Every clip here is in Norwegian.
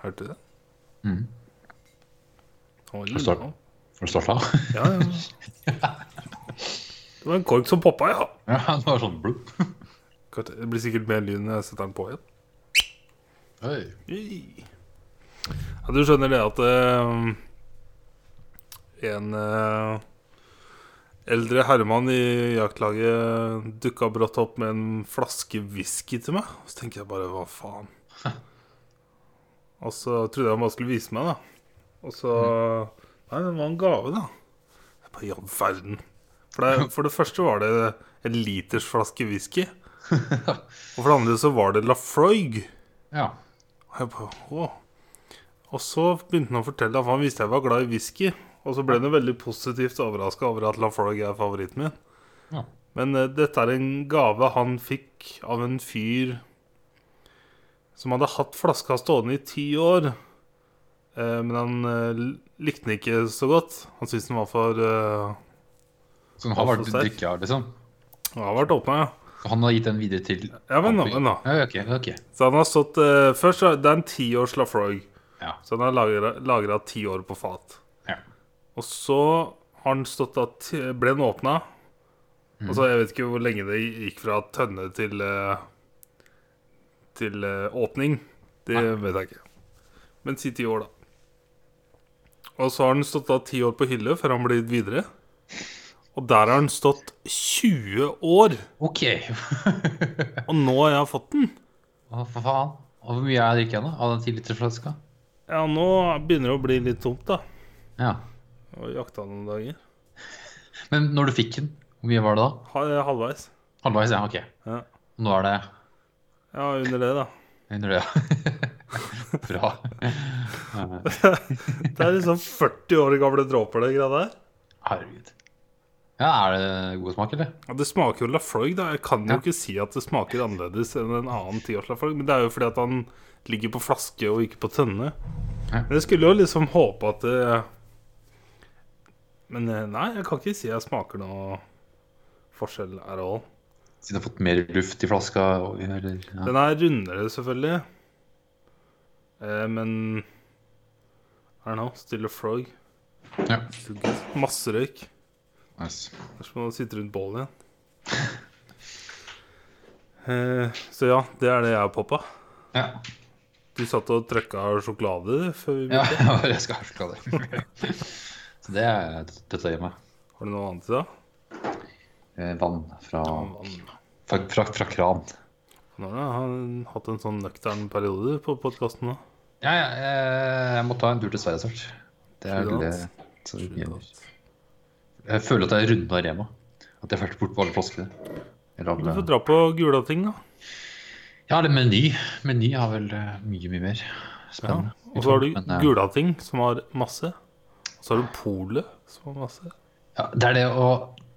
Hørte du det? Mm. Han var du starte av. Ja, ja. Det var en kork som poppa, ja. Ja, det var sånn blubb. Det blir sikkert mer lyd når jeg setter den på igjen. Yay. Ja, du skjønner det at uh, en uh, eldre herremann i jaktlaget dukka brått opp med en flaske whisky til meg. Så tenker jeg bare hva faen. Og så trodde jeg han bare skulle vise meg, da. Og så Nei, det var en gave, da. Jeg bare, I all verden. For det, for det første var det en liters flaske whisky. Og for det andre så var det Lafroig. Ja. Og jeg bare, «Åh». Og så begynte han å fortelle at han visste jeg var glad i whisky. Og så ble han veldig positivt overraska over at Lafroig er favoritten min. Ja. Men uh, dette er en gave han fikk av en fyr som hadde hatt flaska stående i ti år. Eh, men han eh, likte den ikke så godt. Han syntes den var for uh, Så den har vært drikka, liksom? Den har vært åpna, ja. Han har gitt den videre til Ja, men nå, men nå. Ja, ok, okay. Så han har stått eh, Først det er en tiårs Lafroig. Ja. Så han har lagra ti år på fat. Ja. Og så har den stått at Ble den åpna? Og så Jeg vet ikke hvor lenge det gikk fra tønne til eh, Til eh, åpning. Det Nei. vet jeg ikke. Men si ti år, da. Og så har den stått da ti år på hylle før han gitt videre. Og der har den stått 20 år! Ok. Og nå har jeg fått den. Hva for faen? Og hvor mye har jeg drukket da? Av den 10-litersflaska? Ja, nå begynner det å bli litt tomt, da. Ja. Og jakta noen dager. Men når du fikk den, hvor mye var det da? Halvveis. Halvveis, ja. Ok. Ja. Nå er det ja, under det, da. under det, ja. Bra. Det er liksom 40 år gamle dråper, det greia der. Herregud. Ja, Er det god smak, eller? Ja, det smaker jo Lafroig, da. Jeg kan jo Ja. ikke si at det smaker annerledes enn en annen tiårs Lafroig, men det er jo fordi at han ligger på flaske og ikke på tønne. Ja. Men jeg skulle jo liksom håpe at det Men eh, nei, jeg kan ikke si jeg smaker noe forskjell at all. Siden du har fått mer luft i flaska? Eller, ja. Den er rundere, selvfølgelig. Eh, men I don't know. Still a frog. ja. Masse røyk. Nice. Det er som å sitte rundt bålet igjen. Eh, så ja, det er det jeg har poppa. Ja. Du satt og trøkka sjokolade før vi ja, begynte. jeg skal ha sjokolade. Så det er dette hjemme. Har du noe annet i dag? Eh, Vann fra, fra, fra, fra kran. Nå har han hatt en sånn nøktern periode på podkasten nå. Ja, ja, jeg, jeg må ta en tur til Sverige snart. Det er det, som gjør jeg, føler at jeg er runda Rema. At jeg har vært bort på alle flaskene. Alle... Du får dra på Gulating, da. Ja, eller Meny. Meny har vel eh, mye, mye mer Ja. spennende. Og så har du Men, eh, Gulating, som har masse. Og så har du Polet, som har masse. Ja, det er det å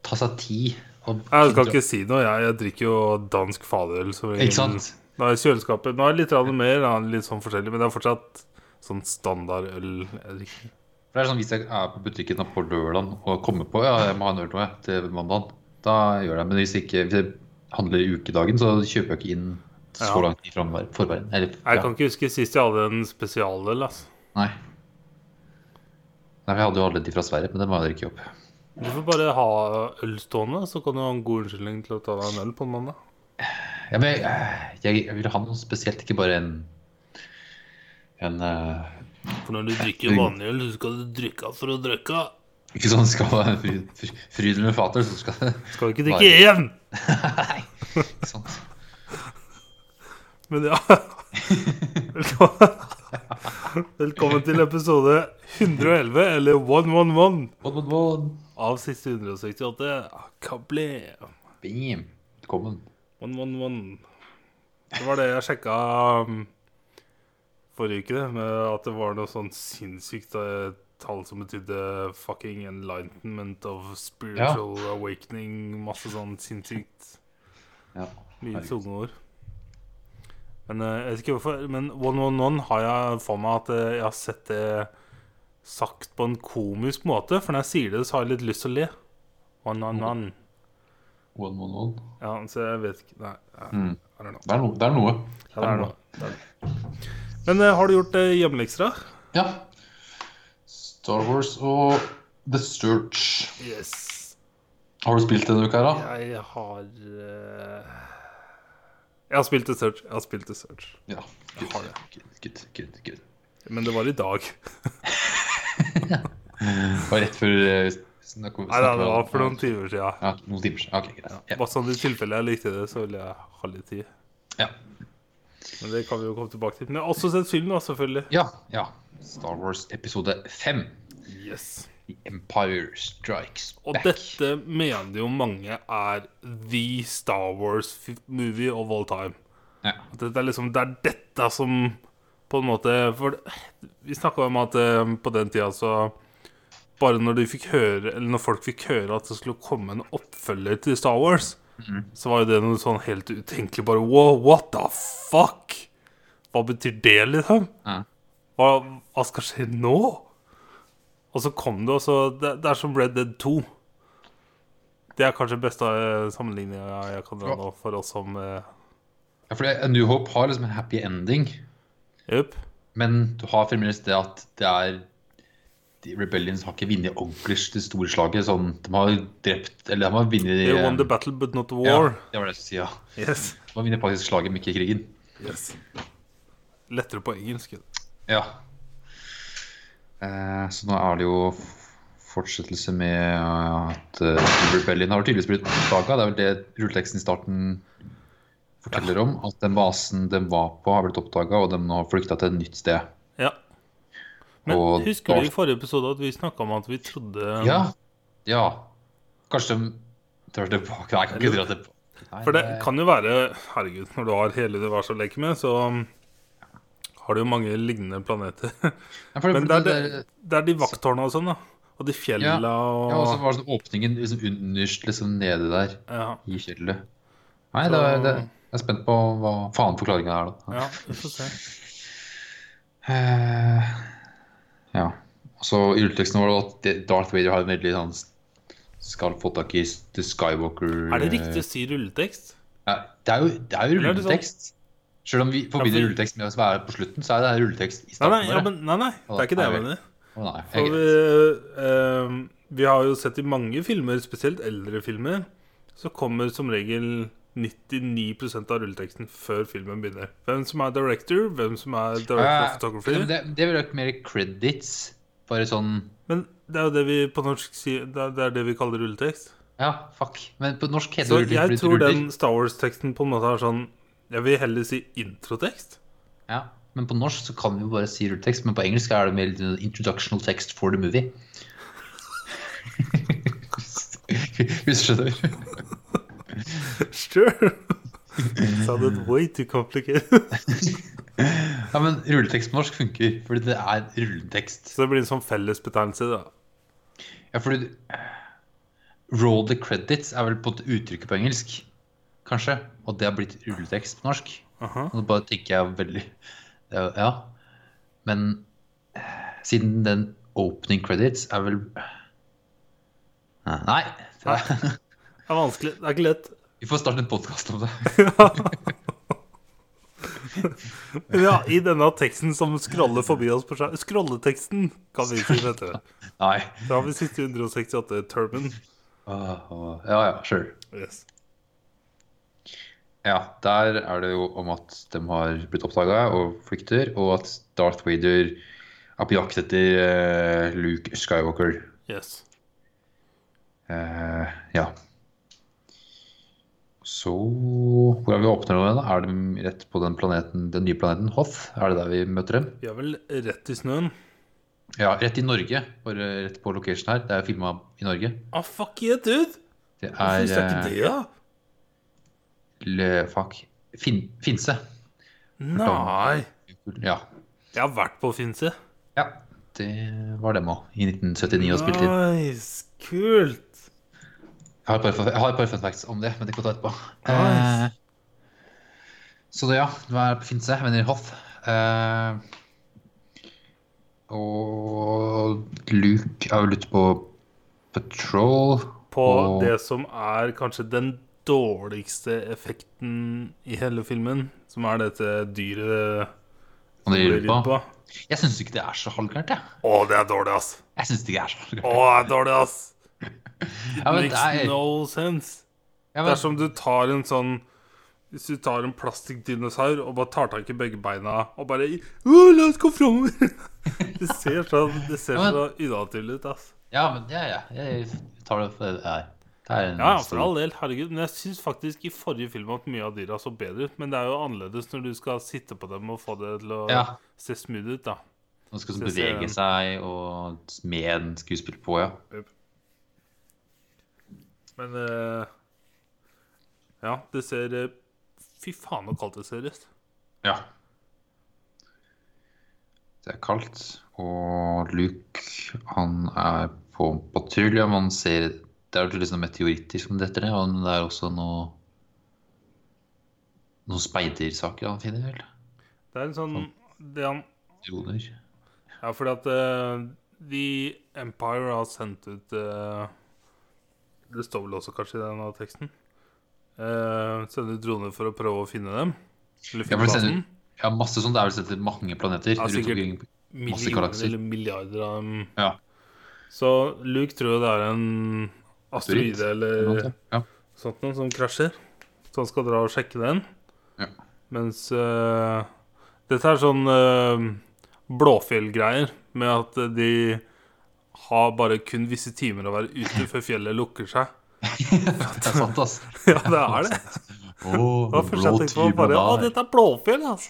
ta seg tid Jeg skal ikke si noe. Jeg, jeg drikker jo dansk faderøl. Ikke sant? Er kjøleskapet Nå er det litt mer, litt sånn forskjellig, men det er fortsatt sånn standardøl jeg drikker. For det er sånn, Hvis jeg er på butikken på lørdag og kommer på ja, jeg må ha en øl nå jeg, til mandag, da gjør jeg det. Men hvis, ikke, hvis jeg handler i ukedagen, så kjøper jeg ikke inn så Ja. lang tid framvær- forveien. Eller, Jeg kan ikke huske sist jeg hadde en spesialøl. Altså. Nei. Nei, Jeg hadde jo alle de fra Sverige, men det må jeg drikke opp. Du får bare ha øl stående, så kan du ha en god unnskyldning til å ta deg en øl på en mandag. Ja, men jeg, jeg, jeg vil ha noe spesielt, ikke bare en En uh, For når du drikker vanlig øl, så skal du drikke for å drikke. Ikke sånn skal være fryd, fry- frydel med fater, så skal det Skal du ikke drikke igjen! Nei, ikke sant. Men ja Velkommen, Velkommen til episode 111, eller 111, Bon, bon, bon. Av siste 168. Kable. Bam. Velkommen. 111. Det var det jeg sjekka um, forrige uke, det, med at det var noe sånn sinnssykt eh, tall som betydde fucking enlightenment of spiritual awakening. Masse sånn sinnssykt Ja. mye tunge. Men eh, jeg vet ikke hvorfor Men 111 har jeg for meg at eh, jeg har sett det sagt på en komisk måte. For når jeg sier det, så har jeg litt lyst til å le. One, One, one, one. Ja, så jeg vet ikke Nei. Mm. Det er noe. Det er noe. Ja, det er noe. Det er noe. Men uh, har du gjort uh, hjemmelekser, da? Ja. Star Wars og The Search. Yes. Har du spilt denne uka her, da? Jeg har uh... Jeg har spilt The Search. Jeg har spilt The Search. Ja. Jeg har det. Good, good, good, good. Men det var i dag. Var rett før eh, snakk om- Nei, det var for noen timer siden. Ja, noen timer siden. Ok, greit. Ja. Bare sånn i tilfelle jeg likte det, så vil jeg ha litt tid. Ja. Men det kan vi jo komme tilbake til. Men jeg har også sett film, da, selvfølgelig. ja, ja. Star Wars episode 5. Yes. The Empire Strikes Og Back. dette mener jo mange er the Star Wars movie of all time. Ja. At Dette er liksom, det er dette som på en måte For vi snakka om at eh, på den tida så Bare når høre Eller når folk fikk høre at det skulle komme en oppfølger til Star Wars, så var jo det noe sånn helt utenkelig. Bare wow, what the fuck? Hva betyr det, liksom? Ja. Hva, hva skal skje nå? Og så kom det også Det, det er som Red Dead 2. Det er kanskje beste sammenligninga jeg kan dra nå for oss som eh... Ja, for A New Hope har liksom en happy ending, Jupp. men du har fremdeles det at det er de Rebellions har ikke vunnet ordentlig det store slaget. Sånn, de har drept Eller de har vunnet They won the battle, but not the Ja, det var det jeg skulle si, ja. Yes. De har vunnet faktisk slaget, men ikke krigen. yes. Lettere på engelsk. Ja. Eh, så nå er det jo fortsettelse med at uh, Rebellion har tydeligvis blitt oppdaga. Det er vel det rulleteksten i starten forteller om. At den basen de var på, har blitt oppdaga, og de nå har flykta til et nytt sted. Ja. Men Og husker du i forrige episode at vi snakka om at vi trodde Ja. Ja. Kanskje de drar tilbake Nei, jeg kan ikke dra tilbake. Nei, For det kan jo være Herregud, når du har hele universet å leke med, så har du jo mange lignende planeter. Ja, Men det er, det, det er de vakttårna og sånn, da. Og de fjella og Ja, og så var det sånn åpningen liksom underst, liksom nede der Ja. i fjellet. Nei, det, er- det, jeg er spent på hva faen forklaringa er, da. ja vi får se. Uh, ja. Så i rulleteksten var det at Darth Vader har en veldig sånn skal få tak i The Skywalker Er det riktig å si rulletekst? Ja, det er jo, det er jo sånn- rulletekst. Selv om vi forbinder for- rulletekst med å være på slutten, så er det rulletekst i Nei, starten. nei, ja, men, nei, nei, det er ikke det jeg Nei, mener. Nei, jeg, vi, uh, vi har jo sett i mange filmer, spesielt eldre filmer, så kommer som regel 99% av rulleteksten før filmen begynner. Hvem som er director, hvem som er director of photography. det, det vil være mer credits. Bare sånn Men det er jo det vi på norsk sier Det er, det, vi kaller rulletekst. Ja, fuck. Men på norsk heter Så rulletekst. jeg tror den Star Wars-teksten på en måte er sånn Jeg vil heller si introtekst. Ja, men på norsk så kan vi jo bare si rulletekst, men på engelsk er det mer introductional text for the movie. Hvis du skjønner. Sure. Sounded way too complicated. Ja, men rulletekst på norsk funker, fordi det er rulletekst. Så det blir en sånn fellesbetegnelse, da. Ja, fordi Roll the credits er vel på et uttrykk på engelsk, kanskje. Og det har blitt rulletekst på norsk. Aha. Og da bare tenker jeg veldig Ja. Men eh, siden den opening credits er vel Nei. Er, Det er vanskelig. Det er ikke lett. vi får starte en podkast om det. Ja, i denne teksten som scroller forbi oss på skjermen Scrolleteksten, kan vi si dette. Nei. Da har vi siste 168 Turban. Uh, uh, Ja, ja, sure. Yes. Ja, der er det jo om at de har blitt oppdaga og flykter, og at Darth Vader er på jakt etter uh, Luke Skywalker. yes. Eh, ja. Så Hvor er vi åpner nå? Er det rett på den planeten, den nye planeten Hoth? Er det der vi møter dem? Vi er vel rett i snøen. Ja, rett i Norge. Bare rett på location her. Det er filma i Norge. Ah, fuck yeah, dude! Det Hvorfor Hva visste jeg ikke det, da? le, Fuck. Fin, Finse. Nei. Ja. Jeg har vært på Finse. ja. Det var dem òg, i 1979 og spilte inn. Nice. Kult. Jeg har et par, jeg har et par fun facts om det, men det kan vi ta etterpå. Nice. Eh, så det, ja. Du er på Finse, venner i Hoth. Eh, og Luke er vel ute på patrol. På og, det som er kanskje den dårligste effekten i hele filmen, som er dette dyret Han rir på. på. Jeg syns ikke det er så halvgærent, jeg. Å, det er dårlig, ass. Jeg synes ikke det er så Å, halvgærent. det er dårlig, ass. It makes no sense. Det er som du tar en sånn Hvis du tar en plastikkdinosaur og bare tar tak i begge beina og bare la oss gå framover! Det ser så, det ser Ja, men- så unaturlig ut, ass. ja, men ja, ja. Jeg tar det for det er. Det er Ja, for all del. Herregud. Men jeg syns faktisk i forrige film at mye av dyra så bedre ut. Men det er jo annerledes når du skal sitte på dem og få det til å Ja. se smooth ut, da. Man skal bevege seg og med en skuespiller på, ja. Men uh, Ja, det ser uh, Fy faen så kaldt det ser ut. Ja. Det er kaldt, og Luke han er på patrulje. Man ser Det er liksom meteoritter som detter ned, og det er også noe noen speidersaker han finner, vel? Det er en sånn det han, Droner. Ja, fordi at uh, The Empire har sendt ut eh, Det står vel også kanskje i denne teksten. Uh, sende ut droner for å prøve å finne dem. Eller finne ja, plassen. ja, masse sånt. Det er vel sett til mange planeter. Ja, sikkert. Millioner eller milliarder av dem. Ja. Så Luke tror det er en asteroide eller noe. Ja. sånt noe som krasjer. Så han skal dra og sjekke den. Ja. Mens uh, dette er sånn uh, Blåfjell-greier, med at eh, de har bare kun visse timer å være ute før fjellet lukker seg. det er sant, ass. Ja, det er det. Oh, Det var først jeg tenkte på bare Å, dette er Blåfjell, altså.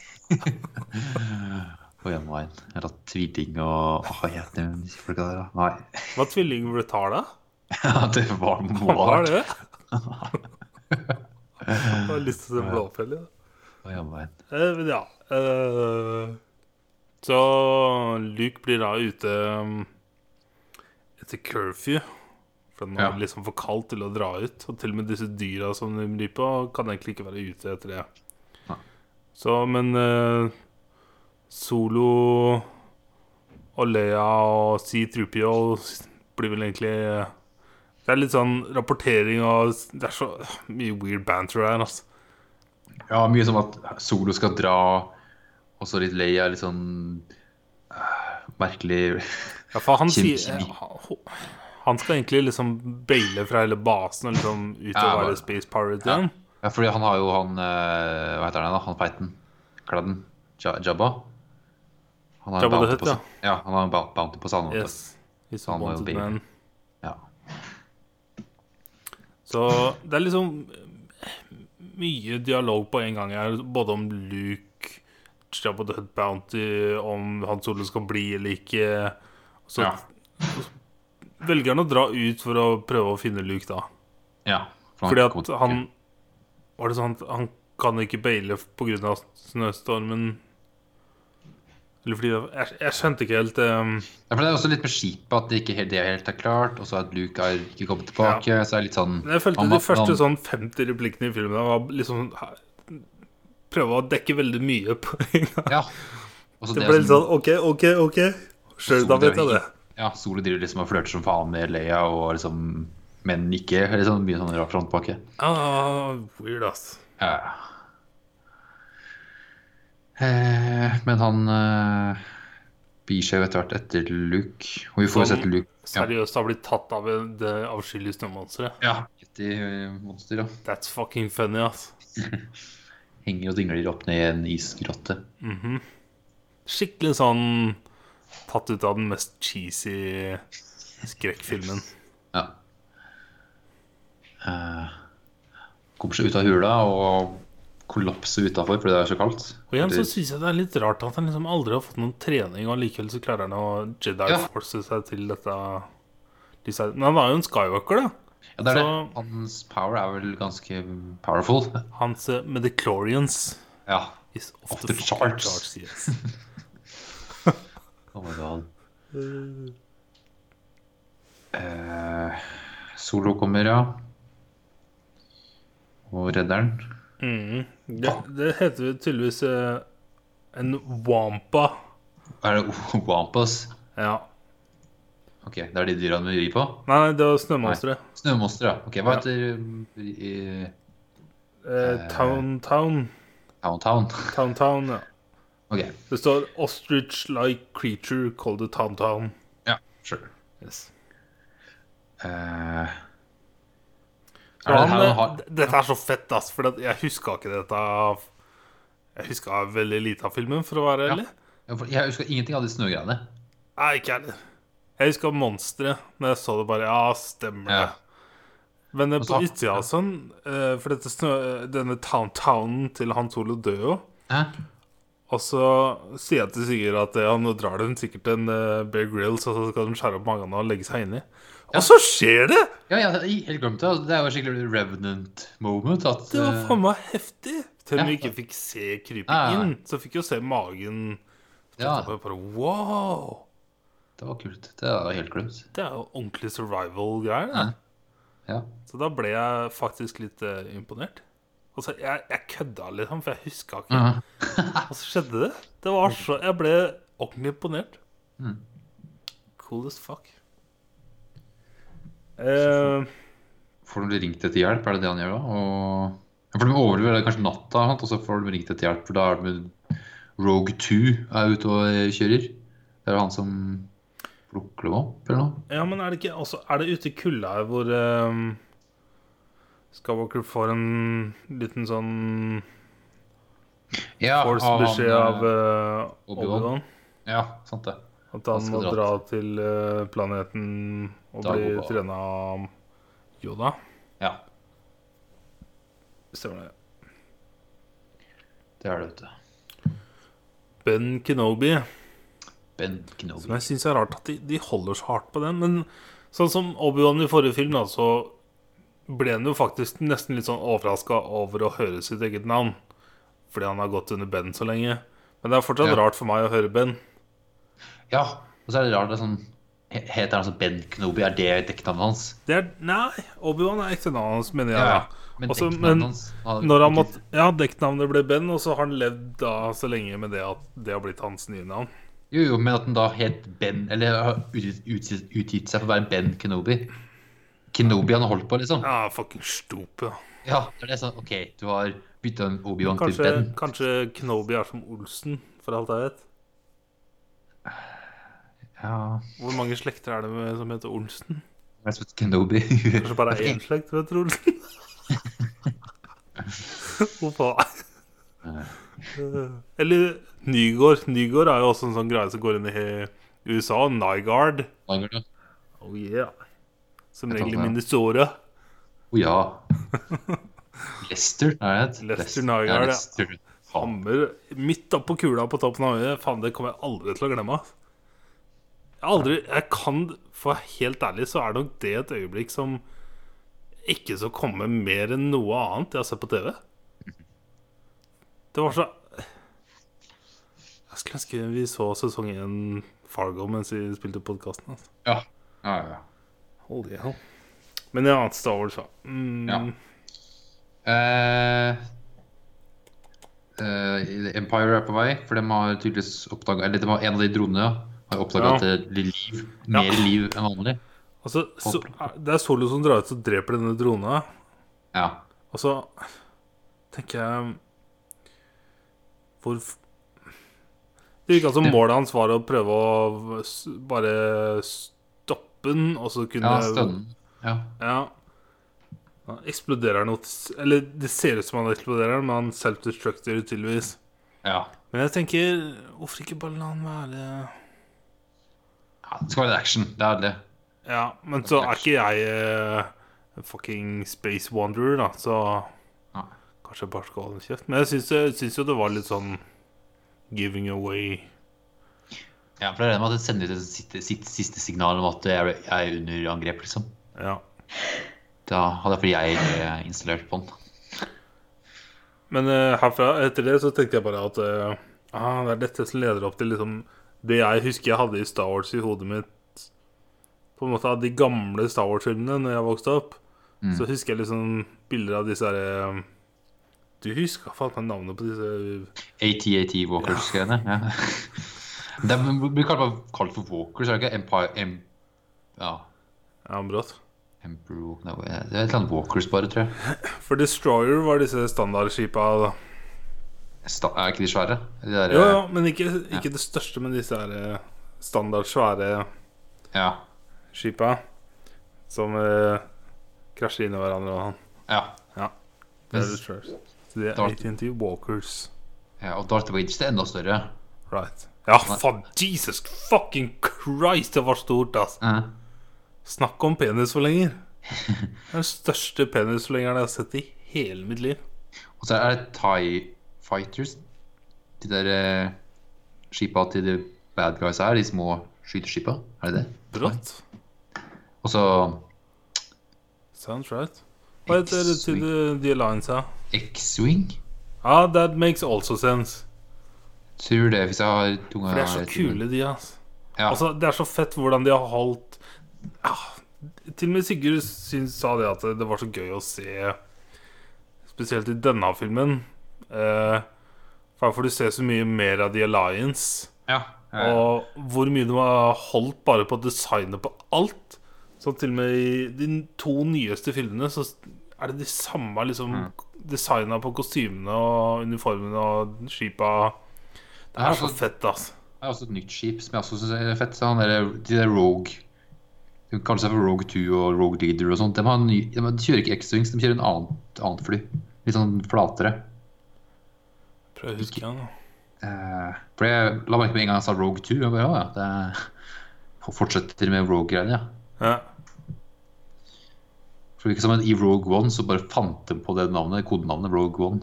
På hjemveien. Eller tvilling og Hva heter de folka der, da? Nei. Var tvilling retarda? Ja, det var Var er det? Jeg har lyst til å se Blåfjell, ja. på hjemveien. Eh, men ja. eh, så Luke blir da ute um, etter curfew. For den er Ja. liksom for kaldt til å dra ut. Og til og med disse dyra som de blir på, kan egentlig ikke være ute etter det. Nei. Så, men eh, Solo og Leia og C-Trupio blir vel egentlig eh, Det er litt sånn rapportering og Det er så mye weird banter her, altså. Ja, mye som at Solo skal dra, og så litt Leia litt sånn merkelig Ja, for han sier han- Han skal egentlig liksom baile fra hele basen og liksom ut og være Space Pirate igjen. Ja, fordi han har jo han øh, Hva heter han da? Han feiten? Kladden? Jabba? Han har en Jabba the bounty på ja. Ja, han har en bounty på samme måte. Yes. Han var jo. Ja. Så det er liksom mye dialog på en gang her, både om Luke, Jabba the Hutt Bounty, om Han Solo skal bli eller ikke. Så Ja. velger han å dra ut for å prøve å finne Luke, da. ja for Fordi at han Var det sånn at han kan ikke baile pga. snøstormen? Eller fordi jeg, jeg skjønte ikke helt um, Ja, Det er også litt med skipet at det ikke helt, det helt er klart, og så at Luke har ikke kommet tilbake. Så er det litt sånn Jeg følte han de første sånn 50 replikkene i filmen var liksom Prøve å dekke veldig mye på en gang. Ja. Og Det det ble litt sånn OK, OK, OK. Sjøl, da vet jeg det. Ja, Solo driver liksom og flørter som faen med Leia, og liksom Men ikke. Eller sånn mye sånn rart frontpakke. Ah, weird, ass. Ja. Eh, men han eh, bier seg jo etter hvert etter Luke. Og vi får jo sett Luke ja. Seriøst har blitt tatt av det avskyelige snømonsteret. Ja. Yeti-monster, ja. That's fucking funny, ass. Henger og dingler opp ned i en isgrotte. Mhm. Skikkelig sånn tatt ut av den mest cheesy skrekkfilmen. Ja. Uh, kommer seg ut av hula og kollapser utafor fordi det er så kaldt. Og igjen så syns jeg det er litt rart at han liksom aldri har fått noen trening, og likevel så klarer han å Jedi Ja. seg til dette Men han er jo en Skywalker, da. Ja, det er Så- det. Hans power er vel ganske powerful. Hans uh, Mediclorians Ja. is off, Off the, charts. charts. yes. Oh my god. Uh, Solo kommer, ja. Og redderen. Mhm. det, det heter tydeligvis uh, en wampa. Er det Wampas? Ja. Ok, det er de dyra du rir på? Nei, det var snømonsteret. Snømonstre, ja. Ok, Hva Ja. heter um, i- Eh, town Town. Town Town? Town Town, ja. Ok. Det står 'Ostrich-like creature called a town-town'. Ja, sure. Yes. Eh, Ja, er det her har Dette er så fett, ass. For jeg huska ikke dette av Jeg huska veldig lite av filmen, for å være ærlig. Ja, Jeg husker ingenting av de snøgreiene. Nei, ikke jeg. Jeg husker monsteret. Når jeg så det, bare Ja, stemmer Ja. det. Men eh, på så- utsida og sånn eh, For dette denne town townen til Hans Ole dør jo. Og så sier jeg til Sigurd at ja, nå drar de sikkert en uh, Bear Grills, og så skal de skjære opp magen og legge seg inni. Og så skjer det! Ja, ja, jeg helt glemt det. Det er jo skikkelig revenant moment. At, Det var eh, faen meg heftig. Til om vi ikke fikk se krype Ja. inn, så fikk vi jo se magen. ja, bare, wow! Det var kult. Det var helt glemt. Det er jo ordentlig survival-greier. Ja. Ja. Så da ble jeg faktisk litt uh, imponert. Altså, jeg, jeg kødda liksom, for jeg huska ikke. Mhm. Og så skjedde det. Det var så Jeg ble ordentlig imponert. Mm. Cool as fuck. Uh, Får de ringt etter hjelp, er det det han gjør da? Og... For de overlever kanskje natta, og så får de ringt etter hjelp. For da er det Rogue 2 er ute og kjører. Det er han som plukker dem opp, eller noe? ja, men er det ikke også Er det ute i kulda her hvor um, Skywalker får en liten sånn Ja, Force-beskjed av eh, Obi-Wan. Obi-Wan? Ja, sant det. At han Han må dra til uh, planeten og bli Dagobah. trena av Yoda. Ja, Stemmer det. det er det, vet du. Ben Kenobi, Ben som Kenobi. jeg syns er rart at de, de holder så hardt på den. Men sånn som Obi-Wan i forrige film, da, så ble han jo faktisk nesten litt sånn overraska over å høre sitt eget navn. Fordi han har gått under Ben så lenge. Men det er fortsatt Ja. rart for meg å høre Ben. Ja, og så er det rart det er sånn Heter han altså Ben Knobi? Er det dekknavnet hans? Det er, nei, Obi-Wan er ekte navnet hans, mener jeg. Ja, ja. Men Også, men hans Når han måtte, ja, dekknavnet ble Ben, og så har han levd da så lenge med det at det har blitt hans nye navn. Jo, jo, men at den da het Ben Eller har utgitt, seg for å være Ben Kenobi. Kenobi han har holdt på, liksom. Ja, fucking stupe. Ja, det er det sånn OK, du har bytta en Obi-Wan til Ben. kanskje Kenobi er som Olsen, for alt jeg vet. Ja Hvor mange slekter er det med, som heter Olsen? Jeg heter Kenobi? Kanskje bare én slekt som heter Olsen? Hvorfor? Eller Nygård. Nygård er jo også en sånn greie som går inn i USA. Nygard. ja Oh yeah. Som regel i Minnesota. ja. Minnesota. ja. Lester, er det? Lester Nygard, ja. Hammer midt oppå kula på toppen av øyet. Faen, det kommer jeg aldri til å glemme. Jeg aldri Jeg kan For helt ærlig så er nok det et øyeblikk som ikke så komme mer enn noe annet jeg har sett på TV. Det var så Jeg skulle ønske vi så sesong én Fargo mens vi spilte podkasten. Altså. Ja. Ja, ja. Holy hell. Men ja, Star Wars, ja. Mm, Ja. Uh, uh, Empire er på vei, for de har tydeligvis oppdaga Eller de har, en av de dronene ja, har oppdaga Ja. at det blir liv, mer Ja. liv enn vanlig. Altså, så, det er Solo som drar ut og dreper denne drona. Ja. Og så tenker jeg Hvor f- altså målet hans var å prøve å bare stoppe den, og så kunne ja stønnen. Ja. Ja. Han eksploderer noe Eller det ser ut som han eksploderer, men han self-destructer tydeligvis. ja. Men jeg tenker Hvorfor ikke bare la han være ja. Det skal være action. Det er det. Ja, men så er ikke jeg uh, fucking space wanderer, da, så Nei. Kanskje jeg bare skal holde kjeft. Men jeg syns jo det var litt sånn giving away. Ja, for det er det med at det sender ut sitt, sitt siste signal om at jeg er, jeg er under angrep, liksom. Ja. Da hadde fordi jeg eh, installert på den. Men uh, herfra, etter det, så tenkte jeg bare at uh, ah, det er dette som leder opp til liksom det jeg husker jeg hadde i Star Wars i hodet mitt På en måte av de gamle Star Wars-filmene Når jeg vokste opp. Mm. Så husker jeg liksom bilder av disse herre Du husker faen navnet på disse AT-AT Walkers-greiene. Ja. Det blir kalt, for Walkers, er det ikke? Empire em, Ja. Ja. Emperor no, Det er et eller annet Walkers, bare, tror jeg. For Destroyer var disse standardskipa da. sta Er ikke de svære? De der, Jo, ja, men ikke, ikke det største, men disse her eh, standard svære Ja. skipa som eh, krasjer inn i hverandre og sånn. ja. Ja. Det er. Så de er Darth... AT&T Walkers. ja og Darth Vader er enda større. Right. Ja, faen, Jesus fucking Christ, det var stort, ass. Eh. Snakk om penisforlenger. Det er den største penisforlengeren jeg har sett i hele mitt liv. Og så er det Tie Fighters. De der eh, skipa til de bad guys her, de små skyteskipa. Er det det? Brått. Og så Sounds right. Hva heter det til The, the Alliance, ja? X-Wing. Ah, that makes also sense. Tror det, hvis jeg har tunga For de er så kule, de, ass. Ja. Altså, det er så fett hvordan de har holdt ah, Til og med Sigurd syns, sa det at det var så gøy å se Spesielt i denne filmen. Eh, for du ser så mye mer av The Alliance. ja. ja. Og hvor mye de har holdt bare på designet på alt. Så til og med i de to nyeste filmene så er det de samme liksom designa på kostymene og uniformene og skipa. Det Ja, er så fett, altså. Det er også et nytt skip som jeg også synes er fett. Han der, de der Rogue De kaller seg for Rogue 2 og Rogue Leader og sånt. De, har ny, de, kjører ikke X-Wings, de kjører en annet, annet fly. Litt sånn flatere. Prøv å huske igjen. da. Eh, for jeg la merke med en gang jeg sa Rogue 2. Jeg bare, ja, ja, det er, fortsetter med Rogue-greiene, ja. Ja. For det virker som I Rogue One så bare fant de på det navnet, kodenavnet Rogue One.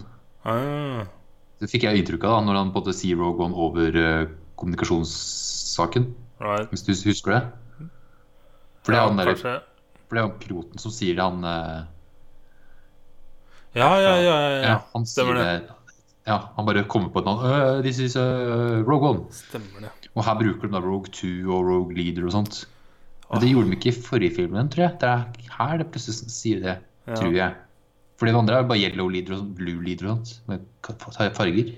Ah, Det fikk jeg inntrykk av da, når han på en måte sier Rogue One over uh, kommunikasjonssaken. right. Hvis du husker det? For det er han der, for det er han piloten som sier det, han uh, Ja, ja, ja. ja, Ja, han sier det. Ja, han bare kommer på et navn. «Øh, this is uh, Rogue One. Stemmer det. Og her bruker de da Rogue 2 og Rogue Leader og sånt. Men det gjorde de ikke i forrige filmen, tror jeg. Det er her det plutselig sier det, Ja. tror jeg. For det andre er bare yellow leader og blue leader og sånt. Med farger,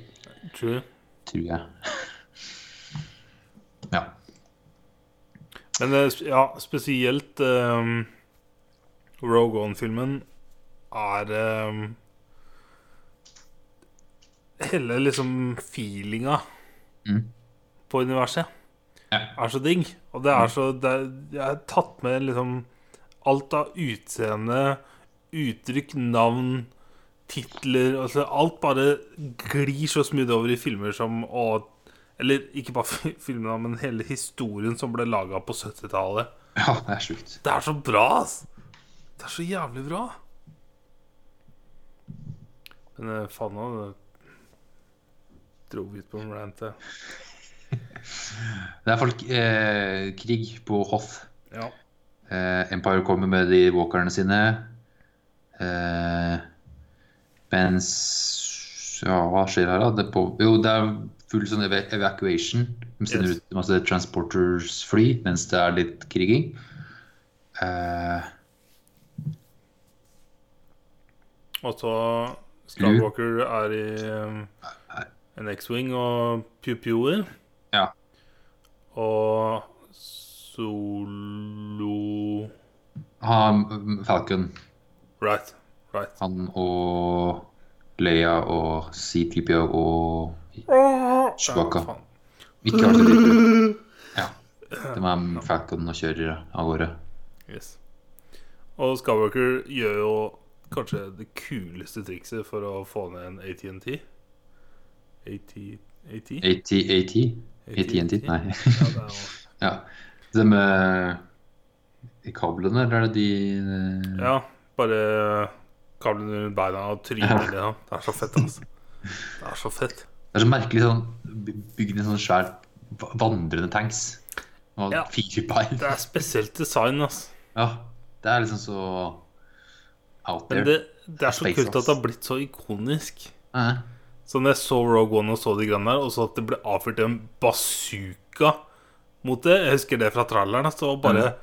True. tror jeg. Ja. Men eh, ja, spesielt um, Rogue One-filmen er um, Hele liksom feelinga Mm. på universet. Er så digg. Og det er så det er, Jeg har tatt med liksom alt av utseende, uttrykk, navn, titler altså Alt bare glir så smooth over i filmer som og, Eller ikke bare fi- filmene, men hele historien som ble laga på 70-tallet. ja, det er sjukt. Det er så bra, ass! Det er så jævlig bra. Men eh, faen nå dro vi ut på en rant. jeg. Det er folk eh, krig på Hoth. Ja. Eh, Empire kommer med de walkerne sine. Eh, mens Ja, hva skjer her, da? Det på, jo, det er full sånn ev evacuation. De sender Yes. ut masse transporters-fly mens det er litt kriging. Eh, Og så Skywalker er i um, en X-Wing og pew-pewer. Og Solo Han, Falcon, Right. Right. han og Leia og C-3PO og Chewbacca. Ikke R2D2. Ja. Det var Falcon og kjører av gårde. Yes. Og Skywalker gjør jo kanskje det kuleste trikset for å få ned en ATNT. AT... AT? AT, AT? AT&T? Nei. Ja, det Ja. Med De kablene, eller er det de eh, Ja, bare kablene rundt beina og trynet ja. Det er så fett, altså. Det er så fett. Det er så merkelig sånn by- Bygd i sånn svær vandrende tanks. Og Ja. fire bein. Det er spesielt design, altså. Ja. Det er liksom så out there. Men det, det er så Space kult at det har blitt så ikonisk. Eh, Så når jeg så Rogue One og så de greiene der, og så at det ble avfyrt en bazooka mot det Jeg husker det fra tralleren. Så bare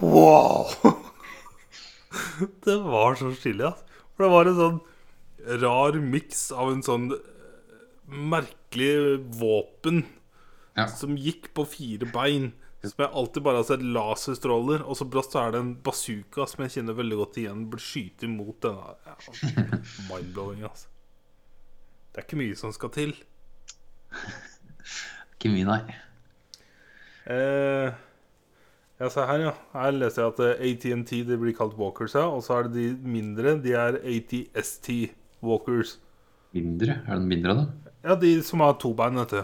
Wow! det var så stilig, altså. For det var en sånn rar miks av en sånn merkelig våpen Ja. som gikk på fire bein. Som jeg alltid bare har sett laserstråler, og så brått så er det en bazooka som jeg kjenner veldig godt igjen, blir skyte imot denne. Ja, Mind-blowing, altså. Det er ikke mye som skal til. Ikke mye, nei. Eh, ja, se her, ja. Her leser jeg at eh, ATNT det blir kalt walkers, ja. Og så er det de mindre. De er ATST walkers. Mindre? Er det mindre da? Ja, de som har to bein, vet du.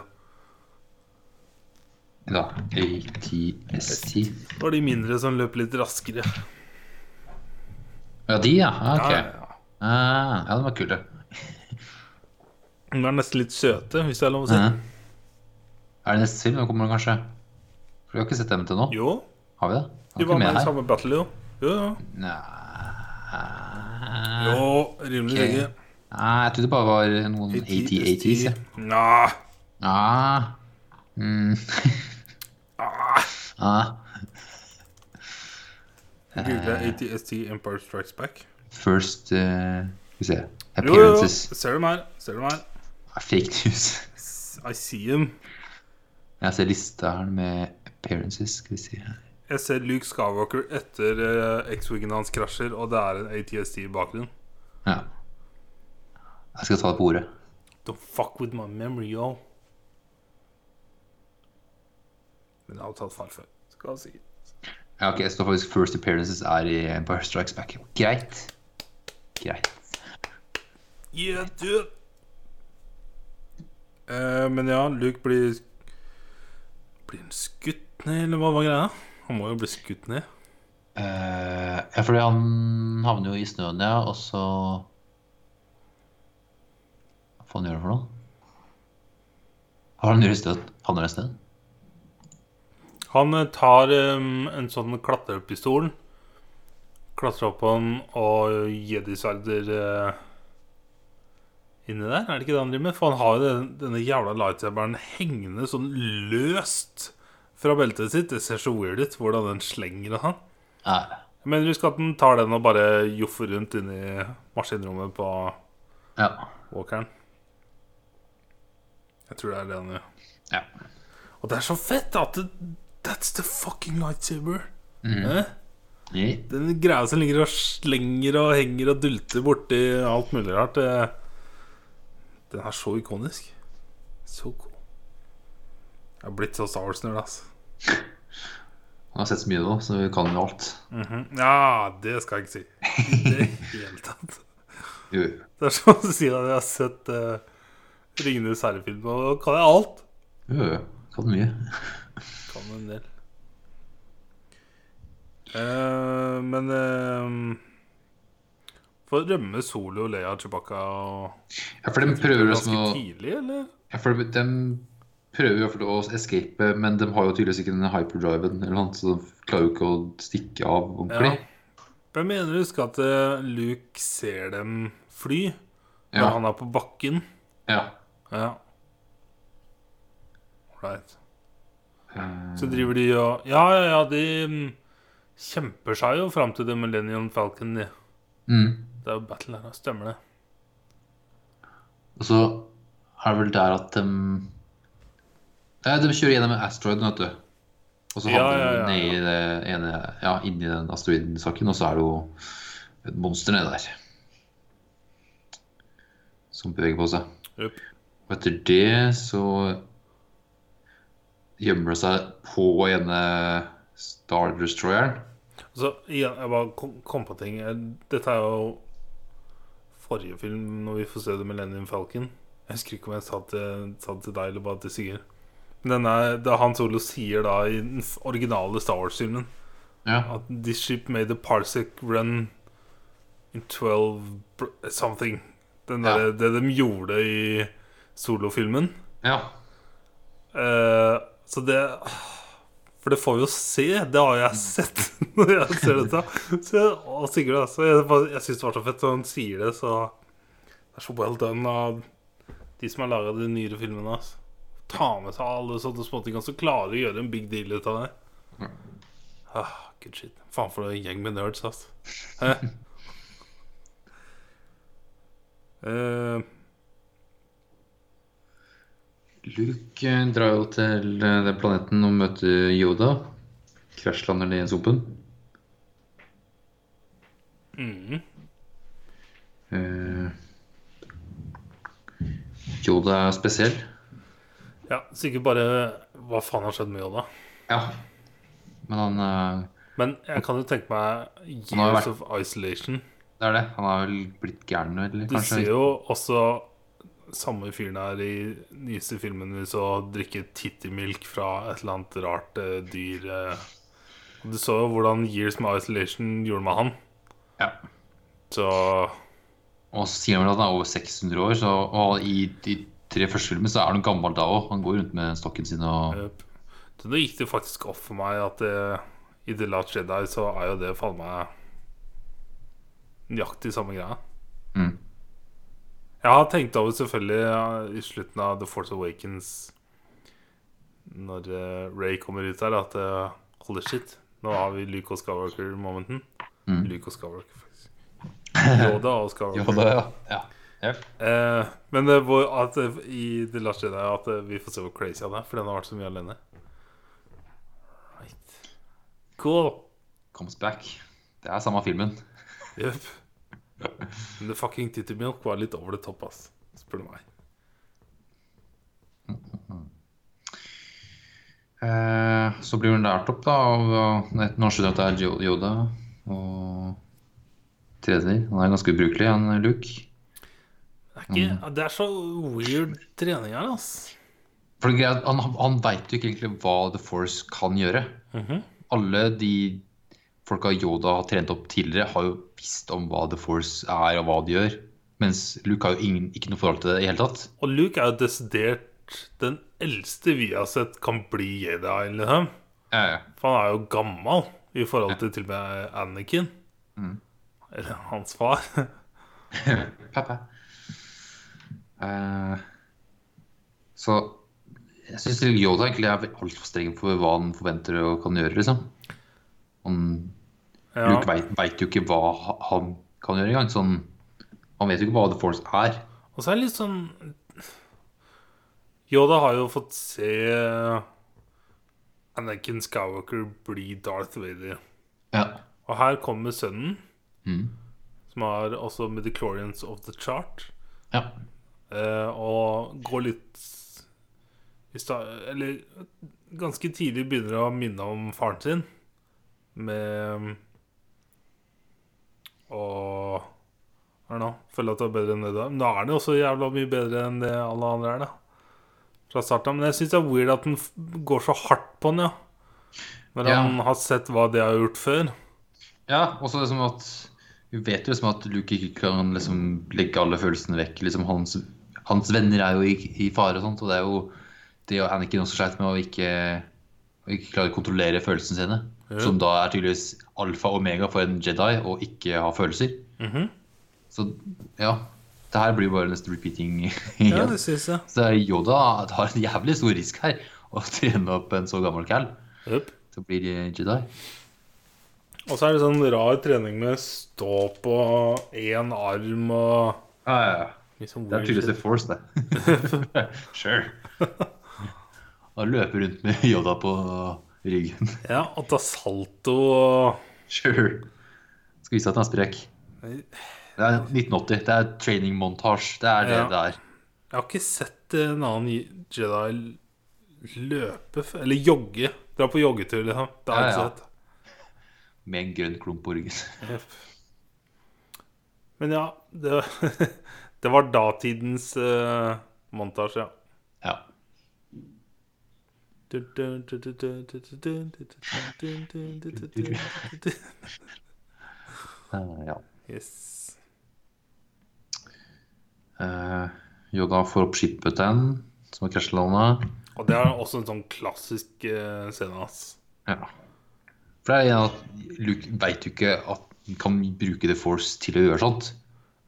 Ja. ATST. Det var de mindre som løper litt raskere. Ja, de, ja. Ah, ok. Ja, ja, ja. Ah, ja, de var kule. De er nesten litt søte, hvis det er lov å si. Er det neste film? Nå kommer det kanskje? For Vi har ikke sett dem til nå. Jo, Har vi det? de var med i samme battle, jo. Jo, jo. Nei jo rimelig okay. lenge. Nei, jeg trodde det bare var noen AT-ATs. jeg. Nah. Ah. Mm. Ah. Google ATST Empire Strikes Back. First uh, Skal vi se Appearances. jo, jo. Ser du meg? Ser du meg? Fake news. I see him. Jeg ser lista her med appearances. Skal vi si her. Jeg ser Luke Skywalker etter uh, X-Wingen hans krasjer, og det er en ATSD i bakgrunnen. Ja. Jeg skal ta det på ordet. Don't fuck with my memory, yo. Men jeg har tatt feil før. Skal jeg si. Ja, ok, jeg står faktisk First Appearances er i Empire Strikes Back. Greit. Greit. Yeah, dude. Eh, men ja, Luke blir Blir han skutt ned, eller hva var greia? Han må jo bli skutt ned. Uh, ja, fordi han havner jo i snøen, ja, og så Hva faen gjør han for noe? Hva har han gjort i stedet? Havner han i? Han eh, tar um, en sånn klatrepistol, klatrer opp på den og jedisverder uh, inni der. Er det ikke det han driver med? For han har jo den, denne jævla lightsaberen hengende sånn løst fra beltet sitt. Det ser så weird ut hvordan den slenger og sånn. Men husk at den tar den og bare joffer rundt inni maskinrommet på Ja. walkeren. Jeg tror det er det han gjør. ja. Og det er så fett at det, That's the fucking lightsaber. Eh? Den greia som ligger og slenger og henger og dulter borti alt mulig rart. det- Den er så ikonisk. Så cool. Jeg har blitt så Star Wars-nerd, altså. Han har sett så mye nå, så vi kan jo alt. Mhm. Ja, det skal jeg ikke si. Det er helt tatt. Det er som å si at jeg har sett uh, Ringenes herre-film, og kan jeg alt. Jo, jo. Kan mye. Kan en del. Uh, men uh, For å rømme Solo Leia Chewbacca og Ja, for de prøver ganske å tidlig, eller? Ja, for de prøver i hvert fall å escape, men de har jo tydeligvis ikke den hyperdriven, eller noe, så de klarer jo ikke å stikke av ordentlig. Jeg mener å huske at eh, Luke ser dem fly når Ja. han er på bakken. Ja. Ja. Right. Eh, Så driver de og Ja, ja, ja, de mm, kjemper seg jo fram til The Millennium Falcon. De. mm. Det er jo battle der. Stemmer det. Og så er det vel der at de Nei, de kjører gjennom asteroiden, vet du. Og så Ja, havner ja, de ja, ja, i det ene Ja, inni den asteroidensaken, og så er det jo et monster nede der. Som beveger på seg. Yep. Og etter det så gjemmer det seg på ene Star Destroyeren. Så ja, jeg bare kom, på ting. Dette er jo forrige film når vi får se The Millennium Falcon. Jeg husker ikke om jeg sa det, sa det til deg eller bare til Sigurd. Men den er, det Han Solo sier da i den originale Star Wars-filmen Ja. at This ship made a parsec run in 12 something. Den Ja. Det de gjorde i solofilmen. ja. Uh, så det For det får vi jo se. Det har jeg sett når jeg ser dette. Så jeg, og Sigurd, altså. Jeg, jeg syns det var så fett. når han sier det, så Det er så well done av de som har laga de nyere filmene. Altså. Ta med seg alle sånne småting, og så klarer de å gjøre en big deal ut av det. Ah, good shit. Faen for en gjeng med nerds, altså. Eh. Eh, Luke eh, drar jo til eh, den planeten og møter Yoda. Krasjlander ned i sumpen. mm. Uh, Yoda er spesiell. Ja, Sikkert bare Hva faen har skjedd med Yoda? Ja. Men han uh, Men jeg kan jo tenke meg Years vært- of Isolation. Det er det. Han har vel blitt gæren, eller Du kanskje? ser jo også samme fyren her i nyeste filmen vi så drikke tittimilk fra et eller annet rart uh, dyr. Uh. Du så jo hvordan Years med Isolation gjorde med han. Ja. Så Og så sier han at han er over 600 år, så, og i de tre første filmene så er han gammel da òg. Han går rundt med stokken sin og yep. Så Nå gikk det faktisk opp for meg at eh, i The Last Jedi så er jo det faen meg nøyaktig samme greia. mm. Jeg har tenkt over selvfølgelig ja, i slutten av The Force Awakens Når uh, Ray kommer ut der, at uh, holy shit, nå har vi Luke og Skywalker-momenten. Mm. Luke og Skywalker, faktisk. Yoda og Skywalker. Yoda, ja. ja. Yep. Eh, men det hvor, at, i The Last Jedi at vi får se hvor crazy han er, for den har vært så mye alene. Right. Cool. Comes back. Det er samme filmen. Jepp. Men The fucking Titty Milk var litt over the top, ass. Spør du meg. Eh, så blir hun lært opp da av et Når han skjønner at det er Yoda og trener. Han er ganske ubrukelig, han Luke. Det er, ikke, det er så weird trening her, ass. For det er greit, Han, han veit jo ikke egentlig hva The Force kan gjøre. Mhm. Alle de folka Yoda har trent opp tidligere, har jo visst om hva The Force er og hva de gjør. Mens Luke har jo ingen, ikke noe forhold til det i hele tatt. Og Luke er jo desidert den eldste vi har sett kan bli Jedi, liksom. Ja, ja. For han er jo gammel i forhold til til og med Anakin. Mm. Eller hans far. Pappa. Uh, så jeg syns Yoda egentlig er altfor streng for hva han forventer og kan gjøre, liksom. Han, Ja. Luke veit jo ikke hva han kan gjøre engang. Sånn, han vet jo ikke hva The Force er. Og så er det litt sånn Yoda har jo fått se Anakin Skywalker bli Darth Vader. Ja. Og her kommer sønnen, Mm. som har også Midichlorians of the Chart, ja. eh, og går litt Eller ganske tidlig begynner å minne om faren sin, med Og er nå, føler at det er bedre enn det da. Men da er det også jævla mye bedre enn det alle andre er, da. Fra starten. Men jeg syns det er weird at den går så hardt på den, ja. Når Ja. han har sett hva de har gjort før. Ja, også det som at Vi vet jo liksom at Luke ikke kan liksom legge alle følelsene vekk. Liksom hans, hans venner er jo i, i fare og sånt, og det er jo det er Anakin også sleit med å ikke, å ikke klare å kontrollere følelsene sine. Ja. Som da er tydeligvis alfa og omega for en Jedi og ikke har følelser. Mhm. Så ja, det her blir bare nesten repeating Ja, igjen. det synes jeg. Så Yoda tar en jævlig stor risk her, å trene opp en så gammel cal Yep. blir bli Jedi. Og så er det sånn rar trening med stå på én arm og Ja, ja, ja. liksom Det er tydeligvis The Force, det. sure. Han løper rundt med Yoda på ryggen. Ja, og ta salto og Sure. Skal vise at han er sprek. Det er 1980. Det er training montage. Det er det Ja. det er. Jeg har ikke sett en annen Jedi løpe Eller jogge. Dra på joggetur, liksom. Det har jeg Ja, ikke ja. sett. Med en grønn klump på ryggen. Men ja, det, det var datidens uh, montasje, ja. Ja. Eh, ja. Yes. Eh, Yoda får opp skipet til en som har krasjlanda. Og det er også en sånn klassisk uh, scene, hans. Ja. For det er en at Luke veit jo ikke at han kan bruke The Force til å gjøre sånt.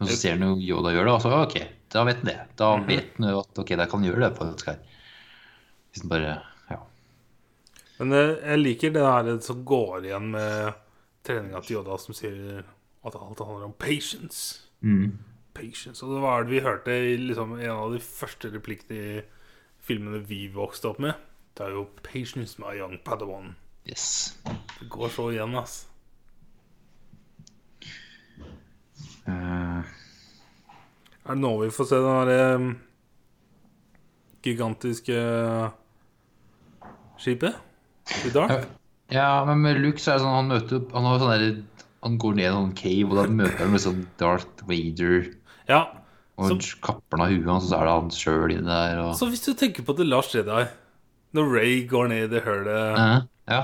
Men så ser han jo Yoda gjøre det, og så ok, da vet han det. Da vet han jo at ok, da kan han gjøre det faktisk her. Hvis han bare. Men eh, jeg liker det her som går igjen med treninga til Yoda, som sier at alt handler om patience. Patience. Og det var det vi hørte i liksom, en av de første replikkene i filmene vi vokste opp med. Det er jo 'Patience, my young Padawan'. Yes. Det går så igjen, ass. Uh... Er det nå vi får se den derre gigantiske skipet? I? Ja, men med Luke så er det sånn han møter opp Han har sånn der Han går ned i en cave, og da møter han med sånn Darth Vader. Ja. Og Så- kapper han av huet hans, og så er det han sjøl inni der. Og... Så hvis du tenker på det Lars Jedi, når Ray går ned i det hølet Eh, ja,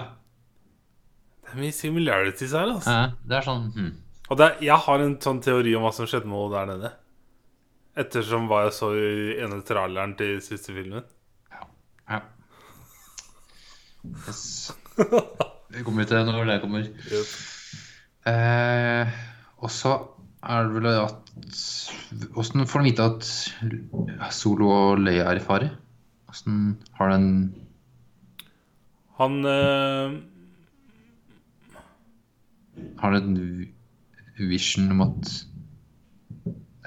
Det er mye similarities her, altså. eh, det er sånn hmm. Og det, er- jeg har en sånn teori om hva som skjedde med henne der nede. Ettersom hva jeg så i ene traileren til siste filmen. Yes. Vi kommer til til når det kommer. Eh, og så er det vel at Åssen får han vite at Solo og Leia er i fare? Åssen har den Han eh, Har den en vision om at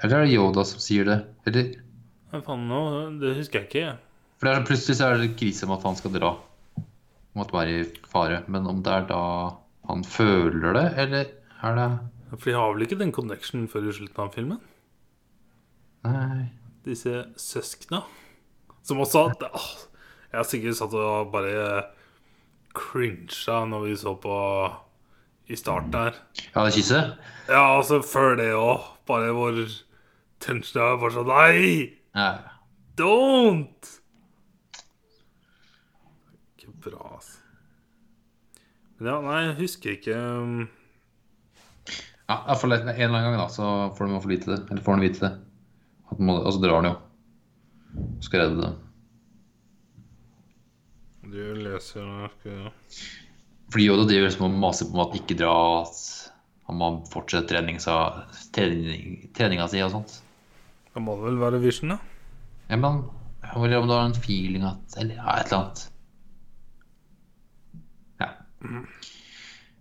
Eller er det Yoda som sier det? Eller faen nå? Det husker jeg ikke. For det er, plutselig så er det krise om at han skal dra. Om være i fare. Men om det er da han føler det, eller er det For de har vel ikke den connectionen før i slutten av filmen? Nei Disse søskna. Som også åh, Jeg har sikkert satt og bare crincha når vi så på i starten her. Ja, det kysset? Ja, altså før det òg. Bare hvor tensionen er bare sånn Nei! Ja. Don't! Ikke bra, altså. Men ja, nei, jeg husker ikke um, Ja, i hvert fall en eller annen gang da, så får de få vite det. Eller får han vite det. At må, og så drar han jo. Skal redde det. Du leser her, skal jeg Fordi Yoda driver liksom og maser på om at ikke dra, at han må fortsette treninga, trening, treninga si og sånt. Da må det vel være Vision, da? Ja, men eller om du har en feeling at Eller ja, et eller annet. Ja.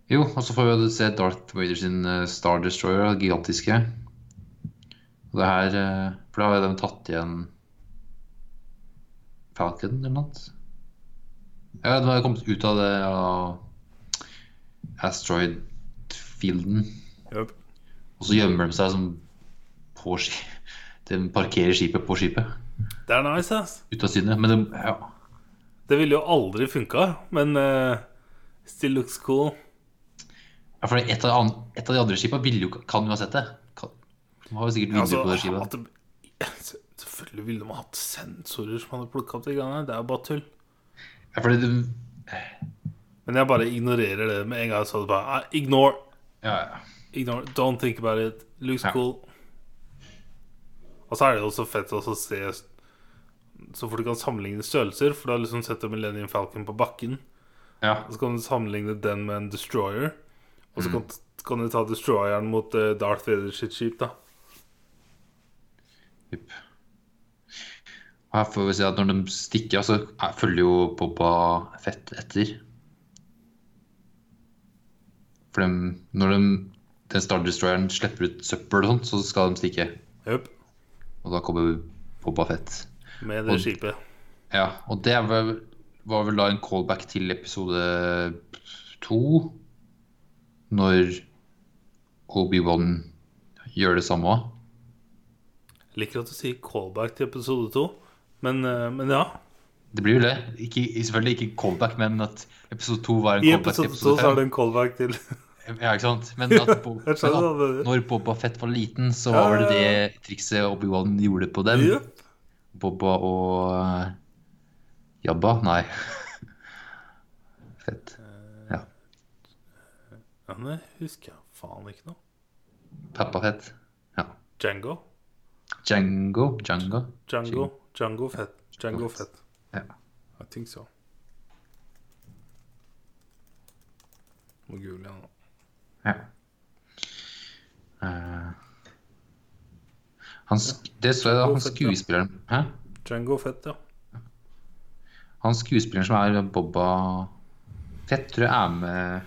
Jo, og så får vi se Darth Vader sin eh, Star Destroyer, den gigantiske. Og det her eh, For da har de tatt igjen Falcon eller noe. Ja, de har kommet ut av det ja, asteroid-fielden. Yep. Og så gjemmer de seg som på ski... De parkerer skipet på skipet. Det er nice, ass. Ut av syne. Men det, ja. Det ville jo aldri funka, men uh, still looks cool. ja for et av, an- et av de andre skipa ville jo, kan jo ha sett det. Kan, de har jo sikkert vinduer Altså, på det skipet. selvfølgelig ville de hatt sensorer som hadde plukka opp de gangene. Det er jo bare tull. Ja, fordi du... Men jeg bare ignorerer det med en gang. Så det bare ah, Ignore. ja, ja. Ignore. Don't think about it. Looks Ja. cool. Og så er det jo så fett å se så fort du kan sammenligne størrelser. For da har liksom sett Millennium Falcon på bakken. Ja. Og så kan du sammenligne den med en destroyer. Og Mm. så kan, kan du ta destroyeren mot uh, Darth Vader sitt skip, da. Yep. Her får vi se at når de stikker så er- følger jo Boba Fett etter. For de, når de, den Star Destroyeren slipper ut søppel og sånt, så skal de stikke. Yep. Og da kommer Boba Fett. Med det Og- skipet. Ja, og det er vel, var vel da en callback til episode to. Når Obi-Wan gjør det samme òg. Liker at du sier callback til episode to, men, eh, men ja. Det blir jo det. Ikke, selvfølgelig ikke callback, men at episode to var en I callback til episode to episode så er det en callback til Ja, ikke sant? Men at Bo, at når Boba Fett var liten, så var det det trikset Obi-Wan gjorde på dem. Boba og Jabba? Nei. Fett. Ja. Ja, det husker jeg faen ikke noe. Peppa Fett. Ja. Django? Django. Django. Django, Django Fett. Django Fett. Ja. I think so. Må google igjen nå. ja. Uh, han, det så jeg da, han skuespilleren Hæ? Django Fett, ja. Han skuespilleren som er Boba Fett, tror jeg er med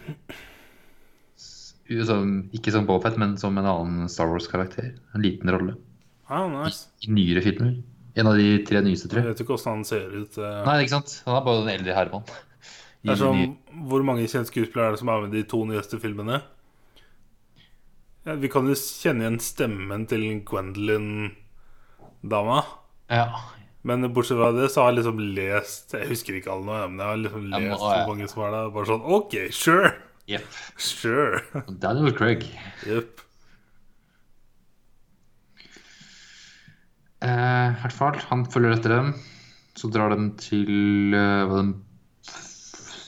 som, Ikke som Boba Fett, men som en annen Star Wars-karakter. En liten rolle. Ah, nice. I nyere filmer. En av de tre nyeste, tror Jeg jeg. vet ikke åssen han ser ut. Uh... Nei, ikke sant? Han er bare den eldre herremann. Det er de sånn, Hvor mange kjente skuespillere er det som er med i de to nyeste filmene? Ja, vi kan jo kjenne igjen stemmen til Gwendolyn-dama. Ja. Men bortsett fra det så har jeg liksom lest Jeg husker ikke alle nå, men jeg har liksom lest ja. hvor mange som er der. Bare sånn OK, sure. Yep. Sure. Daniel Craig. Jepp. Eh, hvert fall, han følger etter dem. Så drar de til eh, hva, den,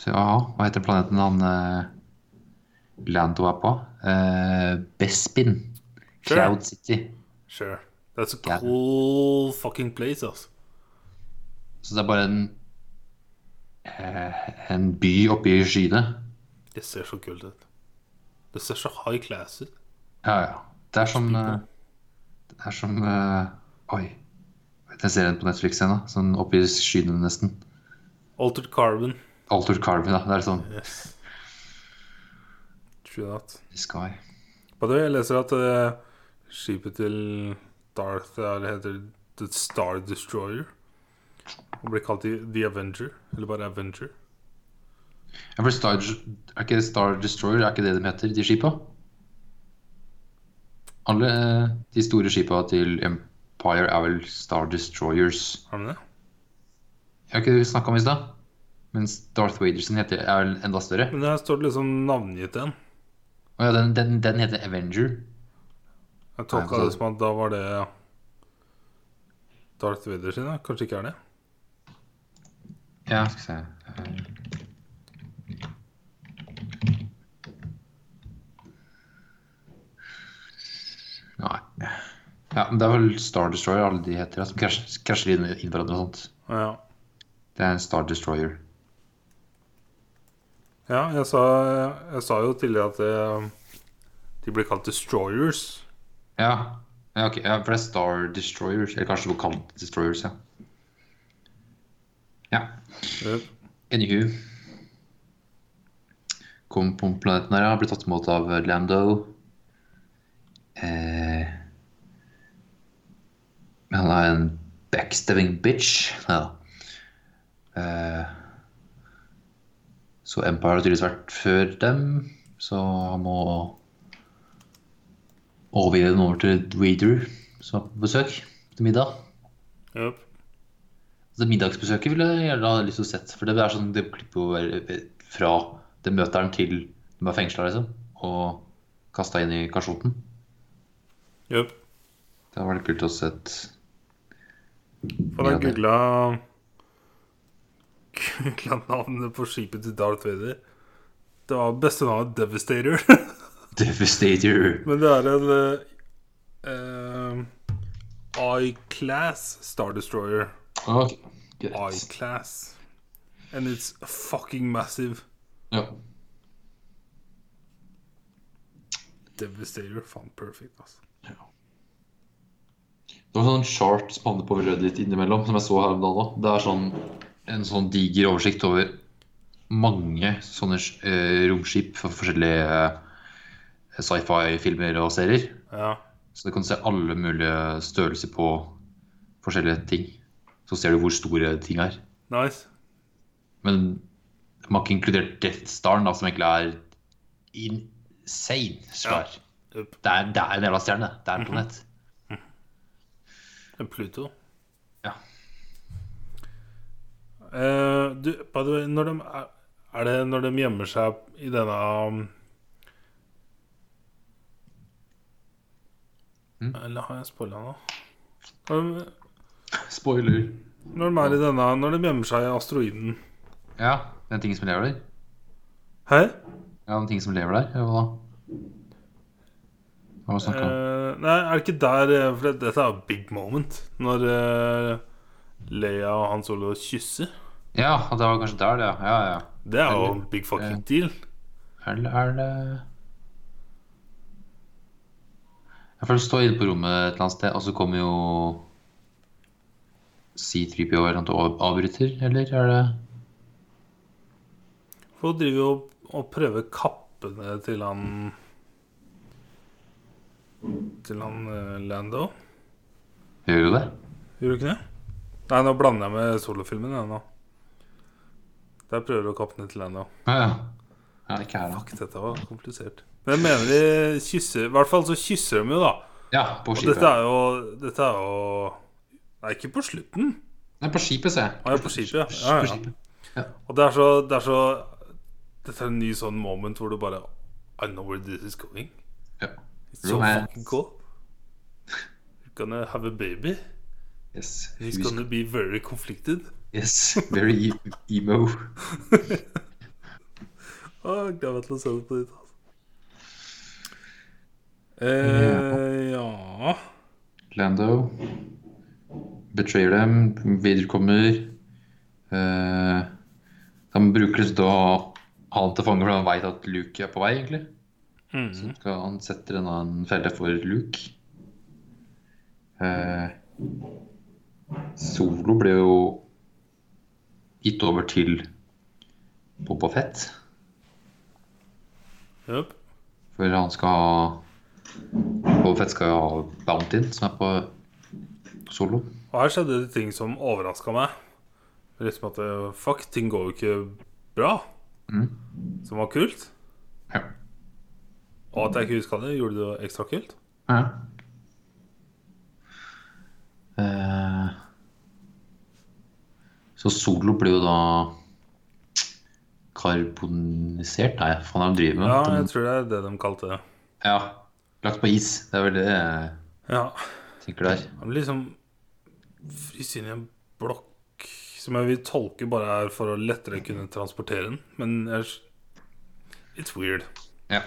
ja, hva heter planeten han eh, Lando er på? Eh, Bespin. Sure. Cloud City. Sure. That's a cool cool fucking place, altså. Så det er bare en eh, en by oppe i skyene. Det ser så kult ut. Det ser så high class ut. Ja, ja. Det er som eh, Det er som eh, Oi. Den serien på Netflix ennå. Sånn oppe i skyene nesten. Altered Carbon. Altered Carbon, ja. Det er sånn Yes. True that. Sky. På det, jeg leser at uh, skipet til Darth er, heter The Star Destroyer. Og blir kalt The Avenger. Eller bare Avenger. Ja, for Star, er ikke Star Destroyer er ikke det de heter, de skipa? Alle eh, de store skipa til Empire er vel Star Destroyers. Har de det? Jeg har ikke snakka om i stad. Mens Darth Vader heter, er vel enda større. Men her står det liksom navngitt en. Å ja, den, den, den heter Avenger. Jeg tolka det som at da var det Darth Vader sin, da. Kanskje ikke er det? Ja, skal se Eh, Nei. Ja, men det er vel Star Destroyer alle de heter, som krasj- krasjer inn, inn hverandre og sånt. Ja. Det er en Star Destroyer. Ja, jeg sa, jeg sa jo tidligere at det, de blir kalt Destroyers. Ja, ja, okay. ja, for det er Star Destroyers, eller kanskje lokalt Destroyers, ja. Ja, Jep. anywho. Kom på planeten her, ja, ble tatt imot av Lando. Eh, han er en backstabbing bitch. Ja. Eh, så Empire har tydeligvis vært før dem, så han må overgi den over til Reader, som er på besøk til middag. Jep. Det middagsbesøket ville jeg gjerne ha lyst til å sett, for det er sånn, det klipper jo fra det møter han til de er fengsla, liksom, og kasta inn i kasjoten. Yep. Det hadde vært kult å sett. For da googla Googla navnet på skipet til Darth Vader. Det var beste navnet Devastator. Devastator. Men det er en uh, I-class Star Destroyer. Ok, greit. I-class. And it's fucking massive. Ja. Devastator. Faen, perfect, altså. Det var sånn chart spanne på Reddit innimellom, som jeg så her om dagen òg. Det er sånn, en sånn diger oversikt over mange sånne eh, romskip for forskjellige eh, sci-fi-filmer og serier. Ja. Så du kan se alle mulige størrelser på forskjellige ting. Så ser du hvor store ting er. Nice. Men man har ikke inkludert Death Star, da, som egentlig er insane svær. Jep. Det, er, det er en jævla stjerne. Det er en planet. Pluto. Ja. Uh, du, way, når de er, det når de gjemmer seg i denne um, Mm. Eller har jeg spoila nå? De, Spoiler. når de er i denne Når de gjemmer seg i asteroiden Ja, den tingen som lever der. Hæ? Ja, den tingen som lever der. Hva da? Hva var det om? Eh, nei, er det ikke der eh, For det, dette er jo big moment. Når eh, Leia og Han Olo kysser. Ja, det var kanskje der, det. Ja, ja. Det er jo en big fucking eh, deal. Eller er det Jeg føler å stå inne på rommet et eller annet sted, og så kommer jo C3PO eller noe og avbryter, eller er det Hun driver jo og prøver kappene til han Til han eh, Lando. Gjør du det? Gjør du ikke det? Nei, nå blander jeg med solofilmen. Jeg, nå. Der prøver du å kappe ned til Lando. Ja, ja. ja ikke her, da. Fuck, dette var komplisert. Men jeg mener de kysser I hvert fall så kysser de jo, da. Ja, på Og dette er jo Dette er jo Nei, ikke på slutten. Nei, på skipet, ser jeg. Ah, ja, på skipet, ja. ja, ja. Og det er så, det er så Dette er en ny sånn moment hvor du bare I know where this is going. Ja. It's so Romance. fucking cool. You're gonna have a baby. Yes. He's gonna be very conflicted. Yes. Very e- emo. Jeg gleder meg til å se det på ditt. Altså. Eh, ja Lando betrayer dem, viderekommer. Eh, han bruker liksom da han til fange fordi han veit at Luke er på vei, egentlig. Så mm. skal han setter en annen felle for Luke. Eh, Solo ble jo gitt over til Boba Fett. Yep. For han skal ha Boba Fett skal ha Bountyn, som er på solo. Og her skjedde det ting som overraska meg. Liksom at eh, fuck, ting går jo ikke bra. Mm. Som var kult. Ja. Og at jeg ikke huska det, gjorde det ekstra kult. ja. Eh, så solo blir jo da karbonisert? Nei, faen de driver med? Ja, jeg tror det er det de kalte det. ja, lagt på is. Det er vel det jeg Ja. tenker der. Liksom fryst inn i en blokk som jeg vil tolke bare er for å lettere kunne transportere den. Men jeg, it's weird. Ja.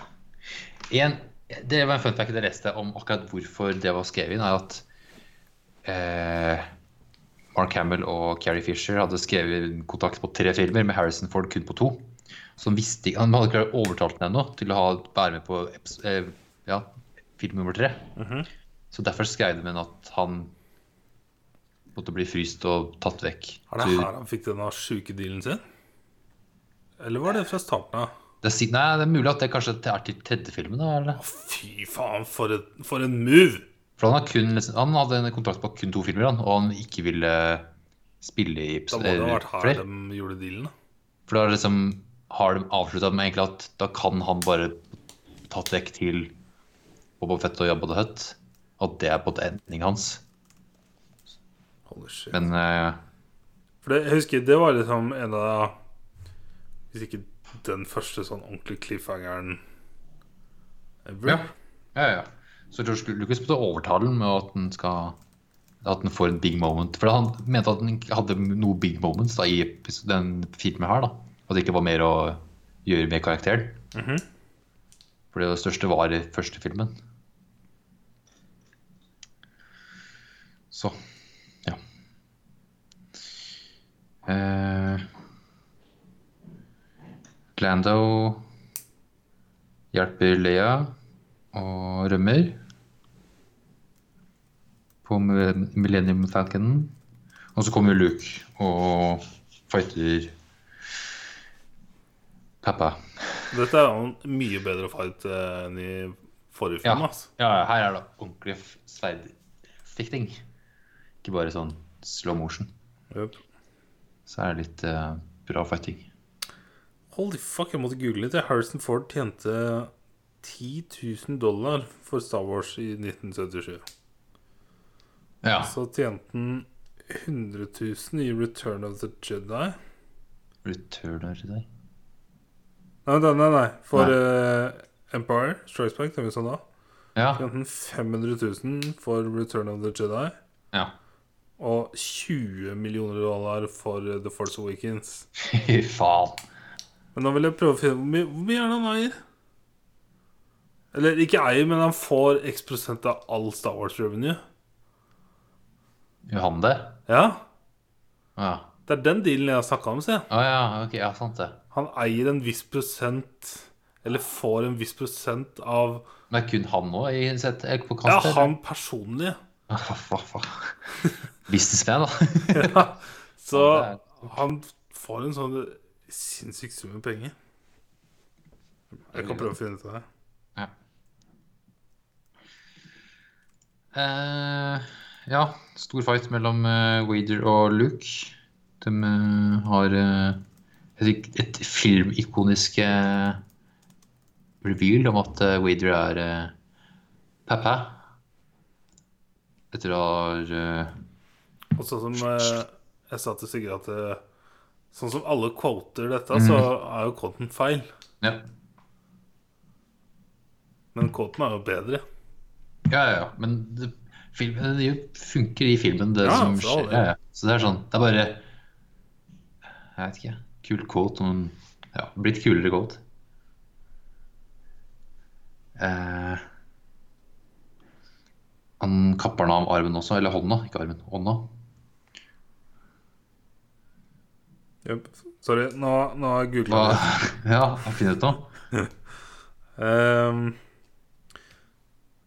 En, det var en fun fact jeg leste om akkurat hvorfor det var skrevet inn, er at eh, Mark Hamill og Carrie Fisher hadde skrevet kontakt på tre filmer, med Harrison Ford kun på to. Så han visste han hadde ikke overtalt den ennå til å ha, være med på eh, ja, film nummer tre. Så derfor skrev de at han måtte bli fryst og tatt vekk. Er det her han fikk denne sjuke dealen sin? Eller var det fra starten av? det, er nei, det er mulig at det kanskje er til tredje filmen. eller? Å, fy faen, for, et, for en move! For han, kun, han hadde en kontrakt på kun to filmer, han, og han ikke ville spille i Da må det ha vært her flere. de gjorde dealen. da. For da liksom har de avslutta med egentlig at da kan han bare tatt vekk til Boba Fett og Jabba the Hutt. At det er på en måte endingen hans. Holy shit. Men uh, For det, jeg husker det var liksom en av Hvis ikke den første sånn ordentlige cliffhangeren ever. ja. ja, ja. Så George Lucas måtte overtale den med at den skal at den får en big moment. For han mente at den ikke hadde noe big moments da, i den filmen her. da. At det ikke var mer å gjøre med karakteren. Mhm. For det største var i første filmen. Så ja. Eh, Lando hjelper Leia og rømmer på Millennium Falcon. Og så kommer Luke og fighter pappa. Dette er en mye bedre fight eh, enn i forrige Ja. film. Altså. ja, ja, her er det ordentlig sverdfikting. Ikke bare sånn slow motion. Yep. Så er det litt uh, bra fighting. Holy fuck, jeg måtte google litt. Harrison Ford tjente 10 000 dollar for Star Wars i 1977. Ja. Så tjente han 100 000 i Return of the Jedi. Return of the Jedi? Nei, nei, nei. nei. For Nei. Uh, Empire Strikes Back, det vi sa da, Ja. tjente han 500 000 for Return of the Jedi. ja. Og 20 millioner dollar for The Force Awakens. Fy faen. Men nå vil jeg prøve å finne Hvor mye, hvor mye er det han eier? Eller ikke eier, men han får x prosent av all Star Wars revenue. Gjør han det? Ja, Ja. det er den dealen jeg har snakka om, se. Å ja, Okay, ja, sant det. Han eier en viss prosent Eller får en viss prosent av Men kun han nå Ja, han personlig. Hva faen? Businessman, da. Ja. Så han får en sånn sinnssyk sum med penger. Jeg kan prøve å finne ut av det. Ja. Uh, ja, stor fight mellom uh, Wader og Luke. De uh, har et, et filmikonisk reveal om at Wader er pappa. Etter å ha Og sånn som eh, Jeg sa til Sigrid at det, sånn som alle quoter dette, så er jo quoten feil. Ja. Men quoten er jo bedre. Ja, ja, ja. Men det, filmen, det funker i filmen, det Ja, som skjer. Ja, ja. Så det er sånn Det er bare Jeg vet ikke. Kul quote. Noen, ja, blitt kulere quote. Eh, han kapper den av armen også. Eller hånda, ikke armen. Hånda. Jep. Sorry, nå, nå googler jeg. Ja, finner ut noe. um,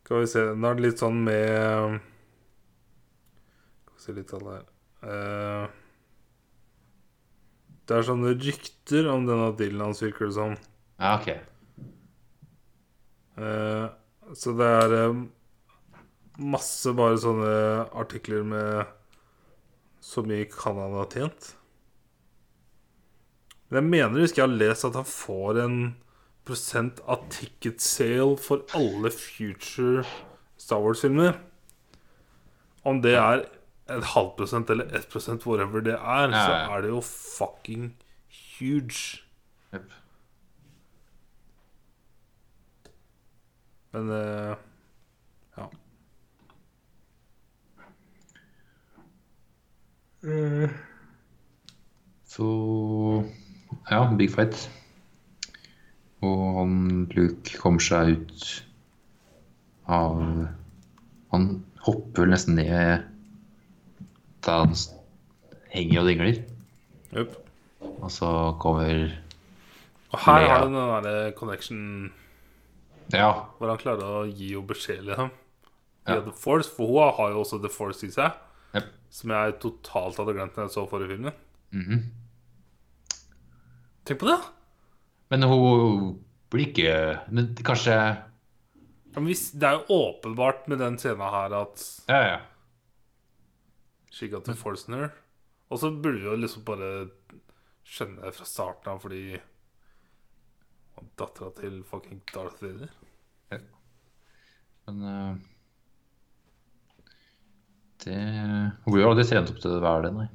skal vi se Nå er det litt sånn med Skal vi se litt av det her uh, Det er sånne rykter om denne dealen hans, virker det som. Ja, ok. Uh, så det er um, masse bare sånne artikler med så mye kan han ha tjent. Men jeg mener jeg har lest at han får en prosent av ticket sale for alle future Star Wars-filmer. Om det er en halv prosent eller ett prosent, whatever det er, Ja, så er det jo fucking huge. Yep. Men uh, ja. Så ja, big fight. Og han Luke kommer seg ut av Han hopper vel nesten ned da han henger og dingler. Yep. Og så kommer Og her har du den derre connection Ja. hvor han klarer å gi henne beskjed, liksom. Ja. The Force, for hun har jo også The Force i seg. yep. Som jeg totalt hadde glemt da jeg så forrige filmen. Mhm. Tenk på det! Men hun blir ikke Men kanskje Ja, men hvis, det er jo åpenbart med den scenen her at Ja, ja. She got the Forstner. Og så burde vi jo liksom bare skjønne det fra starten av, fordi Dattera til fucking Darth Vader. Ja. Men uh, det Hun blir jo aldri trent opp til å være det, nei.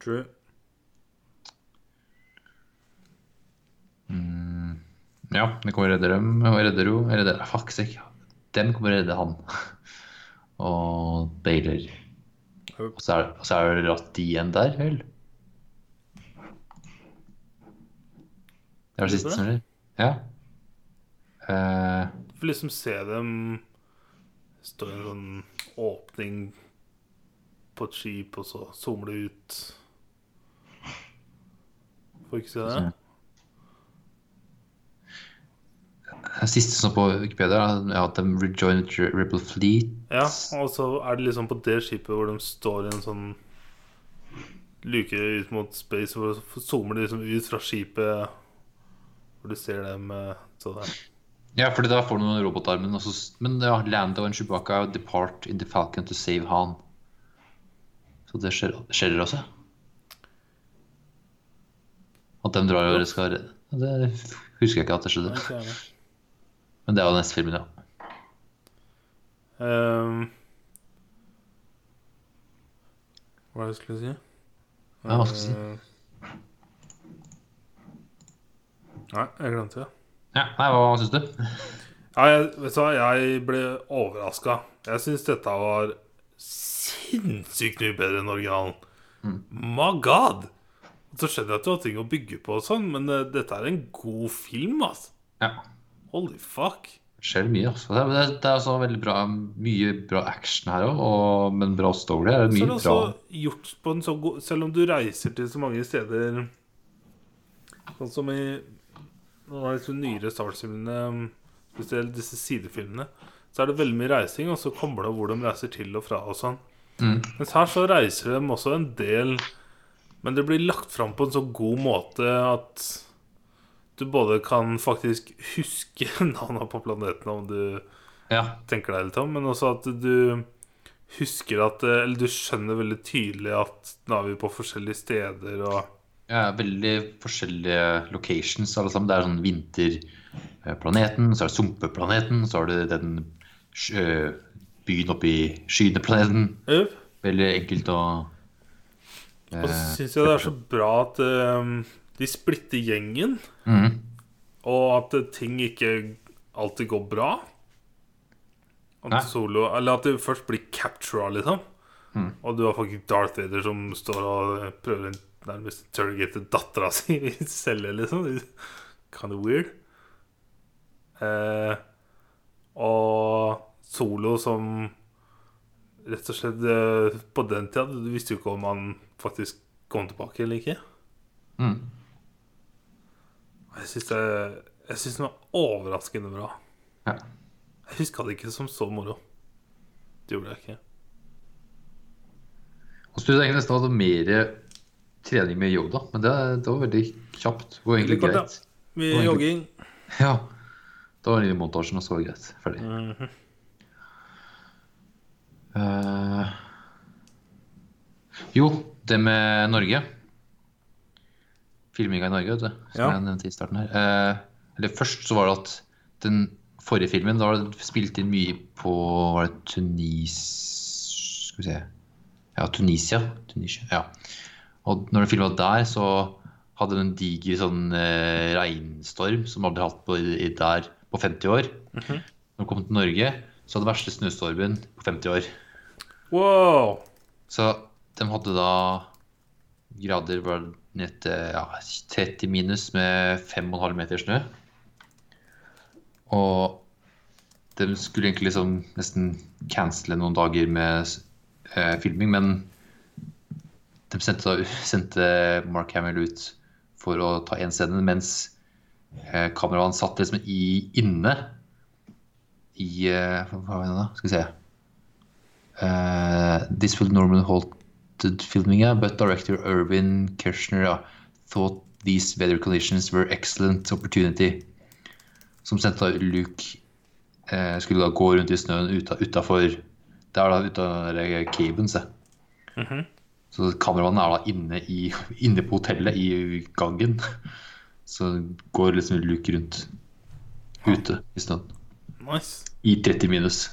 True. Mm, ja, det kommer redder dem, og redder jo redder, Fuck sake. Dem kommer redde han. og Baylor. Og så er, så er det ratt igjen der, vel? Det er det siste som skjer. Ja. Eh, Du får liksom se dem stå i en sånn åpning på et skip, og så zoomer det ut. Får ikke se det? det siste som på Wikipedia er at de rejoined Rebel Fleet. Ja, og så er det liksom på det skipet hvor de står i en sånn luke ut mot space, hvor så zoomer de liksom ut fra skipet, hvor du ser dem eh, så der. Ja, fordi da får du noen robotarmen. Men ja, Lando og Chewbacca depart in the Falcon to save Han. Så det skjer, skjer det også. At de drar og skal redde Det husker jeg ikke at det skjedde. Nei. Men det er jo neste filmen, ja. Um, hva er det jeg skulle si? Ja, hva skal jeg si? Eh, Nei, jeg glemte det. ja nei, hva syns du? Ja, jeg, vet du hva, jeg ble overraska. Jeg syns dette var sinnssykt mye bedre enn originalen. My god! Så skjønner jeg at du har ting å bygge på og sånn, men uh, dette er en god film, altså. Ja. Holy fuck. skjer mye. Altså. Det, er, det er- det er også veldig bra, mye bra action her òg, men bra story. Det er Så er det gjort på en så god Selv om du reiser til så mange steder Sånn som i noen av disse nyere Star Wars-filmene, spesielt disse sidefilmene, så er det veldig mye reising, og så kommer det hvor de reiser til og fra og sånn. Mm. Mens her så reiser de også en del, men det blir lagt fram på en så god måte at du både kan faktisk huske navnene på planetene om du Ja. tenker deg litt om, men også at du husker at eh, Eller du skjønner veldig tydelig at nå er vi på forskjellige steder og Ja, veldig forskjellige locations alle sammen. Det er sånn vinterplaneten, så er det sumpeplaneten, så har du den byen oppe i skyene-planeten. Jupp. Veldig enkelt å Og så syns jeg det er så bra at eh, de splitter gjengen, mm. og at ting ikke alltid går bra. At solo Eller at det først blir captura, liksom. Mm. Og du har faktisk Darth Vader som står og prøver en nærmest interrogate dattera si i celle, liksom. Kind of weird. Eh, og solo som rett og slett eh, På den tida du visste jo ikke om han faktisk kom tilbake eller ikke. Mhm. Jeg syns det den var overraskende bra. Ja. Jeg huska det ikke som så moro. Det gjorde jeg ikke. Og så jeg nesten hadde mer trening med Yoda, men det, det var veldig kjapt. og egentlig kort, greit. ja. Mye egentlig- jogging. Ja. Da var det i montasjen, og så var det greit. Ferdig. Mm -hmm. uh... jo, det med Norge. Filminga i Norge, vet du. Som Ja. jeg nevnte i starten her. Eh, eller først så var det at den forrige filmen, da var det spilt inn mye på Var det Tunis Skal vi se Ja, Tunisia. Tunisia ja. Og når den filma der, så hadde den en diger sånn eh, regnstorm som aldri hatt på, i, der på 50 år. Mhm. Når den kom til Norge, så hadde den verste snøstormen på 50 år. Wow! Så de hadde da grader var ned til ja, 30 minus med 5,5 meter snø. Og de skulle egentlig liksom nesten cancele noen dager med eh, filming, men de sendte, sendte Mark Hamill ut for å ta én scene, mens eh, kameraet satt liksom i, inne i eh, Hva var det da? Skal vi se. Uh, this will normally halted filming, but director Irvin Kirchner yeah, thought these weather conditions were excellent opportunity. Som sendte da Luke eh, skulle da gå rundt i snøen uta, utafor Det er da utafor caben, se. -hmm. Så kameramannen er da inne, i, inne på hotellet i gangen. Så går liksom Luke rundt ute i snøen. Nice. I 30 minus.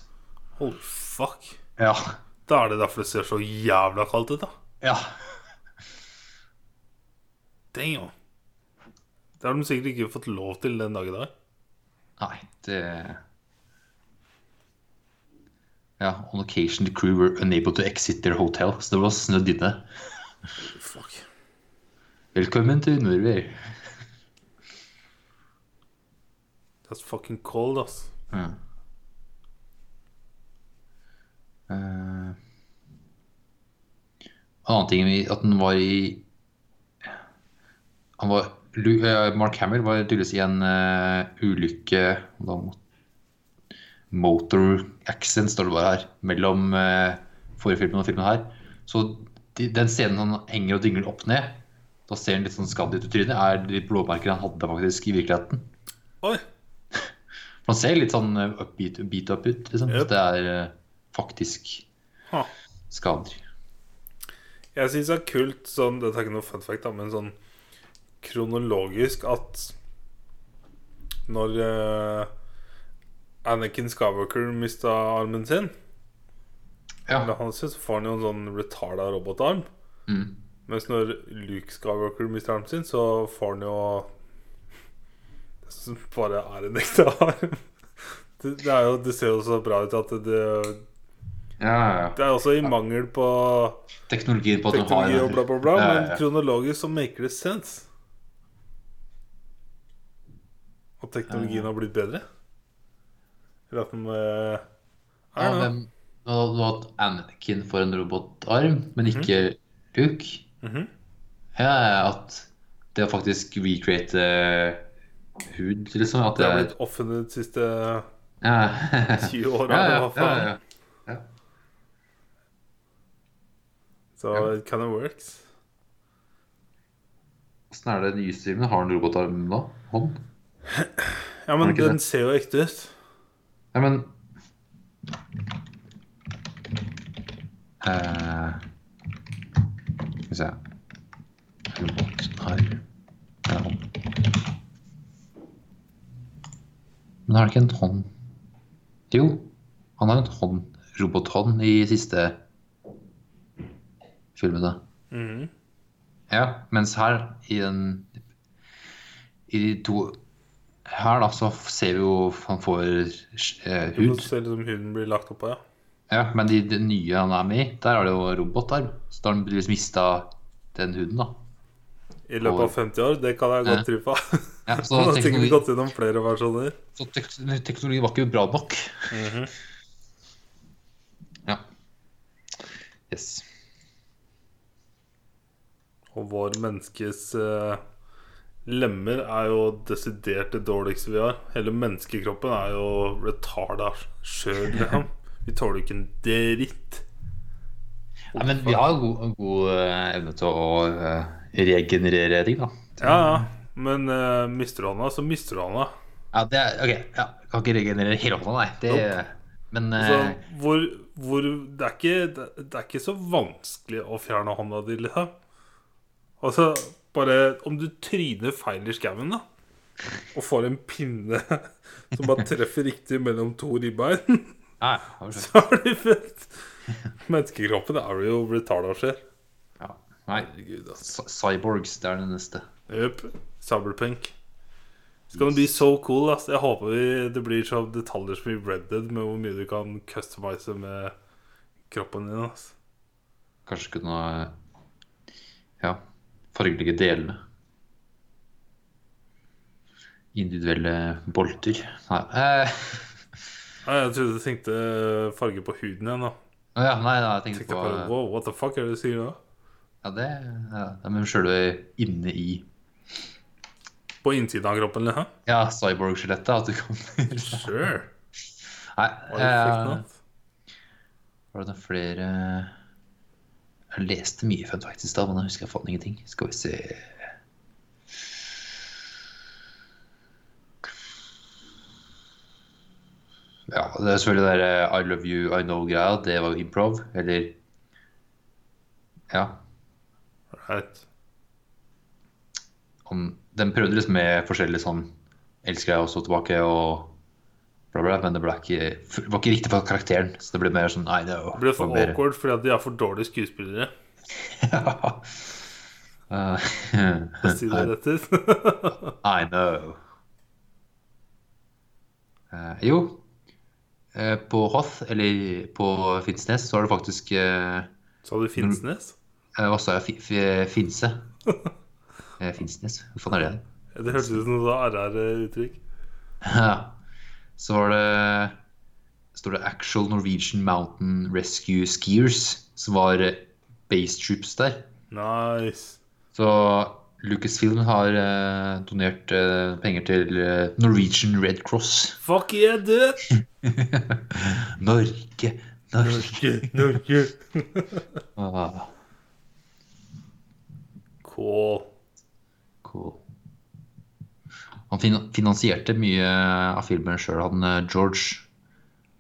Holy fuck. Ja. Da er det derfor det ser så jævla kaldt ut, da. Ja. Damn. Det har de sikkert ikke fått lov til den dag i dag. Nei, det Ja, on occasion the crew were unable to exit their hotel, så det var snødd inne. Fuck. Velkommen til Norway. That's fucking cold, ass. Ja. Eh, en annen ting at den var i han var, eh, Mark Hamill var tydeligvis i en uh, ulykke da, Motor accident, står det bare her, mellom uh, forrige filmen og filmen her. Så de, den scenen han henger og dingler opp ned, da ser han litt sånn skadd ut i trynet, er de blåmerkene han hadde faktisk i virkeligheten. Oi. Man han ser litt sånn eh, upbeat, beat up ut, liksom. Yep. Så det er eh, faktisk Ha. skader. Jeg syns det er kult sånn Dette er ikke noe fun fact, da, men sånn kronologisk at når uh, Anakin Skywalker mista armen sin, Ja. eller hans, så får han jo en sånn retarda robotarm. Mm. Mens når Luke Skywalker mister armen sin, så får han jo Det som bare er en ekte arm. Det, det, er jo, det ser jo så bra ut at det. Det er også i mangel på teknologi, på at teknologi du har og bla, bla, bla. Ja, ja, Men kronologisk så maker det sense. At teknologien har blitt bedre. Eller at den eh, I Ja, know. du har hatt Anakin for en robotarm, men ikke Luke. Mhm. Ja, at det å faktisk recreate eh, hud, liksom. At Det det har er blitt offentlighet de siste ja. 20 åra. ja, ja, ja, ja. ja. Så Ja. it kind of works. Åssen er det nyeste filmen? Har han robotarm da? Hånd? Ja, men den den ser jo ekte ut. Nei, men eh, Skal vi se Robotarm ja. Men har han ikke en hånd Jo, han har en hånd, robothånd i siste filmene. Mm. Ja, mens her i den I de to her, da, så ser vi jo han får eh, Du ser liksom huden blir lagt oppå, ja. Ja, men i det nye han er med i, der er det jo robotarm. Så da har han tydeligvis mista den huden, da. I løpet av 50 år. Det kan jeg godt tro på. Ja, så teknologi, gått gjennom flere versjoner. så tek teknologi var ikke bra nok. Ja. Yes. Og vår menneskes eh, lemmer er jo desidert det dårligste vi har. Hele menneskekroppen er jo retarda sjøl, liksom. Vi tåler ikke en dritt. Nei, men vi har god, god eh, evne til å eh, regenerere ting, da. Ja, ja. Men uh, mister du hånda, så mister du hånda. Ja, det er, ok, ja, kan ikke regenerere hele hånda, nei. Det, Men Så eh, hvor, hvor det, er ikke, det, det er ikke så vanskelig å fjerne hånda di, liksom. Altså, bare om du tryner feil i skauen, da, og får en pinne som bare treffer riktig mellom to ribbein, ja, så er du fucked. Menneskekroppen er jo retarda skjer. ja, Nei, Herregud, altså. cyborgs, det er det neste. Yep. Cyberpunk. It's det bli så cool. ass Jeg håper vi, det blir så detaljer som i Red Dead, med hvor mye du kan customize med kroppen din. ass Kanskje kunne ja, fargelegge delene. Individuelle bolter. Nei, eh, Nei, Jeg trodde du tenkte farge på huden igjen. da ja, nei, nei, jeg tenkte Tenkte på på, wow, What the fuck er det du sier da? Ja, det ja, det er med sjølve inne i På innsiden av kroppen? Liksom. Ja, cyborg-skjelettet. At du kan Sure. Nei, Var det eh, var det flere Jeg leste mye fun facts i stad, men jeg husker jeg fant ingenting. Skal vi se Ja, det er selvfølgelig det der I love you, I know-greia. Det var jo improv. Eller Ja. Right. Den prøvde liksom med forskjellige sånn Elsker jeg også tilbake og bla, bla, men det ble ikke, det var ikke riktig for karakteren. Så det ble mer sånn I know. Det ble for mer- awkward fordi de er for dårlige skuespillere. Uh, For si det rett ut. I know. Uh, jo, uh, på Hoth, eller på Finnsnes, så har du faktisk eh, Sa du Finnsnes? eh, Hva sa jeg? Fi- fi- Finse? Finnsnes? Hva faen er det? Det hørtes ut som noe RR-uttrykk. Så var det står det Actual Norwegian Mountain Rescue Skiers, som var base troops der. Nice. Så Lucasfilm har uh, donert uh, penger til uh, Norwegian Red Cross. Fuck yeah, dude! Norge, Norge. Norge, Norge. Ah, Cool. cool. Han finansierte mye av filmen sjøl, han eh, George.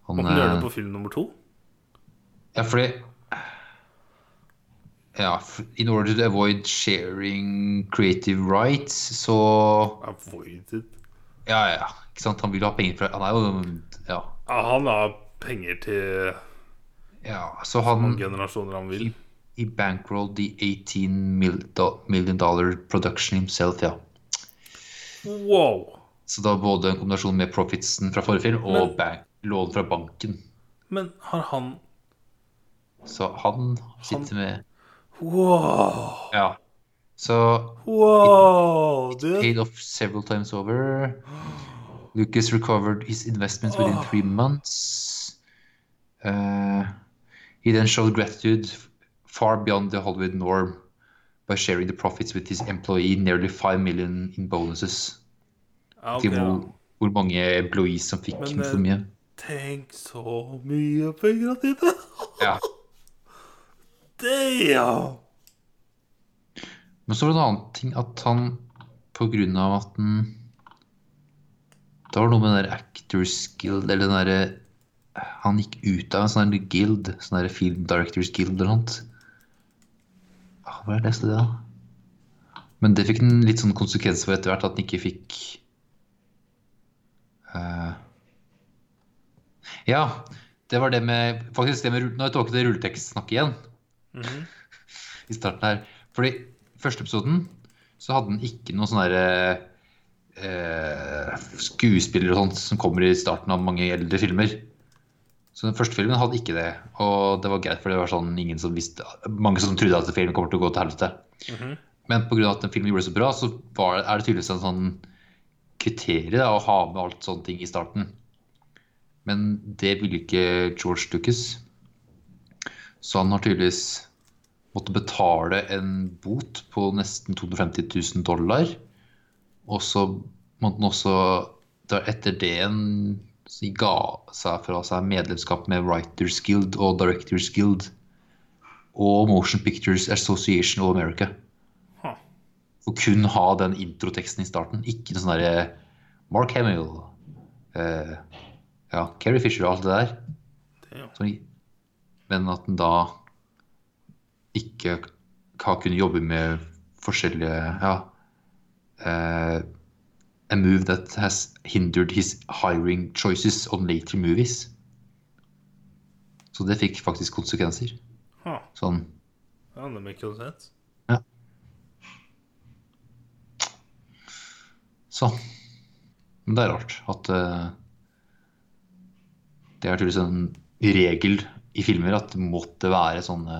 Han, Måtte han gjøre eh, det på film nummer to? Ja, fordi ja, In order to avoid sharing creative rights, så Avoided. Ja, ja. Ikke sant? Han vil ha penger fra Han er jo Ja. Ja, han har penger til ja så han generasjoner han vil. He bankrolled the 18 million dollar production himself, ja. Wow! Så da både en kombinasjon med profitsen fra forrige film og Men- lån fra banken. Men har han Så han sitter med Wow! Ja. Så Wow! Dude. paid off several times over. Lucas recovered his investments within three months. Uh, he then showed gratitude far beyond the Hollywood norm by sharing the profits with his employee, nearly five million in bonuses. Ja, ok, Til ja. hvor, hvor mange employees som fikk Men, for eh, mye. Tenk så mye penger at dine! Ja. Damn! Men så var det en annen ting at han på grunn av at han Det var noe med den der Actors Guild, eller den derre Han gikk ut av en sånn guild, sånn der Film Directors Guild eller noe. Ah, Hvor jeg leste det, da? Men det fikk en litt sånn konsekvens for etter hvert, at den ikke fikk uh... Ja, det var det med Faktisk det med Nå er jeg tilbake til rulletekstsnakk igjen Mhm. i starten her. Fordi første episoden så hadde den ikke noe sånn derre uh, skuespillere og sånt som kommer i starten av mange eldre filmer. Så den første filmen hadde ikke det, og det var greit, for det var sånn ingen som visste Mange som trodde at filmen kommer til å gå til helvete. Men pga. at den filmen gjorde det så bra, så var det, er det tydeligvis en sånn kriterium da, å ha med alt sånne ting i starten. Men det ville ikke George Lucas. Så han har tydeligvis måttet betale en bot på nesten 250 000 dollar. Og så måtte han også etter det en ga seg fra seg medlemskap med Writers Guild og Directors Guild og Motion Pictures Association of America. Huh. Og kun ha den introteksten i starten. Ikke noe sånn derre Mark Hamill, eh, ja, Carrie Fisher og alt det der. Som, men at den da ikke har kunnet jobbe med forskjellige Ja. eh, a move that has hindered his hiring choices on later movies. Så det fikk faktisk konsekvenser. Huh. Sånn Ja, det make sense. Så. Men det er rart at uh, Det er tydeligvis en regel i filmer at det måtte være sånne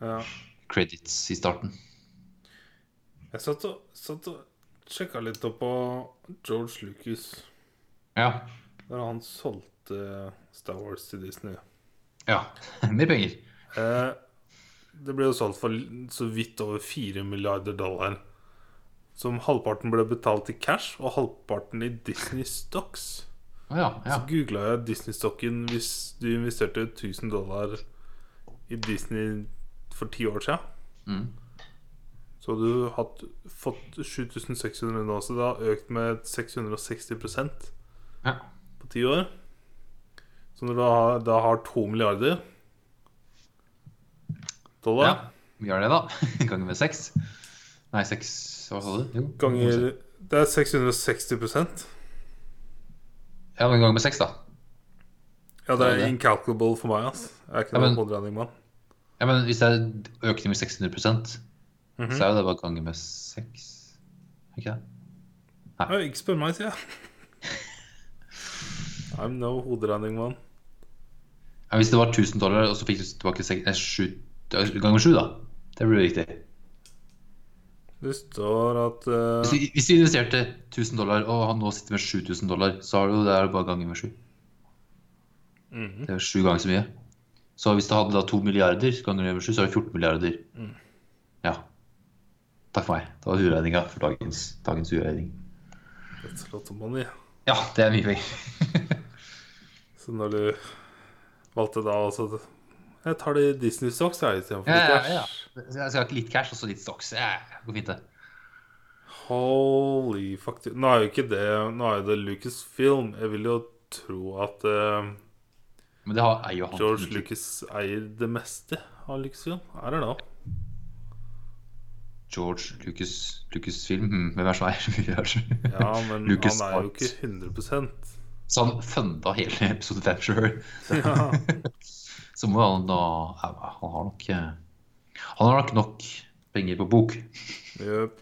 Ja. credits i starten. Jeg satt og, satt og sjekka litt opp på George Lucas Ja. Når han solgte Star Wars til Disney. ja. Mer penger. Eh, det ble jo solgt for så vidt over 4 milliarder dollar. Som halvparten ble betalt i cash, og halvparten i Disney stocks. Oh, ja. ja. Så googla jeg Disney-stokken hvis du investerte 1000 dollar i Disney for ti år siden. Mm. Så hadde du hatt, fått 7600 nå, så det har økt med 660 ja. på ti år. Så når du har, da har to milliarder dollar ja. Vi har det, da. Ganger med seks. Nei, seks Hva sa du? Jo. ganger Det er 660% Ja, men ganger med seks, da. Ja, det er incalculable for meg, ass. Jeg er ikke Ja, noen men- hoderegningsmann. Ja, men hvis det er økning med 600 Mhm. så er jo det bare ganger med seks. Ikke det? Ja, ikke spør meg, sier jeg. I'm no hoderegningsmann. Ja, hvis det var 1000 dollar, og så fikk du tilbake seks, nei, sju, ganger med sju, da. Det blir riktig. Det står at uh... Hvis du, hvis du investerte 1000 dollar, og han nå sitter med 7000 dollar, så har du det er bare ganger med sju. -hmm. Det er sju ganger så mye. Så hvis du hadde da to milliarder ganger med sju, så er det 14 milliarder. Mm. Ja. Takk for meg. Det var uregninga for dagens, dagens uregning. That's a lot of. Ja, det er mye penger. Så når du valgte da altså Jeg tar det i Disney Stocks jeg, istedenfor Ja, ja, cash. ja. ja. Jeg skal ha litt cash og så litt stocks. Ja, går fint, det. Holy fuck. Nå er jo ikke det Nå er jo det Lucasfilm. Jeg vil jo tro at uh, Men det har. George Lucas eier det meste av Lucasfilm. Er det know. George Lucas, Lucasfilm. Hmm, hvem er eier så mye? Ja, men Lucas han er jo ikke 100 Så han funda hele episode 5 sjøl. ja. Så må han da Han har nok eh, Han har nok nok penger på bok Yep.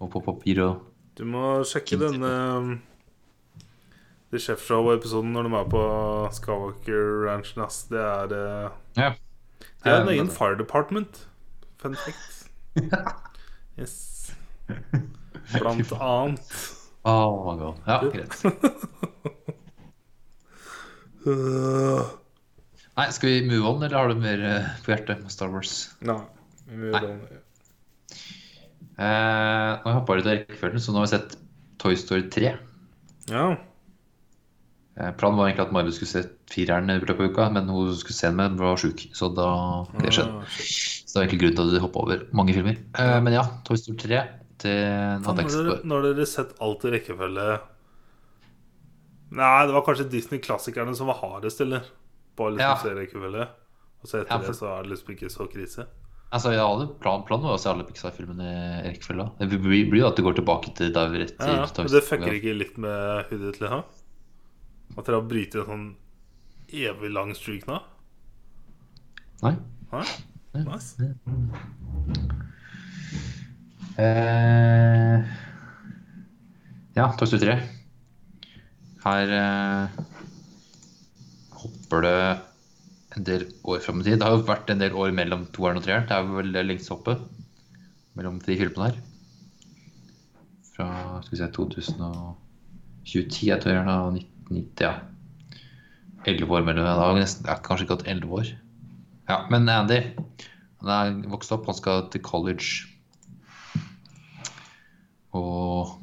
og på papir og Du må sjekke denne um, The Chef Show-episoden når de er på Skywalker Ranch. Det er eh, Ja. Det er en Eh, egen fire department. Fun fact. Yes. Blant annet. Oh my god. Ja, greit. Nei, skal vi move on, eller har du mer eh, på hjertet med Star Wars? Nei. vi move on, ja Eh, nå har jeg litt av rekkefølgen, så nå har vi sett Toy Story 3. Ja. Eh, planen var egentlig at Marve skulle se fireren i løpet av uka, men hun skulle se den med, var sjuk. Så da det skjedde. Ah. Så det var egentlig grunnen til at du hoppa over mange filmer. Eh, men ja, Toy Story 3 det hadde Når jeg dere, sett når dere sett alt i rekkefølge Nei, det var kanskje Disney-klassikerne som var hardest, eller? På å liksom Ja. rekkefølge. Og så etter Ja, for- det så er det liksom ikke så krise. Altså, jeg hadde plan, Planen var å se alle Pixar-filmene i rekkefølge. Det blir jo at du går tilbake til der vi rett Ja, ja. Men det fucker ikke litt med hodet til han? At dere har brytet en sånn evig lang streak nå? Nei. Nei? Nice. Eh, ja, Toy Story 3. Her eh, hopper det en del år fram i tid. Det har jo vært en del år mellom toeren og treeren. Det er vel det lengste hoppet mellom de filmene her. Fra skal vi se, 2010, jeg tror jeg, og 1990, ja. 11 år mellom det har nesten, det er kanskje ikke hatt 11 år. Ja, men Andy, han er vokst opp, han skal til college. Og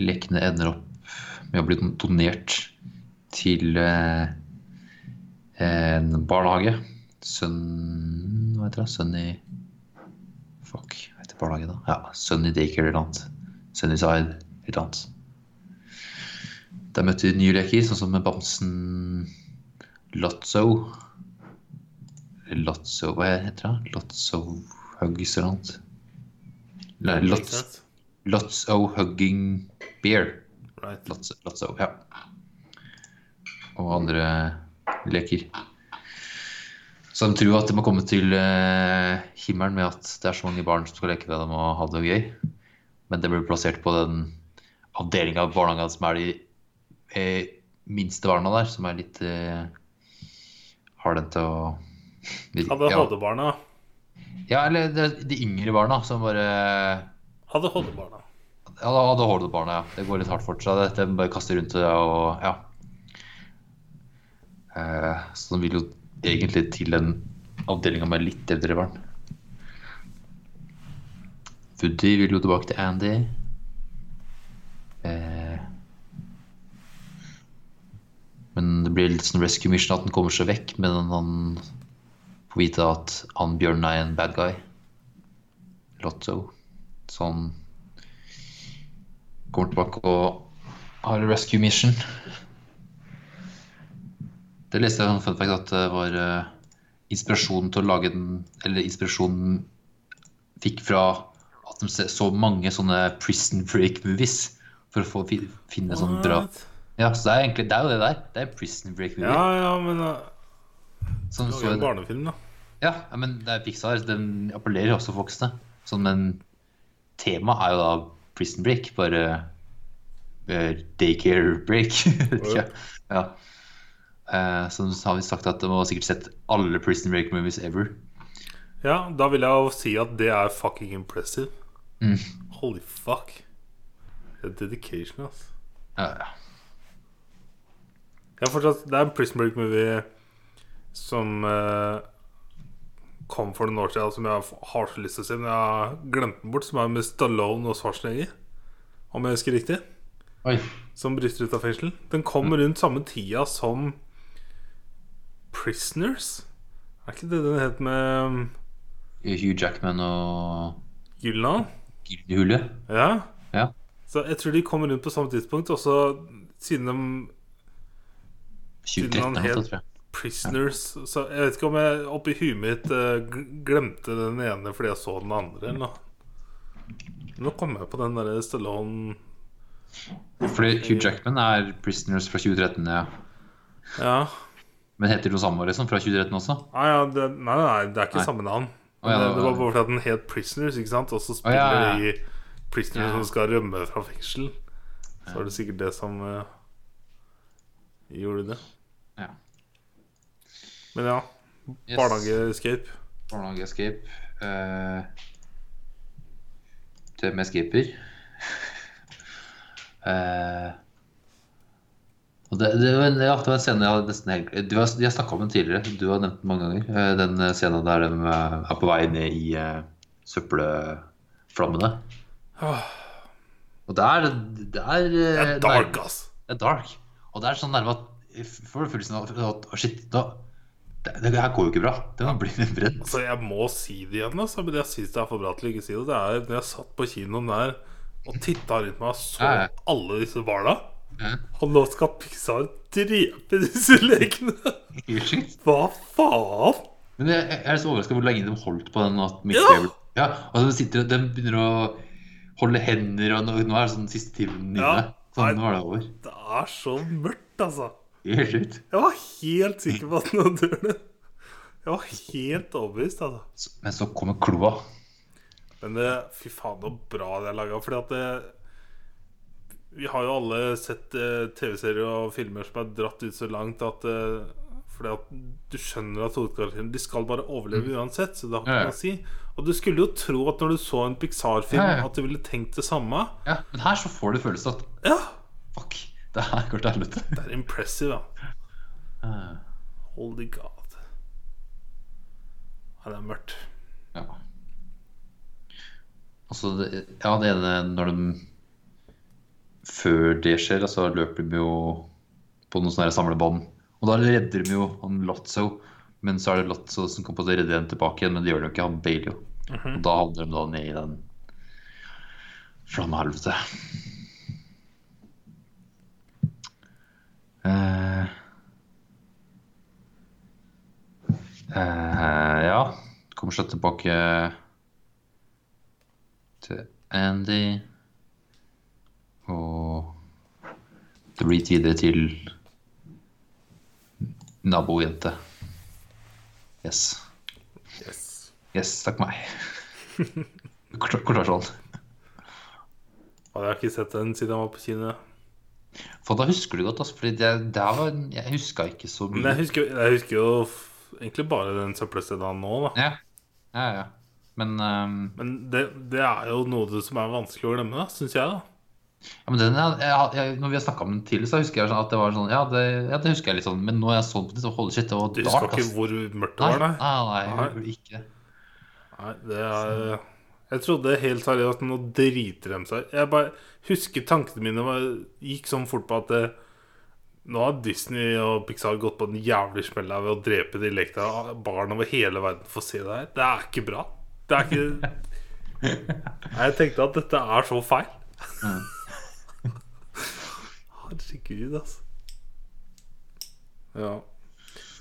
lekene ender opp med å bli donert til eh, en barnehage. Sønn Hva heter det? Sønn i Fuck, hva heter barnehage da? Ja, Sønn i Daycare eller noe annet. Sunnyside eller noe annet. Der møtte de nye leker, sånn som bamsen Lotso. Lotso, hva heter det? Lotso Huggs eller noe Lots. Lotso Hugging Beer. Right. Lotso, Lotso, ja. Og andre leker. Så de tror at de må komme til eh, himmelen med at det er så mange barn som skal leke med dem og ha det gøy. Men det blir plassert på den avdelinga av barnehagen som er de eh, minste barna der, som er litt eh, Har den til å ADHD-barna. ja, eller de, de yngre barna som bare ADHD-barna. Ja, Horde-barna, ja. Det går litt hardt for seg. De bare kaster rundt det og ja. Eh, så de vil jo egentlig til den avdelinga med litt eldre barn. Woody vil jo tilbake til Andy. Eh, men det blir litt sånn rescue mission at han kommer seg vekk, men han får vite at han Bjørn er en bad guy. Lotto. Så han kommer tilbake og har en rescue mission. Det leste jeg en fun fact at det var eh, inspirasjonen til å lage den Eller inspirasjonen fikk fra at de så mange sånne prison break movies for å få finne sånn bra What? Ja, så det er egentlig det er jo det der. Det er prison break movie. Ja, ja, men uh, det er jo en barnefilm, da. ja, men det er Pixar. Den appellerer også til voksne. Sånn, men temaet er jo da prison break, bare uh, daycare break. ja. Ja. Uh, så har vi sagt at de har sikkert sett alle prison break movies ever. Ja, da vil jeg jo si at det er fucking impressive. Mm. Holy fuck. Det er dedication, altså. Ja, ja. Fortsatt, det er en Prison Break-movie som eh, kom for noen år siden, som jeg har så lyst til å se, men jeg har glemt den bort. Som er med Stallone og Schwarzenegger, om jeg husker riktig. Oi. Som bryter ut av fengsel. Den kom rundt samme tida som Prisoners. Er ikke det den het med um, Hugh Jackman og Gyllenhaal? Gilde Ja. Ja. Så jeg tror de kommer rundt på samme tidspunkt. Og så siden de 2013 han eller noe, jeg. Prisoners Så jeg vet ikke om jeg oppi huet mitt eh, glemte den ene fordi jeg så den andre. Eller. Nå kommer jeg på den derre Stallone Fordi Hugh Jackman er Prisoners fra 2013, ja. Ja. Men heter det noe samme liksom, fra 2013 også? Nei, ja, det, nei, nei, det er ikke Nei. samme navn. Oh, ja, det, det var- bare fordi den het Prisoners, ikke sant? Og så spiller ja. de Prisoners som skal rømme fra fengsel. Så er det sikkert det som uh, gjorde det. Men ja. Yes. Barnehageescape. Barnehageescape. Barnehage Uh, det med escaper. Eh, og det, det, var en, ja, det var en scene jeg hadde nesten helt du har, har snakka om den tidligere. Du har nevnt den mange ganger. Eh, den eh, scenen der de eh, er på vei ned i uh, søppelflammene. Og det er Det er, Det eh, er dark, ass. Det er dark. Og det er sånn nærme at får du følelsen av at shit, da, det, her går jo ikke bra. Det blir brent. Altså, jeg må si det igjen, altså, men jeg syns det er for bra til å ikke si det. Det er når jeg satt på kinoen der og titta rundt meg og så Ja, ja. alle disse barna. Ja. Og nå skal Pixar drepe disse lekene! Hva faen? Men jeg, jeg er så overraska hvor lenge de holdt på den. At Ja! Ja, og så sitter de begynner å holde hender, og nå, nå er det sånn siste timen inne. Sånn, nå er det over. Det er så mørkt, altså. Sjukt. Jeg var helt sikker på at nå dør det. Jeg var helt overbevist, altså. Men så kommer kloa. Men det, fy faen, så bra det er laga. Fordi at det Vi har jo alle sett eh, TV-serier og filmer som er dratt ut så langt at eh, Fordi at du skjønner at hovedkarakterene De skal bare overleve uansett, så det har ikke Mm. Ja. noe å si. Og du skulle jo tro at når du så en Pixar-film, Ja, ja. at du ville tenkt det samme. Ja, men her så får du følelsen at Ja! fuck, det her går til helvete. Det er impressive, da. Holy god. Ja, det er mørkt. Ja. Altså, det, ja, det ene når de Før det skjer, så løper de jo på noen sånne samlebånd. Og da redder de jo han Lotso. Men så er det Lotso som kommer på å redde dem tilbake igjen, men det gjør de jo ikke. Han bailer jo. Og da havner de da ned i den flammehelvete. Eh, ja. Kommer seg tilbake til Andy. Og det blir videre til nabojente. Yes. Yes. Yes, takk meg. Kort versjon. Og jeg har ikke sett den siden jeg var på kino. For da husker du godt, altså, fordi det, det var, jeg huska ikke så Men mye. jeg husker, jeg husker jo egentlig bare den søppelstedet nå, da. Ja, ja, ja. Men, um... Men det, det er jo noe som er vanskelig å glemme, syns jeg. da ja, men den, jeg, jeg, når vi har snakka om den tidligere, så husker jeg sånn at det var sånn Ja, det, ja, det husker jeg litt sånn, men nå er jeg sånn på det, så holder shit, det var Du husker ikke hvor mørkt det var, nei? nei, nei, Nei. nei, ikke det. Nei, det er Jeg trodde helt seriøst nå driter de seg Jeg bare husker tankene mine var, gikk sånn fort på at det, nå har Disney og Pixar gått på den jævlig smella ved å drepe de lekte barn over hele verden for å se det her. Det er ikke bra. Det er ikke Jeg tenkte at dette er så feil. Herregud, altså. Ja.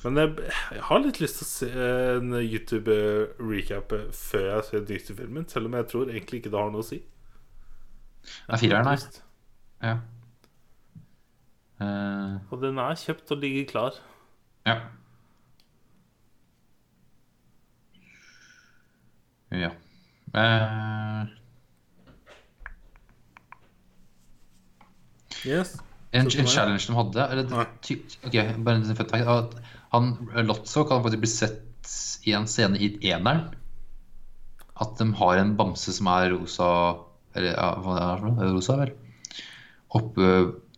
Men jeg, jeg har litt lyst til å se en YouTube-recap før jeg ser Disney-filmen. Selv om jeg tror egentlig ikke det har noe å si. Nei, fireren, nei. Trist. Ja. Uh... Og den er kjøpt og ligger klar. ja. Ja. Uh... Yes. en, en challenge de hadde eller, ty, Ok, bare en fun fact, at Han Lotso kan faktisk bli sett i en scene i eneren. At de har en bamse som er rosa Eller ja, hva er det for noe? Rosa, vel? Oppe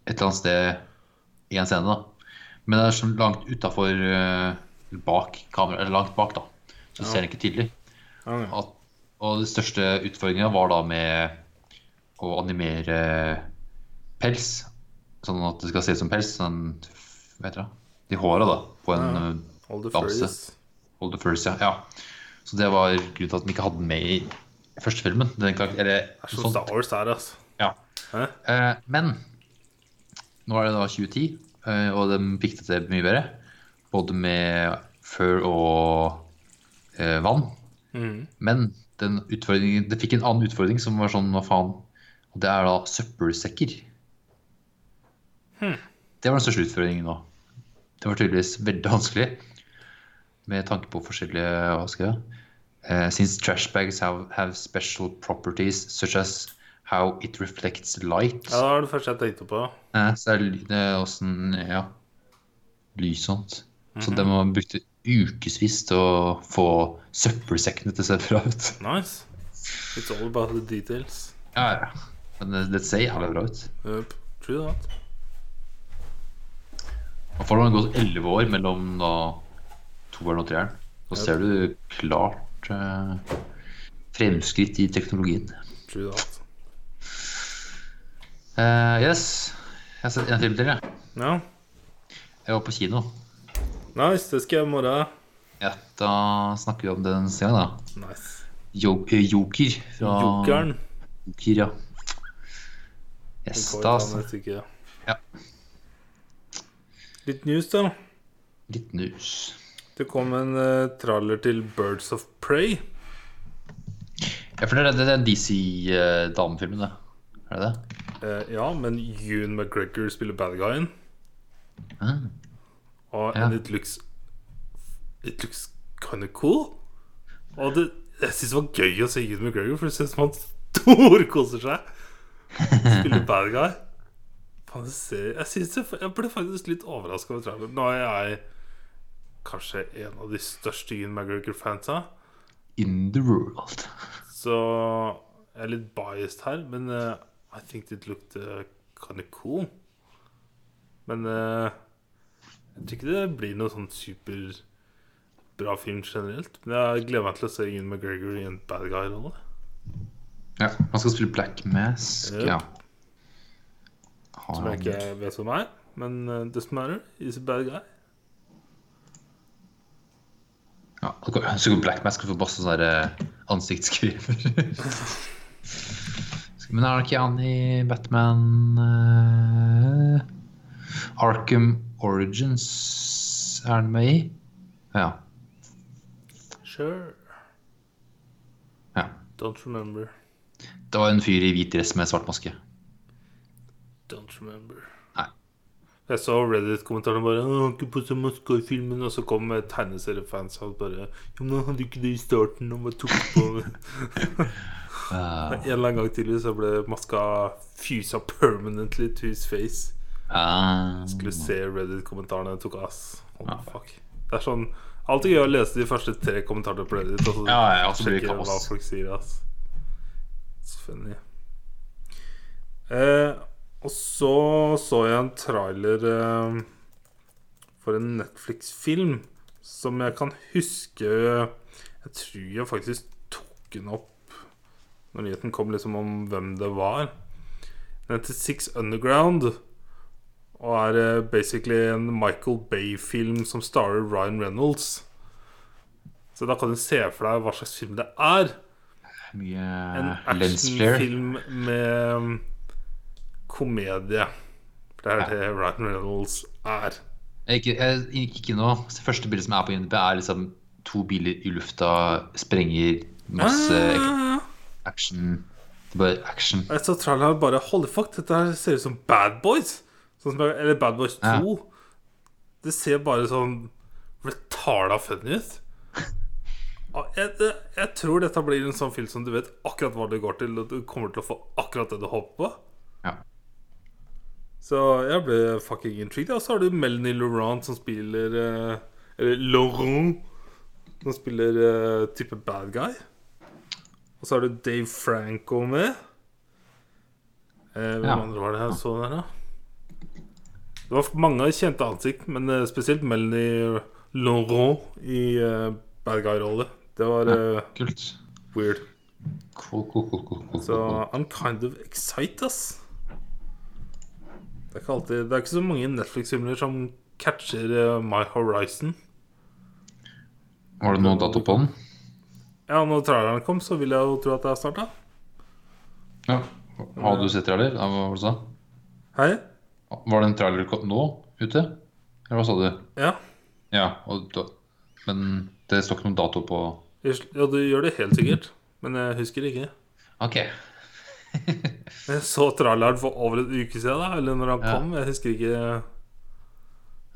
et eller annet sted i en scene, da. Men det er sånn langt utafor Bak kamera, eller langt bak, da. Så ja. ser den ikke tydelig. Ja, ja. At, og den største utfordringa var da med å animere pels. Sånn at det skal se ut som pels. Sånn, hva heter De håra. På en Ja. Hold the Bamse. Hold the first, ja. ja. Så det var grunnen til at de ikke hadde den med i første filmen. Den, karak- Det er som sånn- Star Wars her, altså. ja. Eh, men nå er det da 2010, eh, og de fikk det til mye bedre. Både med fur og eh, vann. Mm. Men den utfordringen, det fikk en annen utfordring som var sånn, hva faen? Og det er da søppelsekker. Det var den største utfordringen nå. Det var tydeligvis veldig vanskelig. Med tanke på forskjellige hva skal jeg? Eh, since trash bags have, have special properties such as how it reflects light. Ja, det var det første jeg tenkte på. Uh, så er det, det åssen Ja. Lys og sånt. Så de man brukte ukevis til å få søppelsekkene til å se bra ut. Nice. It's all about the details. Ja, ja. Men det, det ser jævlig bra ut. Yep. True that. For det har gått elleve år mellom da toeren og treeren. Så ser du klart eh, fremskritt i teknologien. True that. Uh, yes. Jeg har sett en film til, jeg. Ja. Jeg var på kino. Nice, det skal jeg i morgen. Ja, da snakker vi om det neste gang, da. Nice. Jo eh, Joker fra Jokeren. Joker, ja. Yes, da neste uke. Ja. Litt news, da. Litt news. Det kom en uh, traller til Birds of Prey. Ja, for det er, er DC-damefilmen, det. Er det det? Uh, ja, men Ewan McGregor spiller bad guyen. Mm. Og Ja. it looks It looks kind of cool. Og det, Jeg syns det var gøy å se Ewan McGregor, for det ser ut som han storkoser seg. Spiller bad guy. Ser, jeg, jeg ble faktisk litt overraska over traileren. Nå er jeg kanskje en av de største Ian McGregor-fansa, In the world. så jeg er litt biased her. Men uh, I think it looked uh, kind of cool. Men uh, jeg tror ikke det blir noe sånn superbra film generelt. Men jeg gleder meg til å se Ian McGregor i en bad guy-rolle. Ja, han skal spille Black Mask. Yep. Ja. Som jeg han ikke vet hvem er. Men uh, doesn't matter. He's a bad guy. Ja, så går Black Mask og får bare sånn der, eh, ansiktskrever. Men er det ikke han i Batman uh, Arkham Origins er han med i? Ja. Sure. ja. Don't remember. Det var en fyr i hvit dress med svart maske. Don't remember. Nei. Jeg så Reddit-kommentarene bare 'Han har ikke på seg maske i filmen', og så kom tegneseriefans og bare 'Jo, men han hadde ikke det i starten, han bare tok på. Uh, En eller annen gang tidligere så ble maska fusa permanently to his face. Ah. Skulle se Reddit-kommentarene tok ass. Holy fuck. Det er sånn Alltid gøy å lese de første tre kommentarene på Reddit. Og så Ja, jeg, og så sjekke hva folk sier. ass It's funny. Eh, og så så jeg en trailer eh, for en Netflix-film som jeg kan huske Jeg tror jeg faktisk tok den opp når nyheten kom liksom om hvem det var. Den heter Six Underground. Og er eh, basically en Michael Bay-film som starrer Ryan Reynolds. Så da kan du se for deg hva slags film det er. En mye en actionfilm med komedie. For det er det Ryan Reynolds er. Ikke, ikke nå. Det første bildet som er på IMDb, er liksom to biler i lufta, sprenger, masse Ah, action. Det er bare action. jeg så traileren bare Holy fuck, dette her ser ut som Bad Boys. Sånn som, eller Bad Boys 2. Ja. Det ser bare sånn retarda funny ut. Jeg, jeg, jeg tror dette blir en sånn film som du vet akkurat hva det går til, og du kommer til å få akkurat det du håper på. Så jeg ble fucking intrigued. Og så har du Melanie Laurent som spiller eh, Eller Laurent som spiller eh, type bad guy. Og så har du Dave Franco med. Eh, hvem Ja. andre var det jeg så der, da? Det var mange kjente ansikt, men spesielt Melanie Laurent i bad guy-rolle. Det var ja, Kult. weird. Cool, cool, cool, cool, cool, Så. I'm kind of excited, ass. Det er ikke alltid Det er ikke så mange Netflix-filmer som catcher eh, My Horizon. Var det noe dato på den? Ja, når traileren kom, så vil jeg jo tro at det har starta. Ja. Har du sett trailer? Hva var det du sa? Hei? Var det en trailer nå ute? Eller hva sa du? Ja. Ja, og men det står ikke noen dato på Ja, du gjør det helt sikkert. Men jeg husker ikke. OK. Jeg så traileren for over en uke siden, da, eller når han Ja. kom. Jeg husker ikke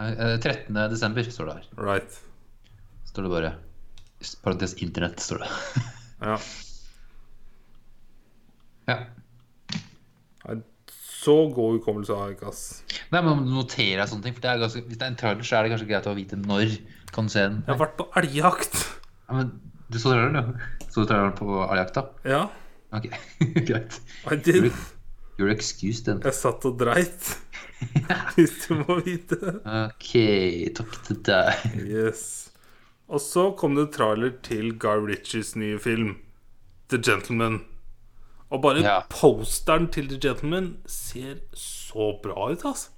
Eh, 13. desember står det her. Right. Står det bare. Parentes internett, står det. Ja. Ja. Så god hukommelse har jeg ikke, ass. Nei, men noterer jeg sånne ting? For det ganske, Hvis det er en trailer, så er det kanskje greit å vite når kan du se den. Jeg har vært på elgjakt. Ja, men du så traileren, du? Så du traileren på elgjakta? Ja, Ok, greit. Did. You're excused, then. Jeg satt og dreit. Hvis du må vite. Ok, takk til deg. Yes. Og så kom det trailer til Guy Ritchies nye film, The Gentleman. Og bare Ja. posteren til The Gentleman ser så bra ut, altså.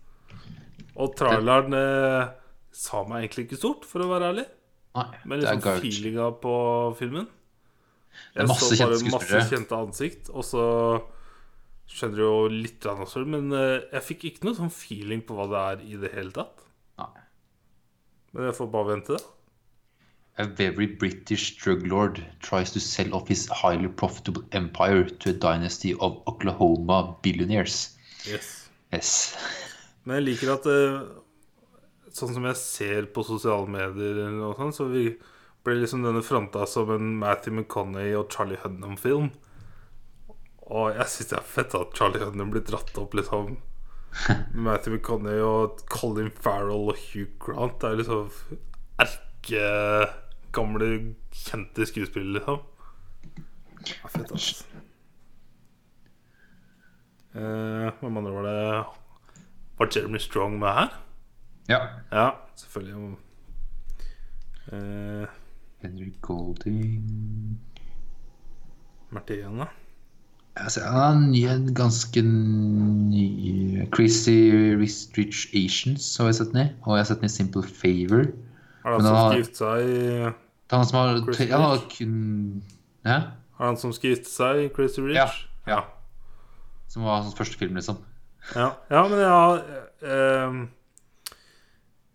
Og traileren eh, sa meg egentlig ikke stort, for å være ærlig. Nei, Men liksom feelinga på filmen. Er Jeg masse kjente masse kjente ansikt, og så skjønner du jo litt også, men eh, jeg fikk ikke noe sånn feeling på hva det er i det hele tatt. Nei. Men jeg får bare vente, da. A very British drug lord tries to sell off his highly profitable empire to a dynasty of Oklahoma billionaires. Yes. Yes. Men jeg liker at eh, Sånn som jeg ser på sosiale medier, eller noe sånt, så vi, blir liksom denne fronta som en Matthew McConney og Charlie Hunnam-film. Og jeg syns det er fett at Charlie Hunnam blir dratt opp liksom Matthew McConney og Colin Farrell og Hugh Grant. Det er liksom erke gamle, kjente skuespillere, liksom. Det er fett, altså. Eh, Hvem andre var det Var Jeremy Strong med her? Ja. Ja, selvfølgelig. Eh, Henry Golding Martin, da? altså, Han er en ganske ny Crazy Rich Asians har jeg sett ned. Og jeg har sett ned Simple Favor. Har han som han har- skal gifte seg Det er han som har Crazy ja, Ja, han som skal gifte seg i Crazy Rich? Ja, ja. ja. som var hans første film, liksom. Ja, ja men jeg har eh,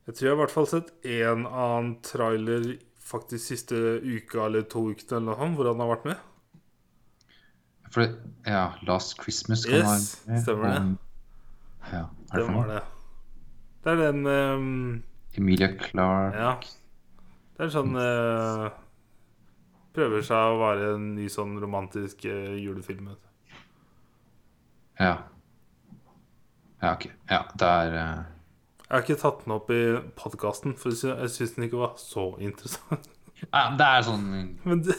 Jeg tror jeg har i hvert fall sett en annen trailer faktisk siste uka eller to ukene eller noe, hvor han har vært med. For ja, Last Christmas kan Yes, være med, stemmer det. Um, Ja, er det Det var det. Det er den um, Emilia Clarke. Ja. Det er sånn uh, Prøver seg å være en ny sånn romantisk uh, julefilm. Ja. Ja, ok. Ja, det er eh, Jeg har ikke tatt den opp i podkasten, for jeg syns den ikke var så interessant. ja, Det er sånn Men det,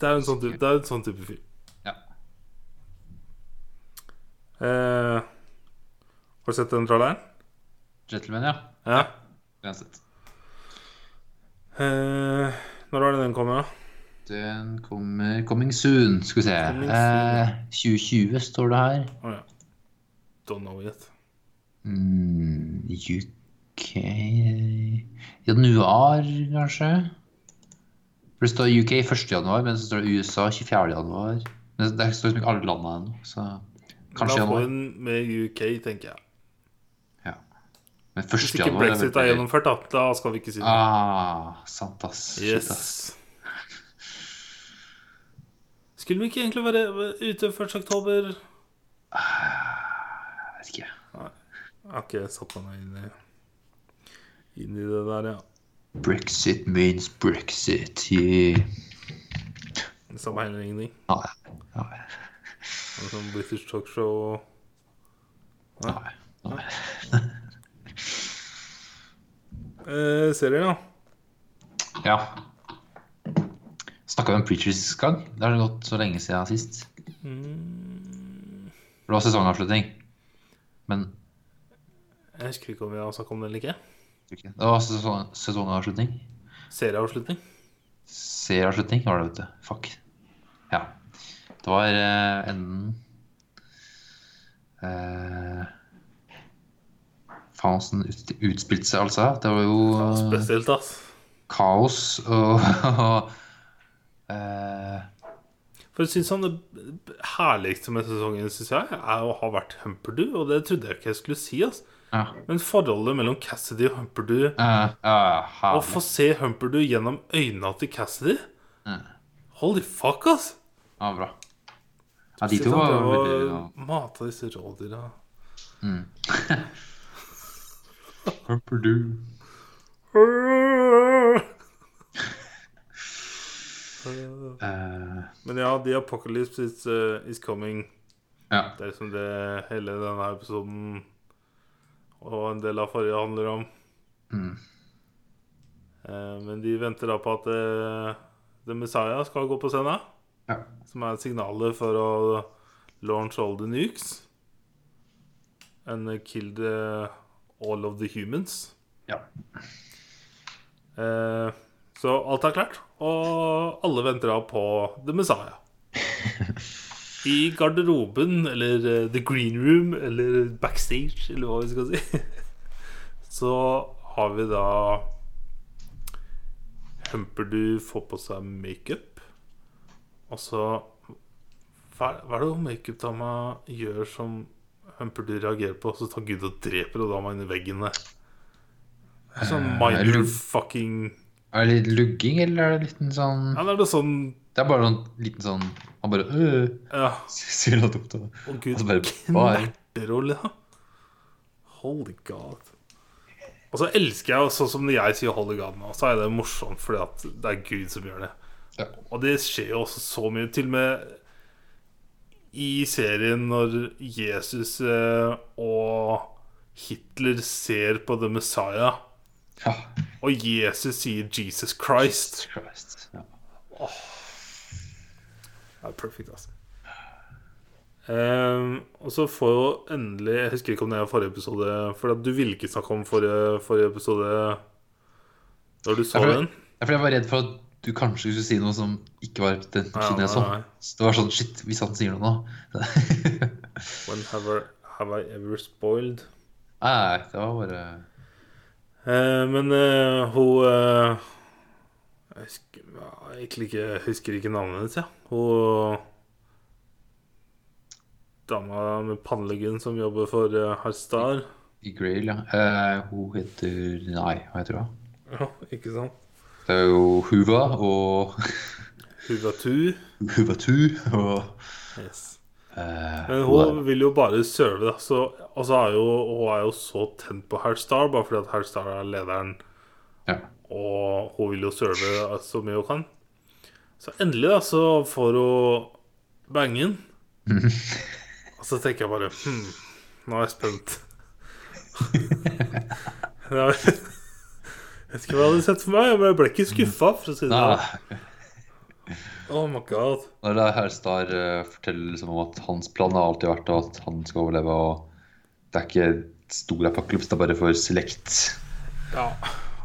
det er jo en sånn type, det er en sånn type film. Ja. Eh, har du sett den traileren? Gentleman, ja. Ja. Uansett. Eh, når var det den kommer, da? Den kommer coming soon, skal vi se. Eh, 2020 står det her. Å ja. Don't know yet. Mm, UK Januar, kanskje? For det står UK 1. januar, men så står det USA 24. januar. Men det står ikke alle landene ennå, så kanskje da får januar. den med UK, tenker jeg. Ja. Men 1. Hvis ikke januar brexit er gjennomført, da, da skal vi ikke si det. Ah, sant, ass. Shit, Yes. ass. Skulle vi ikke egentlig være være ute 1. oktober? Jeg. Har ikke satt meg inn i, inn i det der, ja. Brexit means Brexit. Yeah. Det samme heller ingenting. Nei. Nei. Sånn British talkshow Nei. Nei. eh, Serier, da. Ja. Snakka vi om Preachers sist gang? Det har gått så lenge siden sist. Mm, det var sesongavslutning. Men jeg husker ikke om vi har snakket om det eller ikke. det var sesong, sesongavslutning. Serieavslutning. Serieavslutning var det, vet du. Fuck. Ja. Det var uh, enden uh, Faen åssen ut, utspilte seg, altså. Det var jo eh, spesielt, ass. kaos og uh, For jeg synes han Det herligste med sesongen synes jeg, er å ha vært Humperdoo, og det trodde jeg ikke jeg skulle si. ass. Ja. Men forholdet mellom Cassidy og Humperdu Å få se Humperdu gjennom øynene til Cassidy. Holy fuck, ass! Ja, bra. Ja, de to var veldig Mata ja. Mate disse rådyra. mm. Humperdue. Uh, Men ja, The Apocalypse is, uh, is coming. ja. Det er liksom det hele denne episoden og en del av forrige handler om. Mm. Eh, men de venter da på at eh, The Messiah skal gå på scenen. Ja. Som er signalet for å launch all the nukes. And kill the, all of the humans. ja. Eh, så alt er klart, og alle venter da på The Messiah. I garderoben, eller eh, The Green Room, eller backstage, eller hva vi skal si, så har vi da Humperdu får på seg makeup, og så Hva er det makeupdama gjør som Humperdu reagerer på, så tar Gud og dreper og dama inn i veggen der? Er Sånn Eh, minor fucking Er det litt lugging, eller er det litt en sånn Ja, det er det sånn Det er bare sånn liten sånn Han bare øh, Ja, Sier noe dumt. å gud, Og så bare, knerterolle, da. Holy god. Og så elsker jeg, sånn som jeg sier 'Holy God' nå, så er det morsomt fordi at det er Gud som gjør det. Ja. Og det skjer jo også så mye. Til og med i serien når Jesus eh, og Hitler ser på The Messiah, ja. og Jesus sier 'Jesus Christ'. Jesus Christ. Ja. Det er perfekt, altså. Um, og så får jo endelig Jeg husker ikke om det er forrige episode, for du ville ikke snakke om forrige, forrige episode da du så Ja, den. Ja, for jeg var redd for at du kanskje skulle si noe som ikke var den tiden jeg så. Det var sånn Shit, hvis han sier noe nå When have I, have I ever spoiled? Nei, det var bare uh, men uh, hun eh, Jeg husker, egentlig ikke, jeg husker ikke navnet hennes, ja. Hun Dama med panneluggen som jobber for uh, Harstar. i Grail, ja. Uh, hun heter Nei, hva heter hun? Ja, ikke sant? Det er jo Huva og Huvatu. Huvatu og Yes. eh, Men hun hun vil jo bare serve, da. Så, og så er jo, hun er jo så tent på Harstar, bare fordi at Harstar er lederen. Ja. Og hun vil jo serve så mye hun kan. Så endelig da, så får hun bangen. Og så tenker jeg bare hm, Nå er jeg spent. jeg vet ikke hva jeg hadde sett for meg. Jeg ble- ikke skuffa, for å si det sånn. Oh my god. Når det er Star uh, forteller liksom om at hans plan har alltid vært at han skal overleve, og det er ikke stor apokalypse, det er bare for select. Ja.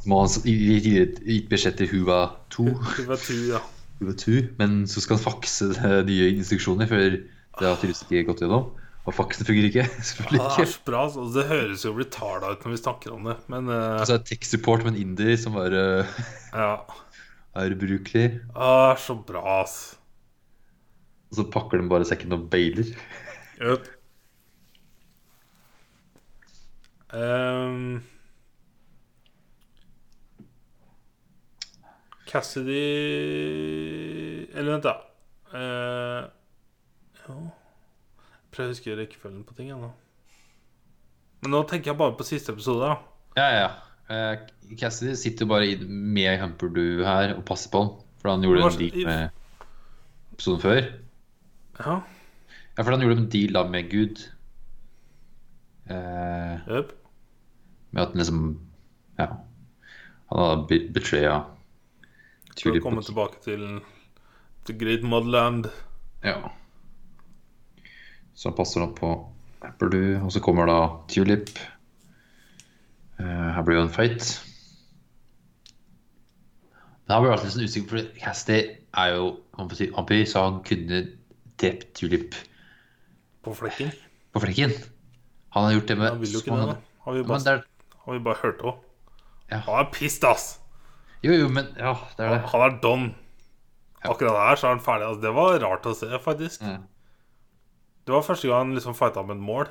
Må han gi- et gitt beskjed til Huva 2, Huvatu, ja. Huva 2, men så skal han fakse eh, nye instruksjoner, for det har tydeligvis ikke gått gjennom. Og faksen fungerer ikke. Ja, det er ikke. så bra. altså. Det høres jo retarda ut når vi snakker om det, men uh... Og så er det tech support med en inder som bare ja. er ubrukelig. Ah, Det er så bra, ass. Og så pakker de bare sekken og bailer. Yep. Ehm. Cassidy Eller vent, da. Uh, ja. Jeg prøver å huske rekkefølgen på ting. nå. Men nå tenker jeg bare på siste episode. da Ja, ja. Uh, Cassidy sitter jo bare med Humperdu her og passer på han. For han gjorde en deal med episoden før. Ja, Ja, for han gjorde en deal da med Gud. Uh, yep. med at han liksom Ja. Han hadde be- betraya For å komme tilbake til The Great Mudland. Ja. Så han passer nå på Apple og så kommer da Tulip. Eh, her blir jo en fight. Men han ble alltid sånn usikker, for Casty er jo han vampyr, så han kunne drept Tulip På flekken. på flekken. Han har gjort det med Han vil jo ikke det, da. Har vi bare, det er, har vi bare hørt òg. Ja. Han er pissed, ass! Jo, jo, men Ja, det er det. Han er don. Akkurat der så er han ferdig. Altså, det var rart å se, faktisk. Ja. Det var første gang han liksom fighta med et mål.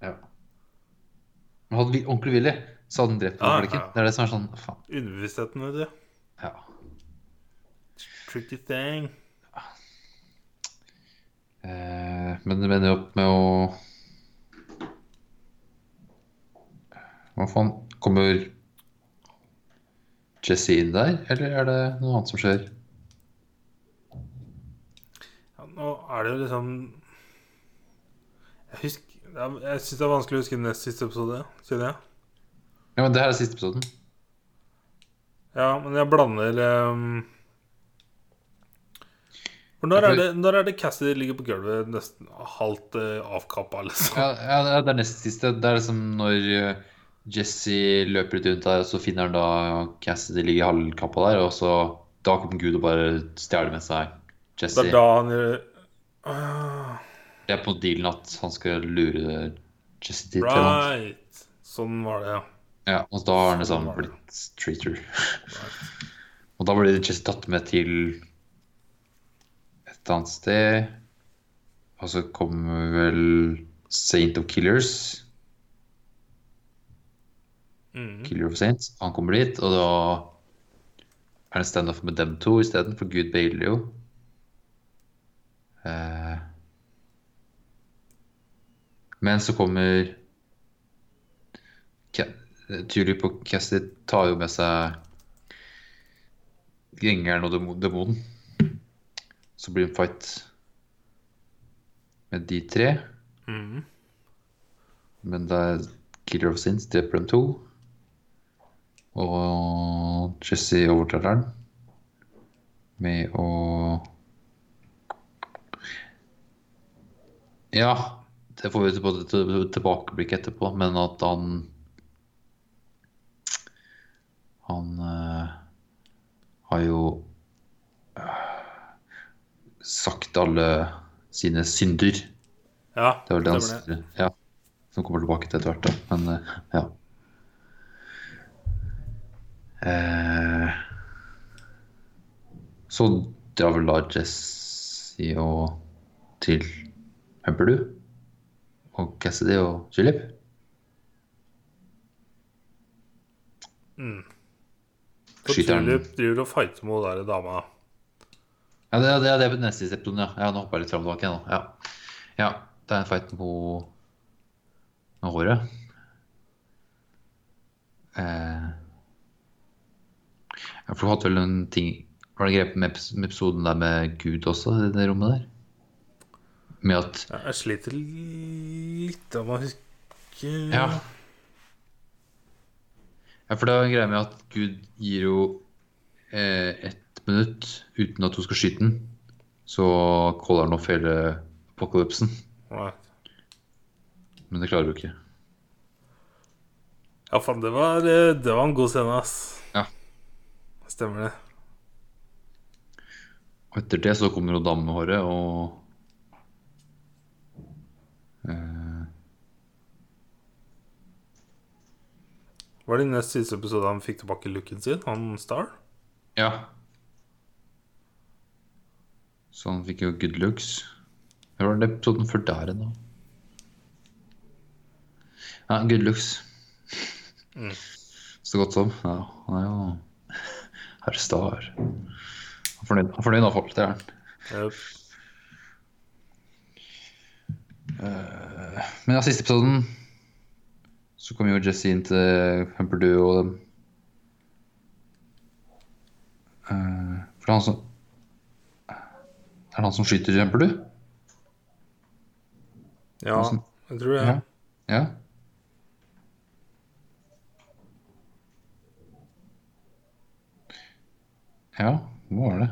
Ja. Men hadde vi ordentlig villig, så hadde han drept Ja, ja. Det er det som er sånn Faen. Underbevisstheten, vet du. Ja. Tricky thing. Eh, men det mener jo opp med å Hva faen? Kommer Jesse inn der, eller er det noe annet som skjer? Ja, nå er det jo liksom Jeg husker er- Jeg syns det er vanskelig å huske nest siste episode, kjenner jeg. Ja, men Det her er siste episoden. Ja, men jeg blander um... For når er, det, når er det Cassidy ligger på gulvet nesten halvt uh, avkappa, liksom? Ja, ja, det er nest siste. Det er liksom når eh, Jesse løper litt rundt der, og så finner han da Cassidy ligger i halvkappa der, og så da kommer Gud og bare stjeler med seg Jesse. Det er da han Ah, Det er på dealen at han skal lure Jesse til. Right. Sånn var det, ja. Ja, og da har han liksom Sånn var det. blitt traitor. Og da blir Jesse tatt med til et annet sted. Og så kommer vel Saint of Killers. Mm. Killer of Saints. Han kommer dit, og da er det standoff med dem to isteden, for Gud bailer jo. Eh. Men så kommer Tulip og Cassidy tar jo med seg gjengeren og demonen. Så blir det en fight med de tre. Mm. Men det er Killer of Sins dreper dem to. Og Jesse overtar den med å Ja, det får vi tilbakeblikk etterpå, men at han Han eh, har jo eh, sagt alle sine synder. Ja, Det var det han stemmer det. Ja, som kommer tilbake til etter hvert. Men eh, ja. Eh, så drar vel da Jesse og til Humperdu og Cassidy og Chilip For Skyter han- Tulip driver og fighter mot den dama. Ja, det, det, det er på neste episode, ja. ja. Nå hoppa jeg litt fram og tilbake. Nå. Ja. ja, det er en fight mot, med håret. Eh. Ja, for du hadde vel en ting Var det grepet med episoden der med Gud også, i det rommet der? Med at Ja, Jeg sliter litt av å huske Ja. Ja, for det er en greie med at Gud gir jo eh, ett minutt uten at hun skal skyte den. Så caller han opp hele apokalypsen. Nei. Men det klarer du ikke. Ja, faen, det var, eh, det var en god scene, ass. Ja. Stemmer det. Og etter det så kommer jo dame med håret og eh, Var det i nest siste episode han fikk tilbake looken sin, han Star? Ja. Så han fikk jo good looks. Hva var det episoden før der igjen, da? Ja, good looks. Mm. Så godt som. Ja, han er jo herr Star. Han er fornøyd, han fornøyd av folk, det er han. Jep. Men ja, siste episoden så kom jo Jesse inn til Humperdu og dem. Uh, for det han som Er det han som skyter Humperdu? Ja, jeg tror det. Ja. ja. Ja, hva var det?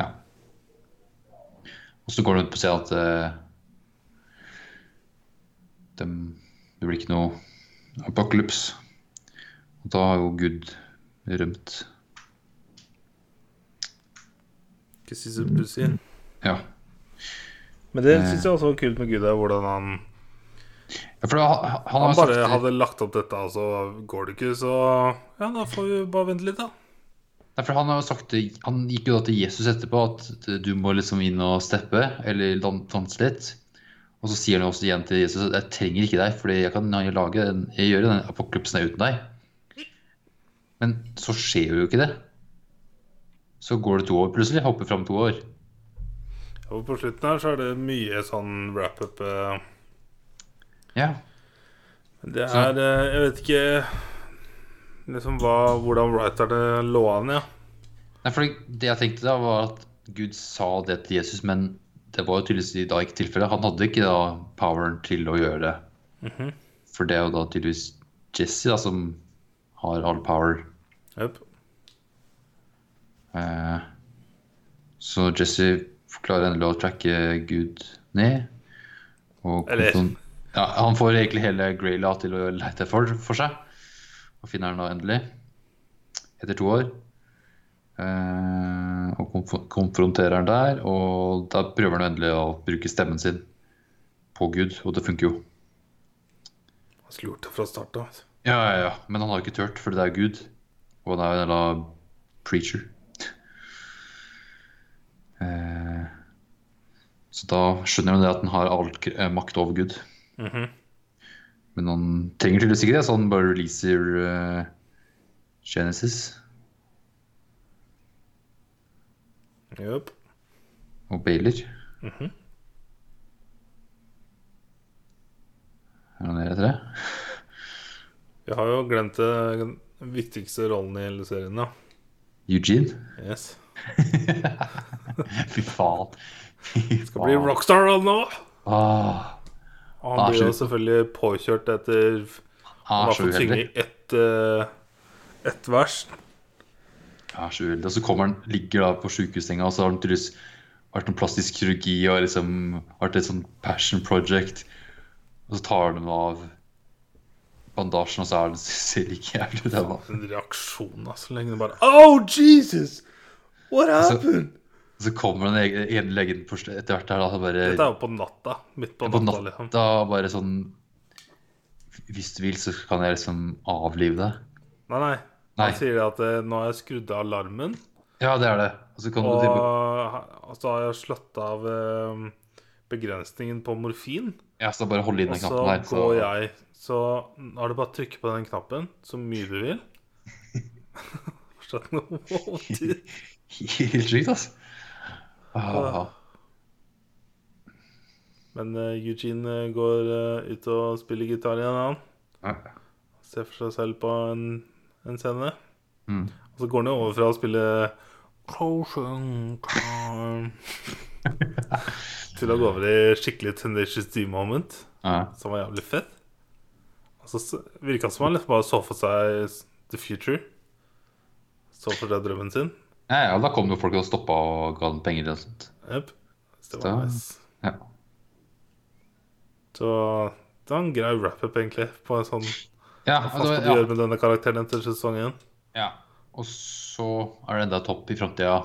Ja. Og så går det ut på å si at uh, dem, det blir ikke noe apokalyps. Og da har jo Gud rømt. Så pussig. Ja. Men det syns jeg også var kult med Gud, er hvordan han ja for da, han, han bare sagt hadde lagt opp dette, og så går det ikke, så Ja, da får vi bare vente litt, da. Nei, for han har jo sagt Han gikk jo da til Jesus etterpå at du må liksom inn og steppe, eller dan- danse litt. Og så sier han også igjen til Jesus at jeg trenger ikke deg, fordi jeg kan lage den, jeg gjør den apokalypsen uten deg. Men så skjer jo ikke det. Så går det to år plutselig. Hopper fram to år. Og på slutten her så er det mye sånn wrap-up. eh, Ja. Det er eh, Jeg vet ikke liksom hva, hvordan writerne lå an, ja. Nei, for det jeg tenkte da, var at Gud sa det til Jesus, men det var jo tydeligvis da ikke tilfellet. Han hadde ikke da poweren til å gjøre det. For det er jo da tydeligvis Jesse da som har all power. Yep. Eh, så Jesse klarer endelig å tracke Gud ned. Og Eller- ja, han får egentlig hele Grayla til å lete for, for seg. Og finner han da endelig. Etter to år. Eh, og konf konfronterer han der. Og da prøver han endelig å bruke stemmen sin på Gud, og det funker jo. Han det fra start av. vet. Ja, ja, ja. Men han har ikke turt, for det er Gud. Og han er jo en jævla preacher. Eh, så da skjønner han det at han har all eh, makt over Gud. Mhm. Men han trenger tydeligvis ikke det, så han bare releaser uh, Genesis Yep. og Baylor. -hmm. Er han nede etter det? Vi har jo glemt det- den viktigste rollen i hele serien, da. Eugene? Yes. Fy faen. Fy Skal bli rockstar nå! Ah, Og han blir jo selvfølgelig påkjørt etter han Han har fått synge ett uh, et vers. Er så uheldig. Og så kommer han, ligger da på sjukehussenga, og så har han tydeligvis vært noen plastisk kirurgi og liksom vært et sånn passion project. Og så tar de av bandasjen, og så er det ser ikke jævlig ut. En reaksjon, da, så lenge det bare Oh, Jesus! What Altså, happened? Så kommer den ene legen etter hvert her, da, bare Dette er jo på natta. Midt på, på natta, liksom. bare sånn Hvis du vil, så kan jeg liksom avlive deg. Nei, nei. Nei. Han sier at eh, nå har jeg skrudd av alarmen, Ja, det er det. Og så kan og, og så har jeg slått av eh, begrensningen på morfin. Ja, så bare holde inn Og den så knappen der. går jeg Så har du bare å trykke på den knappen så mye du vil. Fortsatt noe? Helt sykt, altså. Ah, Men eh, Eugene eh, går eh, ut og spiller gitar igjen, han. ja. Ser for seg selv på en, en scene. Mm. Og så går han jo over fra å spille til å gå over i skikkelig Tenacious D-moment, Ja. som var jævlig fett. Og så virka det som han liksom bare så for seg the future. Så for seg drømmen sin. Ja, ja, da kom det jo folk og stoppa og ga dem penger og sånt. Yep. Så det var nice. Ja. Så det var en grei wrap-up, egentlig, på en sånn Ja, Hva skal du gjøre med denne karakteren til sesongen? ja. Og så er det enda topp i framtida.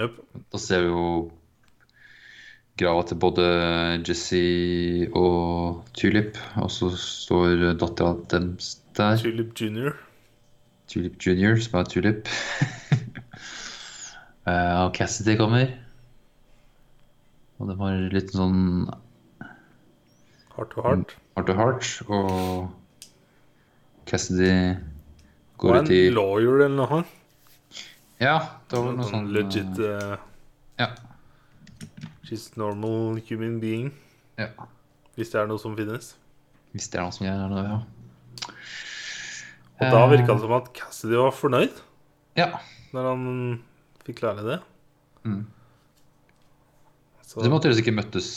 Yep. Da ser vi jo grava til både Jesse og Tulip. Og så står dattera deres der. Tulip Junior. Tulip Junior, som er Tulip. uh, og Cassidy kommer. Og de har litt sånn Heart to heart. heart to heart. Og Cassidy går ut i En lawyer eller noe. Ja, det var noe Sånn sånn legit uh, Ja. She's normal human being. ja. Hvis det er noe som finnes. Hvis det er noe som gjør det, ja. Og da Eh. virka det som at Cassidy var fornøyd Ja. når han fikk lære det. Mm. Så De måtte tydeligvis ikke møttes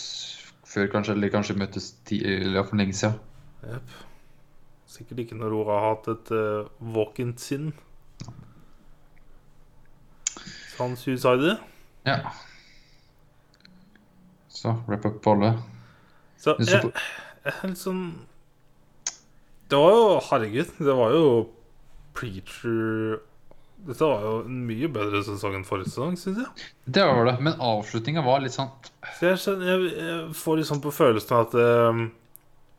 før, kanskje, eller kanskje møttes ti, eller for lenge siden. Jep. Sikkert ikke når hun har hatt et uh, walk-in sinn. Så han suicider. Ja. Så wrap up på alle. Så jeg, jeg er litt sånn Det var jo Herregud, det var jo Preacher Dette var jo en mye bedre sesong enn forrige sesong, syns jeg. Det var det. Men avslutninga var litt sånn jeg, jeg, får sånn på følelsen at um,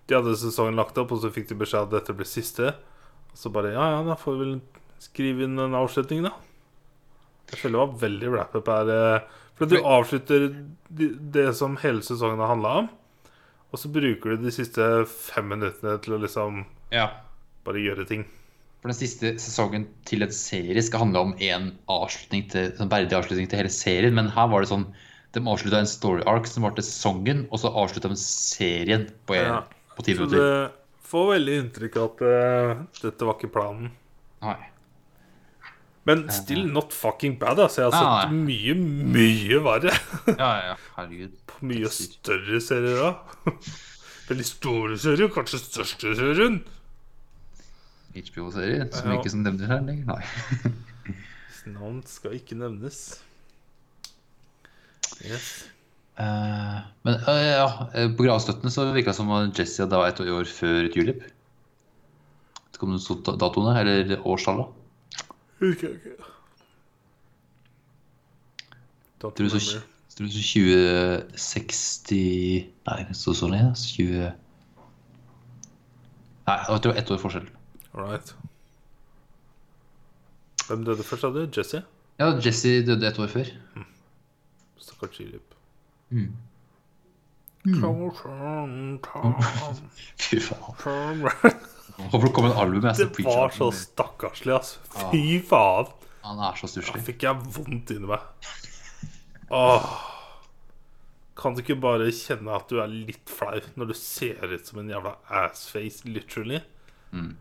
de hadde sesongen lagt opp, og så fikk de beskjed at dette ble siste. Og så bare Ja, ja, da får vi vel skrive inn en avslutning, da. Jeg føler det var veldig wrap-up her. eh, For du avslutter det som hele sesongen har handla om, og så bruker du de siste fem minuttene til å liksom Ja. bare gjøre ting. For den siste sesongen til en serie skal handle om en avslutning til, sånn verdig avslutning til hele serien, men her var det sånn De avslutta en story arc som varte sesongen, og så avslutta de serien på, en, Ja. på ti Så minutter. det får veldig inntrykk av at uh, dette var ikke planen. Nei. Men still not fucking bad. Altså. Jeg har Nei, sett mye, mye verre. Ja, ja, herregud. På mye større serier òg. Veldig store serier. Kanskje største serien. HBO-serie som Ja. ikke som nevner her lenger. Nei. Navn skal ikke nevnes. Yes. Uh, men uh, ja, eh, på gravstøttene så virka det som Jesse hadde vært et år før Tulip. Vet ikke om du så datoene, eller årstallet? Okay, jeg. Tror du så, tror du så 2060 Nei, så så lenge. 20 Nei, jeg tror det var ett år forskjell. Alright. Hvem døde først, sa du? Jesse? Ja, Jesse døde et år før. Stakkars Chilip. Mm. Fy faen. Håper det kommer en album. Jeg, Det var så stakkarslig, altså. Fy faen. Han er så Da fikk jeg vondt inni meg. Åh. Kan du ikke bare kjenne at du er litt flau når du ser ut som en jævla assface, literally? Mm.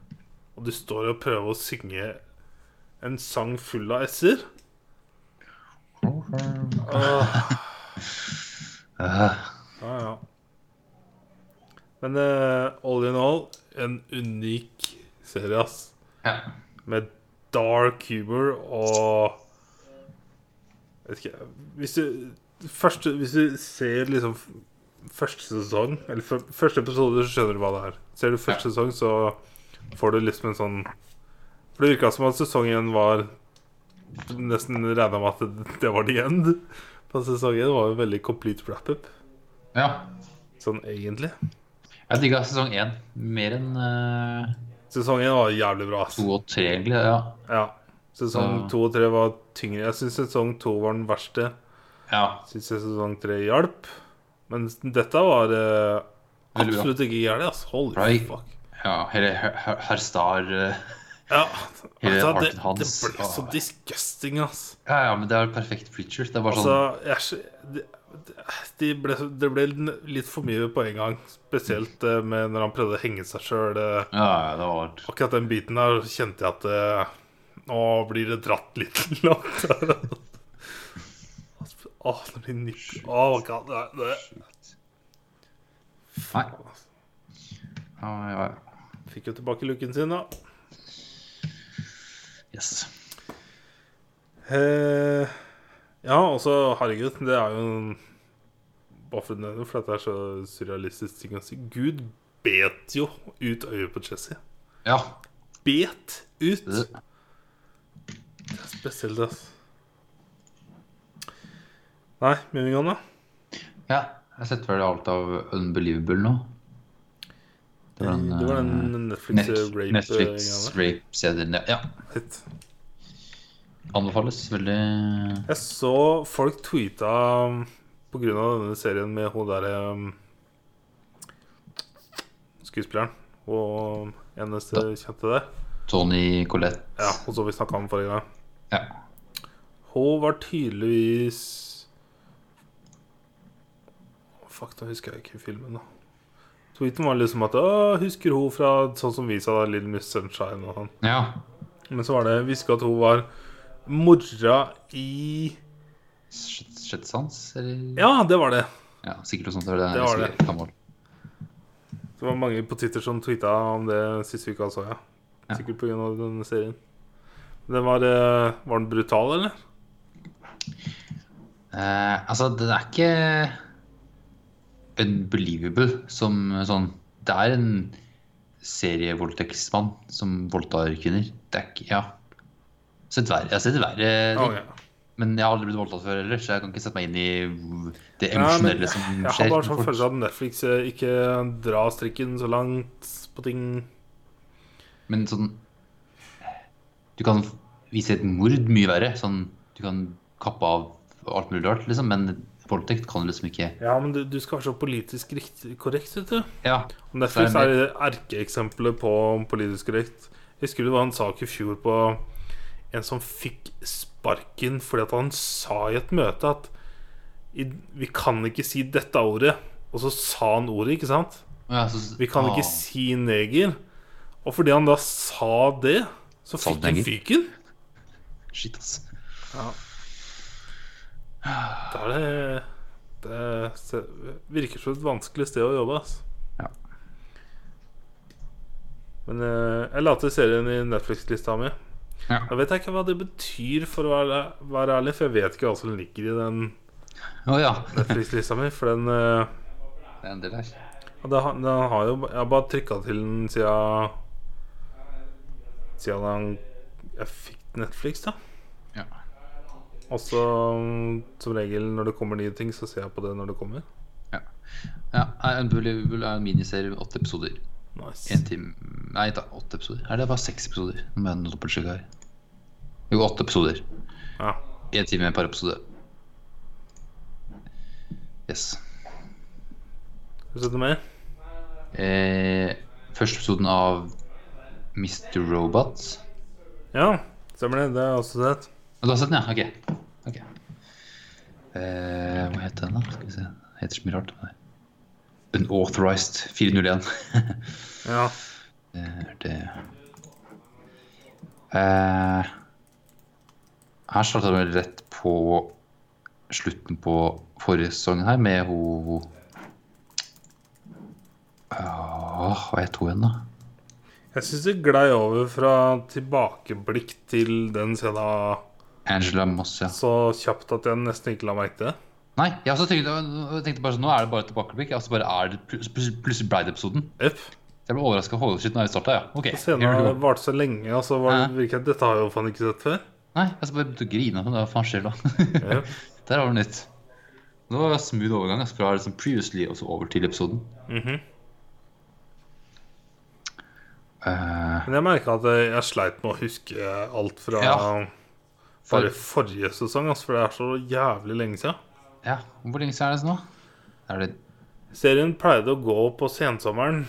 Og du står og prøver å synge en sang full av s-er? Ah, ja, ja. Men uh, all in all, en unik serie, ass. ja. Med dark humor og Vet ikke Hvis du, første, hvis du ser liksom første sesong, eller første episode, så skjønner du hva det er. Ser du første Ja. sesong, så får du liksom en sånn For det virka som at sesong én var Nesten regna med at det, var the end. På sesong Det var jo veldig complete wrap-up, ja. sånn egentlig. Jeg digga sesong én mer enn uh, Sesong én var jævlig bra. to og tre, egentlig. Ja. Ja. Sesong to og tre var tyngre. Jeg syns sesong to var den verste. ja. Syns jeg sesong tre hjalp. Men dette var uh, absolutt ikke gærent. Altså. Holy Right. fuck. Ja hele Her- Her- uh, Ja, altså, det, det ble så ah. disgusting, ass. Ja, ja, men det er perfekt preacher. Det er bare Altså, sånn jeg, det, de ble, det ble litt for mye på en gang. Spesielt eh, med når han prøvde å henge seg sjøl. Ja, ja, det var Akkurat den biten der kjente jeg at det, Nå blir det dratt litt langt. Åh, når de nipper Åh, God, det. Nei. Ja, ja, ja. Fikk jo tilbake looken sin, da. Yes. Eh, ja, altså, herregud, det er jo en Bare for å nevne, for dette er så surrealistisk ting å si. Gud bet jo ut øyet på Jesse. Ja. Bet ut! Det er spesielt, altså. Nei, moving on, da. ja. Jeg setter vel alt av Unbelievable nå. Det var den eh, Netflix Net eh, rape Netflix eh, rape-serien. Ja. Hit. Anbefales. Veldig Jeg så folk tweeta um, på grunn av denne serien med hun derre um, skuespilleren og eneste kjente der. Tony Collette. Ja, hun som vi snakka om forrige gang. Ja. Hun var tydeligvis Fuck, nå husker jeg ikke filmen, da. Tweeten var liksom at Å, husker hun fra sånn som vi sa, Little Miss Sunshine og sånn. ja. Men så var det Hviska at hun var mora i sjette eller? Ja, det var det. Ja, sikkert noe sånt. Det, er Det var det. gammel. Det var mange på Twitter som tweeta om det siste uka, så ja. Ja. Sikkert pga. denne serien. Den var, eh, var den brutal, eller? Eh, altså, den er ikke unbelievable som sånn Det er en serievoldtektsmann som voldtar kvinner. Det er ikke Ja. Jeg har sett verre. Å, ja. Men jeg har aldri blitt voldtatt før heller, så jeg kan ikke sette meg inn i det emosjonelle som skjer. Jeg har bare sånn følelse av at Netflix eh, ikke drar strikken så langt på ting. Men sånn Du kan vise et mord mye verre. Sånn, du kan kappe av alt mulig rart, liksom, men voldtekt kan du liksom ikke Ja, men du, du skal være så politisk riktig, korrekt, vet du. Ja. Og Netflix er det erkeeksempelet på politisk korrekt. Jeg husker det var en sak i fjor på en som fikk sparken fordi at han sa i et møte at vi kan ikke si dette ordet. Og så sa han ordet, ikke sant? ja så, Vi kan ikke ah, si neger. Og fordi han da sa det, så fikk han fyken. Shit, ass. Da er det Det virker som et vanskelig sted å jobbe. Altså. Ja. Men eh, jeg la til serien i Netflix-lista mi. Ja. Jeg vet ikke hva det betyr, for å være, være ærlig, for jeg vet ikke hva som ligger i den oh, ja. Netflix-lista mi. For den, eh, Det er en del her. det, den har jo Jeg har bare trykka til den siden Siden den, jeg fikk Netflix, da. Og så mm, som regel når det kommer nye ting, så ser jeg på det når det kommer. ja. ja Unbelievable er en miniserie med åtte episoder. Nice. En time Nei da, åtte episoder. Er det bare seks episoder? Dobbeltsjekke her. Jo, åtte episoder. Ja. En time per episode. Yes. Har du sett noe mer? Eh, første episoden av Mr. Robot. Ja, stemmer det. Det har jeg også sett. Og du har sett den, ja? Ok. okay. Eh, hva heter den, da? Skal vi se. heter så mye rart. Unauthorized 401. Ja. Det er det eh, Her starta vi rett på slutten på forrige sesong her med hun Åh, Hva het hun igjen, da? Jeg syns det glei over fra tilbakeblikk til den scenen Angela Moss, ja. så kjapt at jeg nesten ikke la merke til det. Nei, jeg også tenkte, jeg tenkte bare sånn, nå er det bare tilbakeblikk. Altså bare er det Plutselig ble det episoden. Yep. Jeg ble overraska. over shit, nå jeg starta, ja. Okay, Scenen varte så lenge, Altså, var det virket Dette har jeg jo faen ikke sett før. Nei, jeg skal bare begynte å grine. Men hva faen skjer da? Yep. Der var det nytt. Det var en smooth overgang altså, fra liksom previously og så over til episoden. Mm -hmm. uh, Men jeg merka at jeg sleit med å huske alt fra Ja. Bare for, forrige sesong, altså, for det er så jævlig lenge siden. ja, hvor lenge siden er det nå? Er det Serien pleide å gå på sensommeren,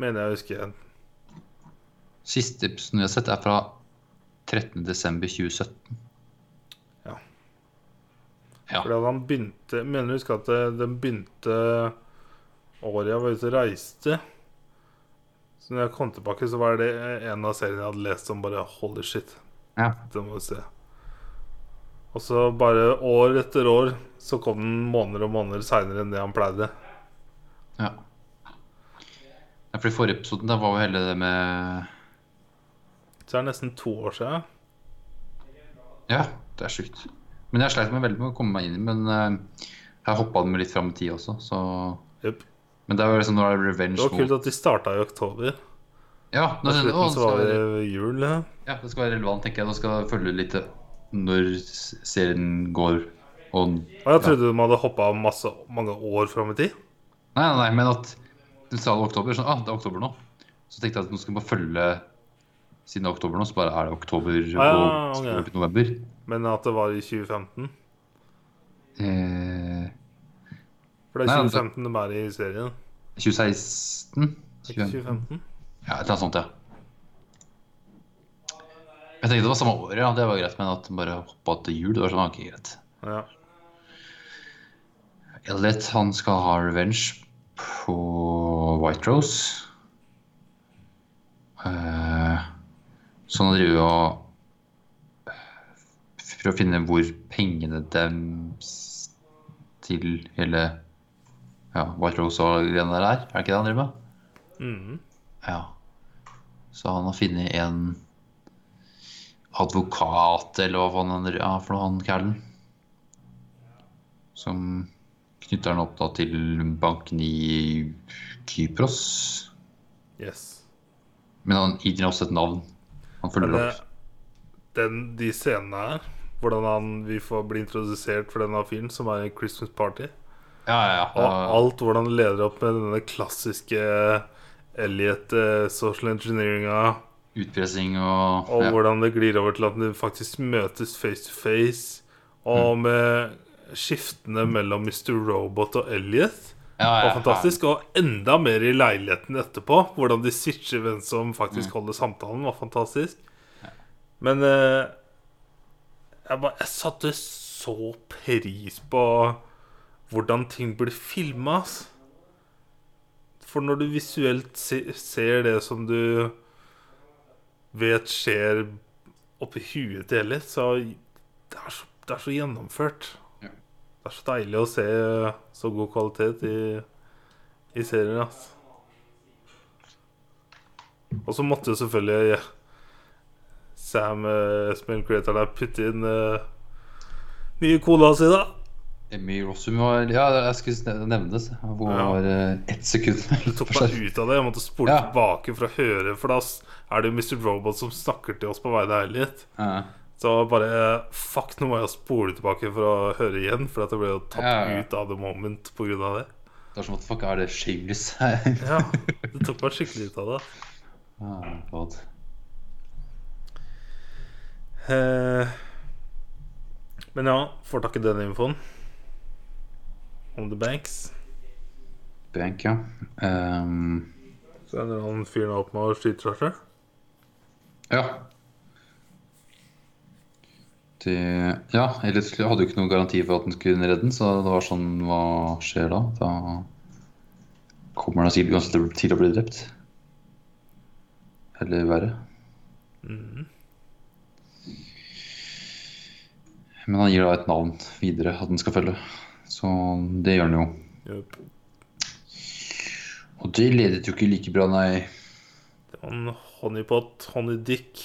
mener jeg å huske. Siste episoden vi har sett, er fra 13.12.2017. Ja. Ja. For da han begynte Mener du husker at den begynte året jeg var ute og reiste. Så når jeg kom tilbake, så var det en av seriene jeg hadde lest som bare Holy shit, ja. det må vi se. Og så bare år etter år så kom den måneder og måneder seinere enn det han pleide. ja. ja for I forrige episoden da var jo hele det med Så det er nesten to år siden. Ja, det er sjukt. Men jeg sleit meg veldig med å komme meg inn i men uh, jeg hoppa den med litt fram i tid også, så Yep. Men det er jo liksom nå er det revenge Det var kult at de starta i oktober. Ja, nå, slutten det så var det jul. Ja. ja, det skal være relevant, tenker jeg. Nå skal jeg følge litt når serien går og Og jeg trodde de hadde hoppa mange år fram i tid. Nei, nei, nei, men at du sa det oktober, sånn, ah, det er oktober nå. Så tenkte jeg at nå skal bare følge siden det er oktober nå, så bare er det oktober Ah, ja, og okay. november. Men at det var i 2015. Eh, For det er men 2015 de er i serien. 2016? Ikke 2015. 2015? Ja, et eller annet sånt, ja. Jeg tenkte det var samme år, ja. Det var greit, men at den bare hoppa til jul, det var sånn, ok, greit. Ja. Elliot, han skal ha revenge på White Rose. Eh, så han driver og prøver å finne hvor pengene deres til hele ja, White Rose og greiene der er. Er det ikke det han driver med? Mhm. Ja. Så han har funnet en advokat, eller hva faen han ja, for noe, han Callen. Som knytter han opp da til banken i Kypros. Yes. Men han gir den også et navn. Han følger det, opp. den, de scenene her, hvordan han, vi får bli introdusert for denne fyren, som er i Christmas Party, Ja, ja, ja. og alt hvordan det leder opp med denne klassiske Elliot eh, social engineeringa, Utpressing og og ja. hvordan det glir over til at de faktisk møtes face to face, og Mm. med skiftene mellom Mr. Robot og Elliot. ja, ja, var fantastisk. Og enda mer i leiligheten etterpå. Hvordan de switcher hvem som faktisk holder samtalen, var fantastisk. Men eh, jeg, bare, jeg satte så pris på hvordan ting blir filma. For når du visuelt ser det som du vet skjer oppi huet til Ellie, så det er så, det er så gjennomført. Ja. Det er så deilig å se så god kvalitet i, i serier. Altså. Og så måtte jo selvfølgelig Sam uh, Smell Creator der putte inn uh, nye kona si, da. Emmy Rossum Ja, jeg skulle nevnes. Hun Ja. var eh, ett sekund. Du tok meg ut av det. Jeg måtte spole Ja. tilbake for å høre, for da er det jo Mr. Robot som snakker til oss på vegne av Elliot. Ja. Så bare Fuck, nå må jeg spole tilbake for å høre igjen, for at jeg ble jo tatt ut av the moment på grunn av det. Det er som at fuck, er det shameless? Ja, det tok meg skikkelig ut av det. Ja, godt. Eh, men ja, får i den infoen. Om The Banks. Bank, ja. Um, Så ender han fyren opp med å skyte seg sjøl? ja. De, ja, jeg hadde jo ikke noen garanti for at den skulle redde den, så det var sånn Hva skjer da? Da kommer han sikkert uansett til å bli drept. Eller verre. Mm. Men han gir da et navn videre at den skal følge. Så det gjør han jo. Yep. Og det ledet jo ikke like bra, nei. Det var en honeypot, honeydick.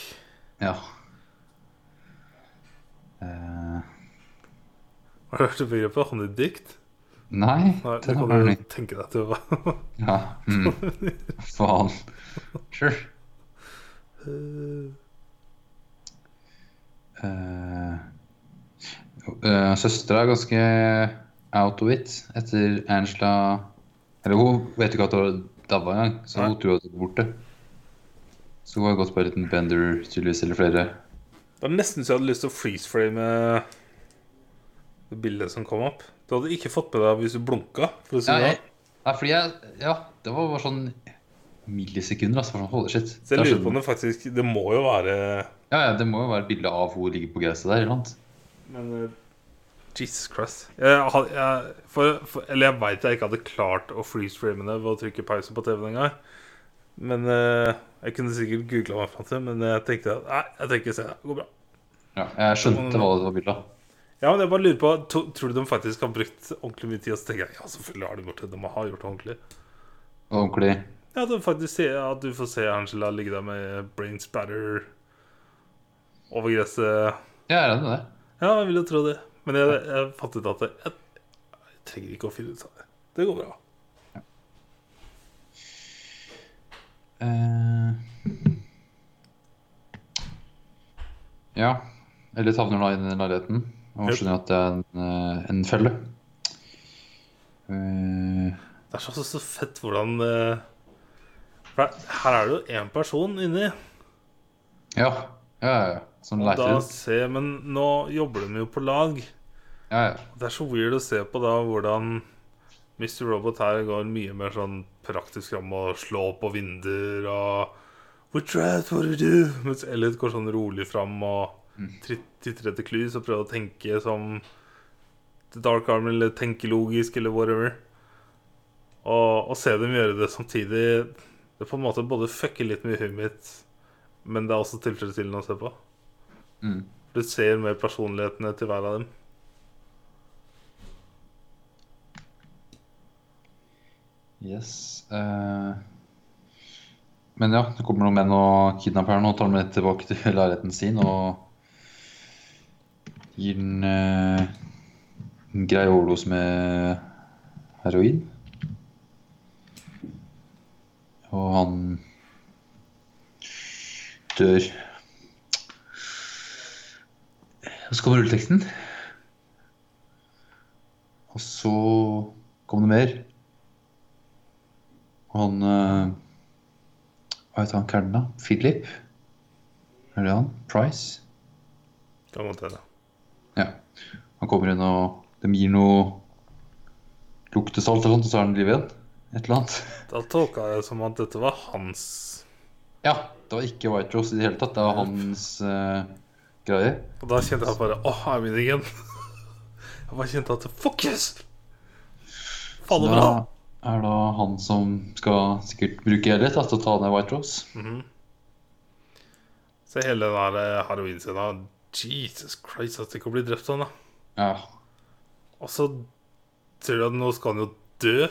Ja. Uh... Har du hørt det begrepet? Honeydict? nei, Nei, det kan du tenke deg til å. Ja. Mm. Faen. Sure. Uh... uh, Søstera er ganske out of it etter Angela Eller hun vet ikke at hun daua engang, så hun tror at hun er borte. Så hun har gått på en liten bender, tydeligvis, eller flere. Det er nesten så jeg hadde lyst til å freeze-frame det bildet som kom opp. Du hadde ikke fått med deg hvis du blunka. For å si Ja, det. jeg, nei, fordi jeg Ja, det var bare sånn millisekunder, altså. Sånn, holy shit. Så jeg er lurer sånn- på om det faktisk Det må jo være Ja, ja, det må jo være et bilde av hun ligger på gresset der, eller noe. Men eh, Jesus Christ. Jeg, jeg, for, for, eller jeg veit jeg ikke hadde klart å freeze-frame det ved å trykke pause på TV-en engang. Men uh, Jeg kunne sikkert googla meg fram til men jeg tenkte at nei, jeg tenker se, det går bra. Ja, jeg skjønte hva det var bilde av. Ja, men jeg bare lurer på to, Tror du de faktisk har brukt ordentlig mye tid? Og så tenker jeg ja, selvfølgelig har de gjort det. De har gjort det ordentlig. Ordentlig. Ja, de faktisk sier at du får se Angela ligge der med brain spatter over gresset. Ja, jeg er enig i det. Ja, jeg vil jo tro det. Men jeg, jeg fant ut at jeg, jeg trenger ikke å finne ut av det. Det går bra. Uh, ja. Eller savner da inn i leiligheten og skjønner at det er en, eh, en felle. Uh, Det er så, så fett hvordan uh, For her er det jo én person inni. ja. Ja, ja, ja. Som leiter ut. men nå jobber de jo på lag. Ja, ja. Det er så weird å se på da hvordan Mr. Robot her går mye mer sånn praktisk fram og slå på vinduer og We tried, what do you do? Mens Elliot går sånn rolig fram og tri- titter etter klys og prøver å tenke som The Dark Arm eller tenke logisk, eller whatever. Og å se dem gjøre det samtidig Det på en måte både fucker litt med huet mitt, men det er også tilfredsstillende å se på. Mm. Du ser mer personlighetene til hver av dem. Yes. Uh, men ja, det kommer noen menn og kidnapper henne og tar henne med tilbake til leiligheten sin og gir den uh, en grei overdose med heroin. Og han dør. Og så kommer rulleteksten. Og så kom det mer. Han eh, Hva heter han kæren, da? Philip? Er det han? Price? Da måtte jeg da. Ja. Han kommer inn, og de gir noe luktesalt eller sånt, og så er han i live igjen. Et eller annet. Da tolka jeg det som at dette var hans Ja, det var ikke White Rose i det hele tatt. Det var hans uh, greie. Og da kjente jeg bare Åh, I'm in igjen. Jeg bare kjente at Fuck yes! Så bra! Er da han som skal sikkert bruke da, til å ta ned White Rose. Mhm. Se hele den eh, heroinscena. Jesus Christ, at det ikke blir drept sånn, da. Ja. Og så ser du at nå skal han jo dø.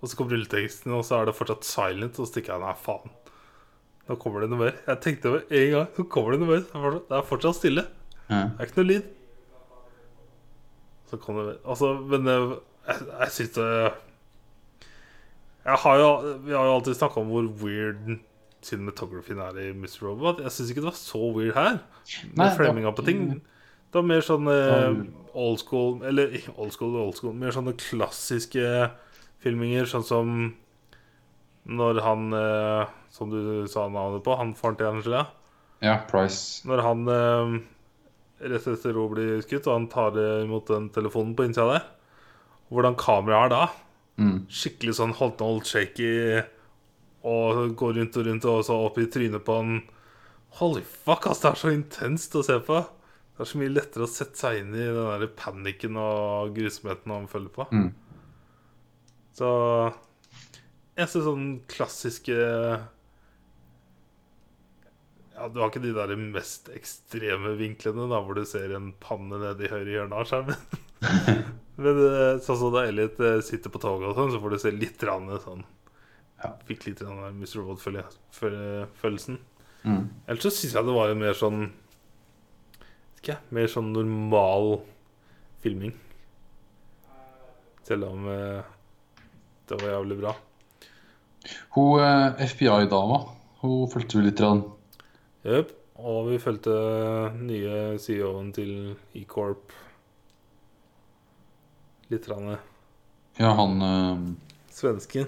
Og så kommer rulleteksten, og så er det fortsatt silent. Og så stikker jeg nei, faen. Nå kommer det noe mer. Jeg tenkte med en gang. Så kommer det noe mer. Det er fortsatt- stille. ja. Det er ikke noe lyd. Så kom det Altså, men jeg, jeg, jeg syns det har jo Vi har jo alltid snakka om hvor weird cinematographyen er i Mr. Robot. Jeg syns ikke det var så weird her. Med framinga på ting. Det var mer Sånn- old school Eller old school, old school Mer sånne klassiske filminger, sånn som når han eh, Som du sa navnet på, han faren til Angela. ja, Price. Når han eh, rett etter å bli skutt, og han tar imot den telefonen på innsida der Hvordan kameraet er da. Mm. Skikkelig sånn holdt and holdt shaky og går rundt og rundt og så opp i trynet på han. Holy fuck, ass, det er så intenst å se på. Det er så mye lettere å sette seg inn i den der panikken og grusomheten han følger på. Mm. Så jeg ser sånn klassiske Ja, du har ikke de der mest ekstreme vinklene, da, hvor du ser en panne nede i høyre hjørne av skjermen. Men eh, sånn som da Elliot eh, sitter på toget og sånn, så får du se litt rann, sånn Ja. Fikk litt rann Mr. Robot-følelsen. Mm. Ellers så syns jeg det var en mer sånn ikke, Mer sånn normal filming. Selv om eh, det var jævlig bra. Hun eh, FBI-dama, hun fulgte vi litt. Jepp. Og vi fulgte nye CEO-en til E-Corp litt. Rann, Ja, han uh, svensken.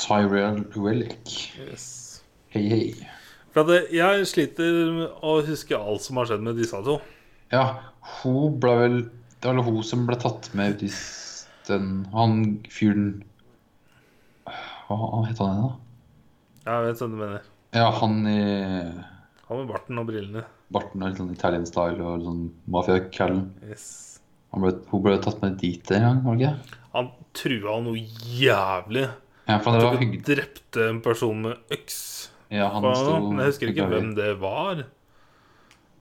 Tyrell Wellick. Yes. Hei, hei. For at eh, jeg sliter med å huske alt som har skjedd med disse to. Ja, hun ble vel Det var vel hun som ble tatt med ut i den Han fyren Hva hva het han igjen, da? Jeg vet hva du mener. Ja, han i Han med barten og brillene. barten og litt sånn Italian-style og litt sånn mafiakallen. Yes. Han ble- Hun ble tatt med dit en gang, var det ikke? Han trua noe jævlig. Ja, for det var Tok og drepte en person med øks. Ja, han for, sto? Men jeg husker ikke hvem det var.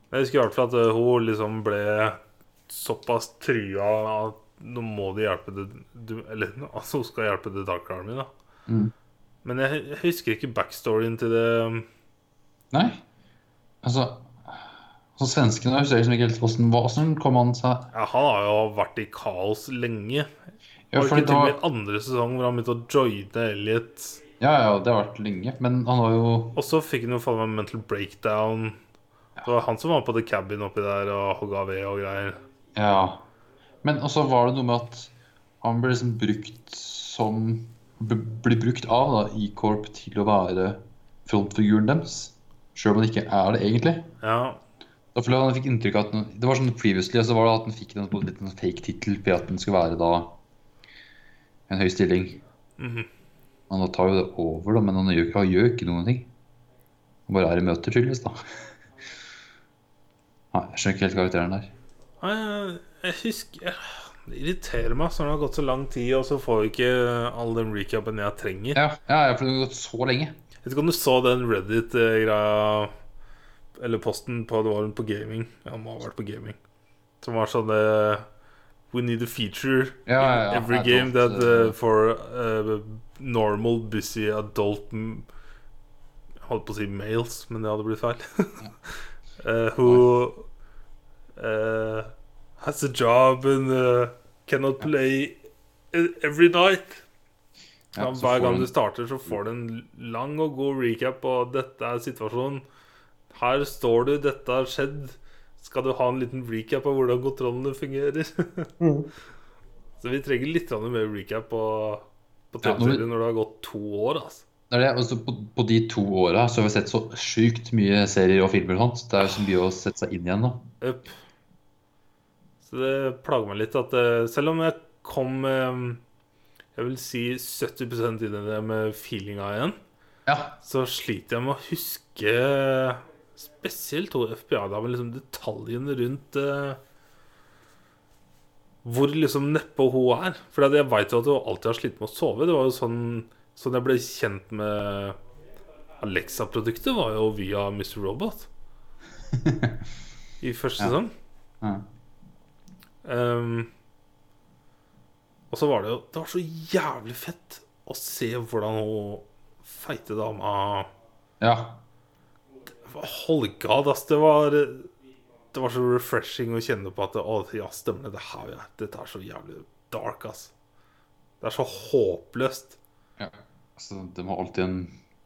Jeg husker i hvert fall at eh, hun liksom ble såpass trua at nå må de hjelpe det du, Eller altså hun skal hjelpe The Dark Army, da. Mm. Men jeg, jeg husker ikke backstoryen til det. Nei. Altså så Svensken jeg husker liksom ikke helt hvordan, hvordan kom han seg Ja, Han har jo vært i kaos lenge. Ja, var det ikke til og var, med i andre sesong hvor han begynte å joine Elliot? ja, ja, det har vært lenge. Men han har jo Og så fikk han jo faen meg mental breakdown. Det var han som var på The Cabin oppi der og hogga ved og greier. Ja. Men også var det noe med at han ble liksom brukt som Blir brukt av da, E-Corp til å være frontfiguren deres. Sjøl om han ikke er det egentlig. Ja, Da føler jeg han fikk inntrykk av at Det var sånn previously, så var det at han fikk en sånn litt sånn fake tittel på at den skulle være da en høy stilling. Mhm. Han tar jo det over, da, men han gjør, han gjør ikke noen ting. Han bare er i møter, tydeligvis, da. Nei, jeg skjønner ikke helt karakteren der. Jeg, jeg husker Det irriterer meg sånn når det har gått så lang tid, og så får vi ikke all den recapen jeg trenger. Ja, ja, ja, for det har gått så lenge. Jeg vet ikke om du så den Reddit-greia Eller posten på Det var på gaming. Ja, må ha vært på gaming. Som var sånn uh, We need a feature Ja, ja, ja. in every game that uh, for uh, normal, busy adult holdt på å si males, men det hadde blitt feil. uh, who has a job and cannot play e- every night. Ja, hver gang du du starter, så får du en lang og god recap på dette er situasjonen. Her står du, dette har skjedd. Skal du ha en liten recap av hvordan kontrollene fungerer? Så vi trenger litt mer recap på, på Ja, når det har gått to år. Altså. Det er det, altså på, på de to åra har vi sett så sjukt mye serier og filmer. sånt. Det er jo så mye å sette seg inn igjen nå. Yep. Så det plager meg litt at eh, selv om jeg kom eh, Jeg vil si 70 inn i det med feelinga igjen, Ja. så sliter jeg med å huske spesielt hun FBI-damen, liksom detaljene rundt uh, hvor liksom neppe hun er. For jeg veit jo at hun alltid har slitt med å sove. Det var jo sånn, sånn jeg ble kjent med Alexa-produktet, var jo via Mr. Robot. I første sesong. Ja. Ehm, og så var det jo Det var så jævlig fett å se hvordan hun feite dama ja. Holgad, ass. Det var Det var så refreshing å kjenne på at Å, ja, stemmer det. Det her, ja. Dette er så jævlig dark, ass. Det er så håpløst. ja. Altså, det må alltid en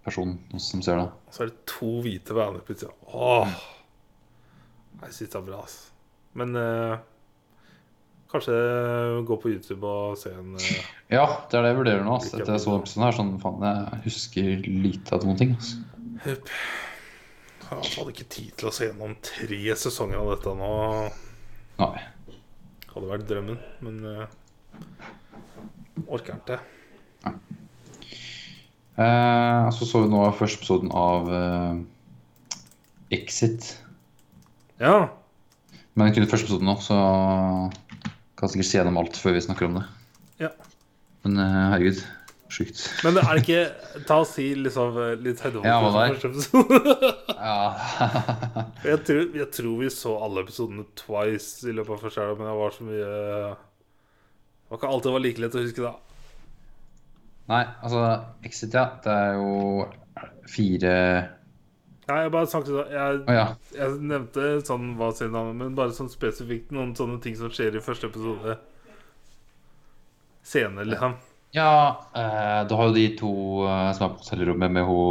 person som ser det. Og så er det to hvite vaner plutselig. Åh. Jeg syns det er bra, ass. Men eh, kanskje gå på YouTube og se en eh, Ja, det er det jeg vurderer nå. Ass. Etter jeg så episoden her, sånn faen, jeg husker lite av noen ting. Altså. Hup. Jeg hadde ikke tid til å se gjennom tre sesonger av dette nå. Nei. Hadde vært drømmen, men uh, orker ikke. Eh, så så vi nå første episoden av uh, Exit. Ja, Men kun første episoden nå, så kan sikkert se gjennom alt før vi snakker om det. Ja. Men herregud, sjukt. Men det er ikke Ta og si liksom litt høydepunkt Ja, episode. Jeg, tror, jeg tror vi så alle episodene twice i løpet av første helg, men det var så mye Det var ikke alltid det var like lett å huske, da. Nei, altså Exit, ja. Det er jo fire Nei, jeg bare snakket jeg, oh, ja. jeg nevnte sånn hva sin navn men bare sånn spesifikt noen sånne ting som skjer i første episode. Scener, liksom. Ja, eh, du har jo de to eh, som er på hotellrommet med ho,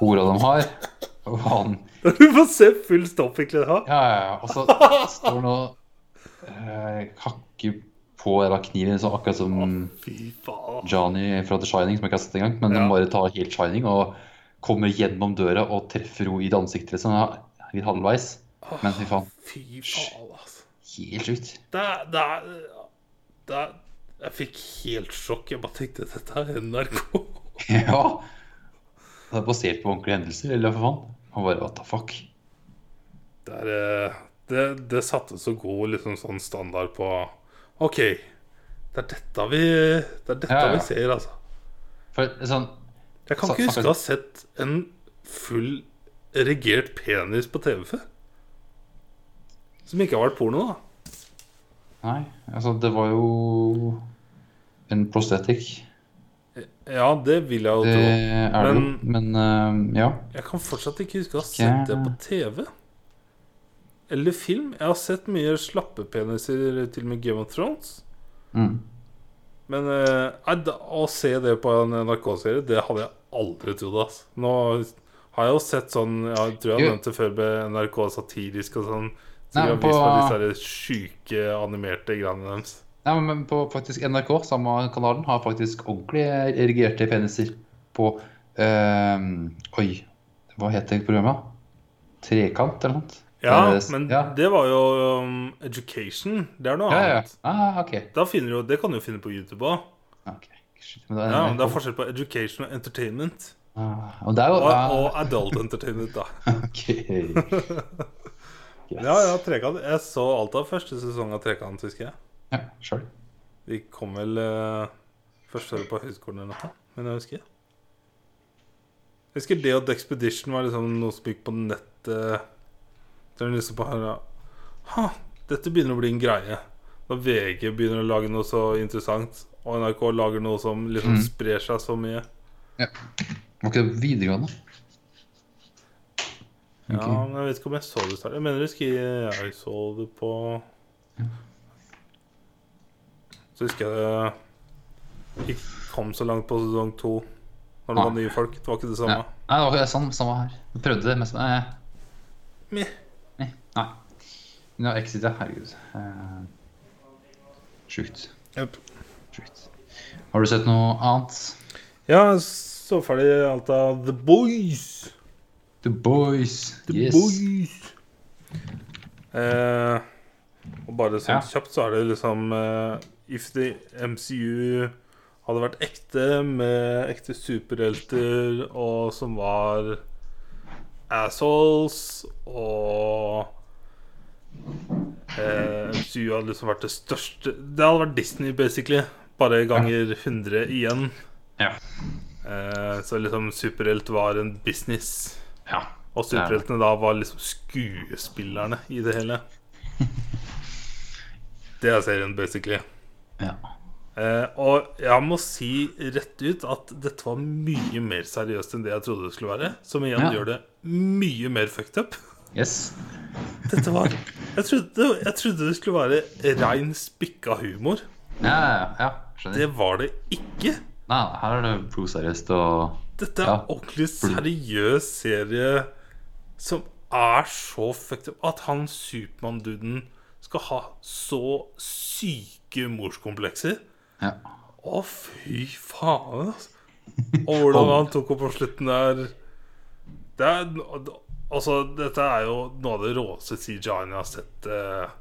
hora de har. Og han Du får se full stopp, egentlig. Da. Ja, ja, ja. Og så står han og eh, hakker på den kniven, så akkurat som Fy faen. Johnny fra The Shining, som jeg ikke har sett engang. Men Ja. de bare tar helt Shining og kommer gjennom døra og treffer henne i det ansiktet. Liksom. Ja, litt halvveis. Men fy faen, Fy faen, altså. helt sjukt. Det er, det er, det er Jeg fikk helt sjokk. Jeg bare tenkte dette er NRK. Ja. Det er basert på ordentlige hendelser, eller hva faen? Og bare what the fuck? Det, er, eh, det, det satte så god liksom sånn standard på OK, det er dette vi, det er dette Ja, ja. vi ser, altså. For sånn Jeg kan Så- ikke huske å ha sett en full erigert penis på TV før. Som ikke har vært porno, da. Nei, altså det var jo en prosthetic. Ja, det vil jeg jo Det tro. er det jo. Men- Men eh, ja. Jeg kan fortsatt ikke huske å ha sett det på TV. Eller film. Jeg har sett mye slappepeniser til og med Game of Thrones. Mm. Men uh, å se det på en NRK-serie, det hadde jeg aldri trodd. ass. Nå har jeg jo sett sånn Jeg tror jeg har nevnt det før med NRK satirisk og sånn. Så Nei, de har på- vist på... disse sjuke animerte greiene deres. Nei, men på faktisk NRK, samme kanalen, har faktisk ordentlig erigerte peniser på øh, Oi, hva heter programmet? Trekant, eller noe? Ja, er- men ja. det var jo um, Education. Det er noe Ja, ja. annet. Ah, okay. Da finner du, det kan du jo finne på YouTube òg. Okay. men det er, Ja, men det er forskjell på education og entertainment. ah, og jo Og, ah, og adult entertainment, da. Ok. Yes. Ja, ja, Trekant. Jeg så alt av første sesong av Trekant, husker jeg. Ja, selv. Vi kom vel uh, første året på høyskolen eller noe, men jeg husker Jeg husker det at Expedition var liksom noe som gikk på nettet. Der du liksom bare Ha, dette begynner å bli en greie. Når VG begynner å lage noe så interessant, og NRK lager noe som liksom Mm. sprer seg så mye. Ja. Var ikke det videregående? Ja, men jeg vet ikke om jeg så det. Jeg mener jeg husker jeg så det på Så husker jeg det ikke kom så langt på sesong to. Når det var nye folk. Det var ikke det Ja. samme. Nei, det var ikke det samme, her. Jeg prøvde det, men så eh, Meh. Nei. Nei. Ja, Exit, ja. Herregud. Eh, Sjukt. Yep. Sjukt. Har du sett noe annet? Ja, så ferdig alt av The Boys. The Boys. The yes. Boys. Eh, og bare sånn Ja. kjapt så er det liksom eh, If the MCU hadde vært ekte med ekte superhelter og som var assholes og eh, MCU hadde liksom vært det største Det hadde vært Disney, basically. Bare ganger 100 igjen. Ja. Eh, så liksom superhelt var en business. Ja. Og superheltene da var liksom skuespillerne i det hele. Det er serien, basically. ja. Eh, og jeg må si rett ut at dette var mye mer seriøst enn det jeg trodde det skulle være. Som igjen Ja. gjør det mye mer fucked up. Yes. Dette var Jeg trodde, jeg trodde det skulle være rein spikka humor. Ja, ja, ja. Det var det ikke. Nei, her er det blodseriøst og Dette er Ja. ordentlig seriøs serie som er så fucked up at han Supermann-duden skal ha så syke morskomplekser. Ja. Å, fy faen, altså. Og hvordan han tok opp på slutten der Det er Altså, dette er jo noe av det råeste CGI-en jeg har sett eh,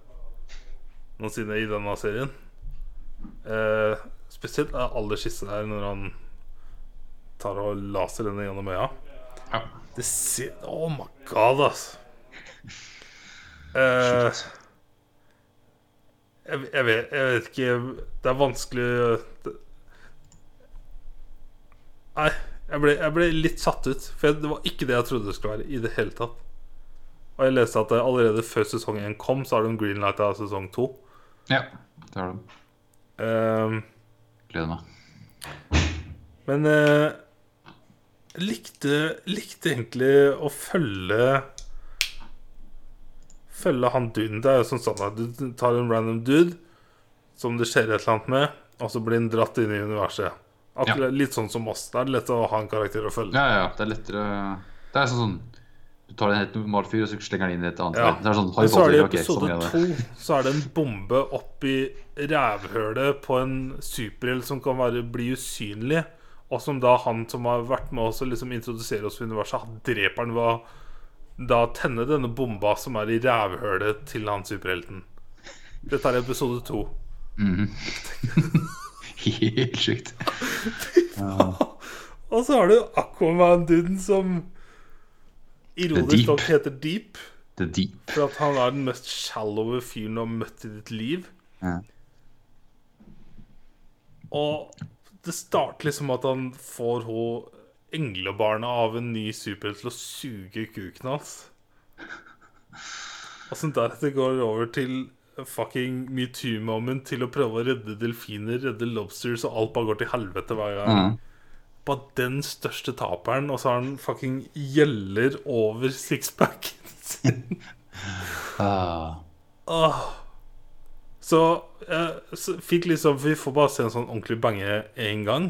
noensinne i denne serien. Eh, spesielt aller siste der, når han tar og laser henne gjennom øya. ja. Det ser Oh my god, altså. Eh, jeg, jeg, vet, jeg vet ikke Det er vanskelig det, Nei, jeg ble, jeg ble litt satt ut. For det var ikke det jeg trodde det skulle være. I det hele tatt Og jeg leste at allerede før sesong 1 kom, så har de greenlight av sesong 2. Ja, det har de. Eh, Gleder meg. men eh, jeg likte, likte egentlig å følge Følge han duden. Det er jo sånn standard. Du tar en random dude som det skjer et eller annet med, og så blir han dratt inn i universet. Akkurat, Litt sånn som oss. Det er lett å ha en karakter å følge. Ja, ja, det er lettere Det er sånn sånn Du tar en helt normal fyr, og så slenger den inn i et annet Ja. Det er sånn Men så er det i episode sånn gjør to så er det en bombe oppi rævhølet på en superhelt som kan være, bli usynlig. Og som da han som har vært med oss og liksom introdusere oss for universet, han dreper han ved å da tenne denne bomba som er i rævhølet til han superhelten. Dette er episode to. Helt sjukt. Og så har du Aquaman-duden som ironisk nok heter Deep. The Deep. For at han er den mest shallowe fyren du har møtt i ditt liv. Ja. Og det starter liksom at han får hun englebarnet av en ny superhelt til å suge kuken hans. Og så deretter går det over til fucking metoo-moment til å prøve å redde delfiner, redde lobsters, og alt bare går til helvete hver gang. Mm. Bare den største taperen, og så har han fucking gjeller over sixpacken sin. Ah. Åh. Så så fikk liksom Vi får bare se en sånn ordentlig bange én gang.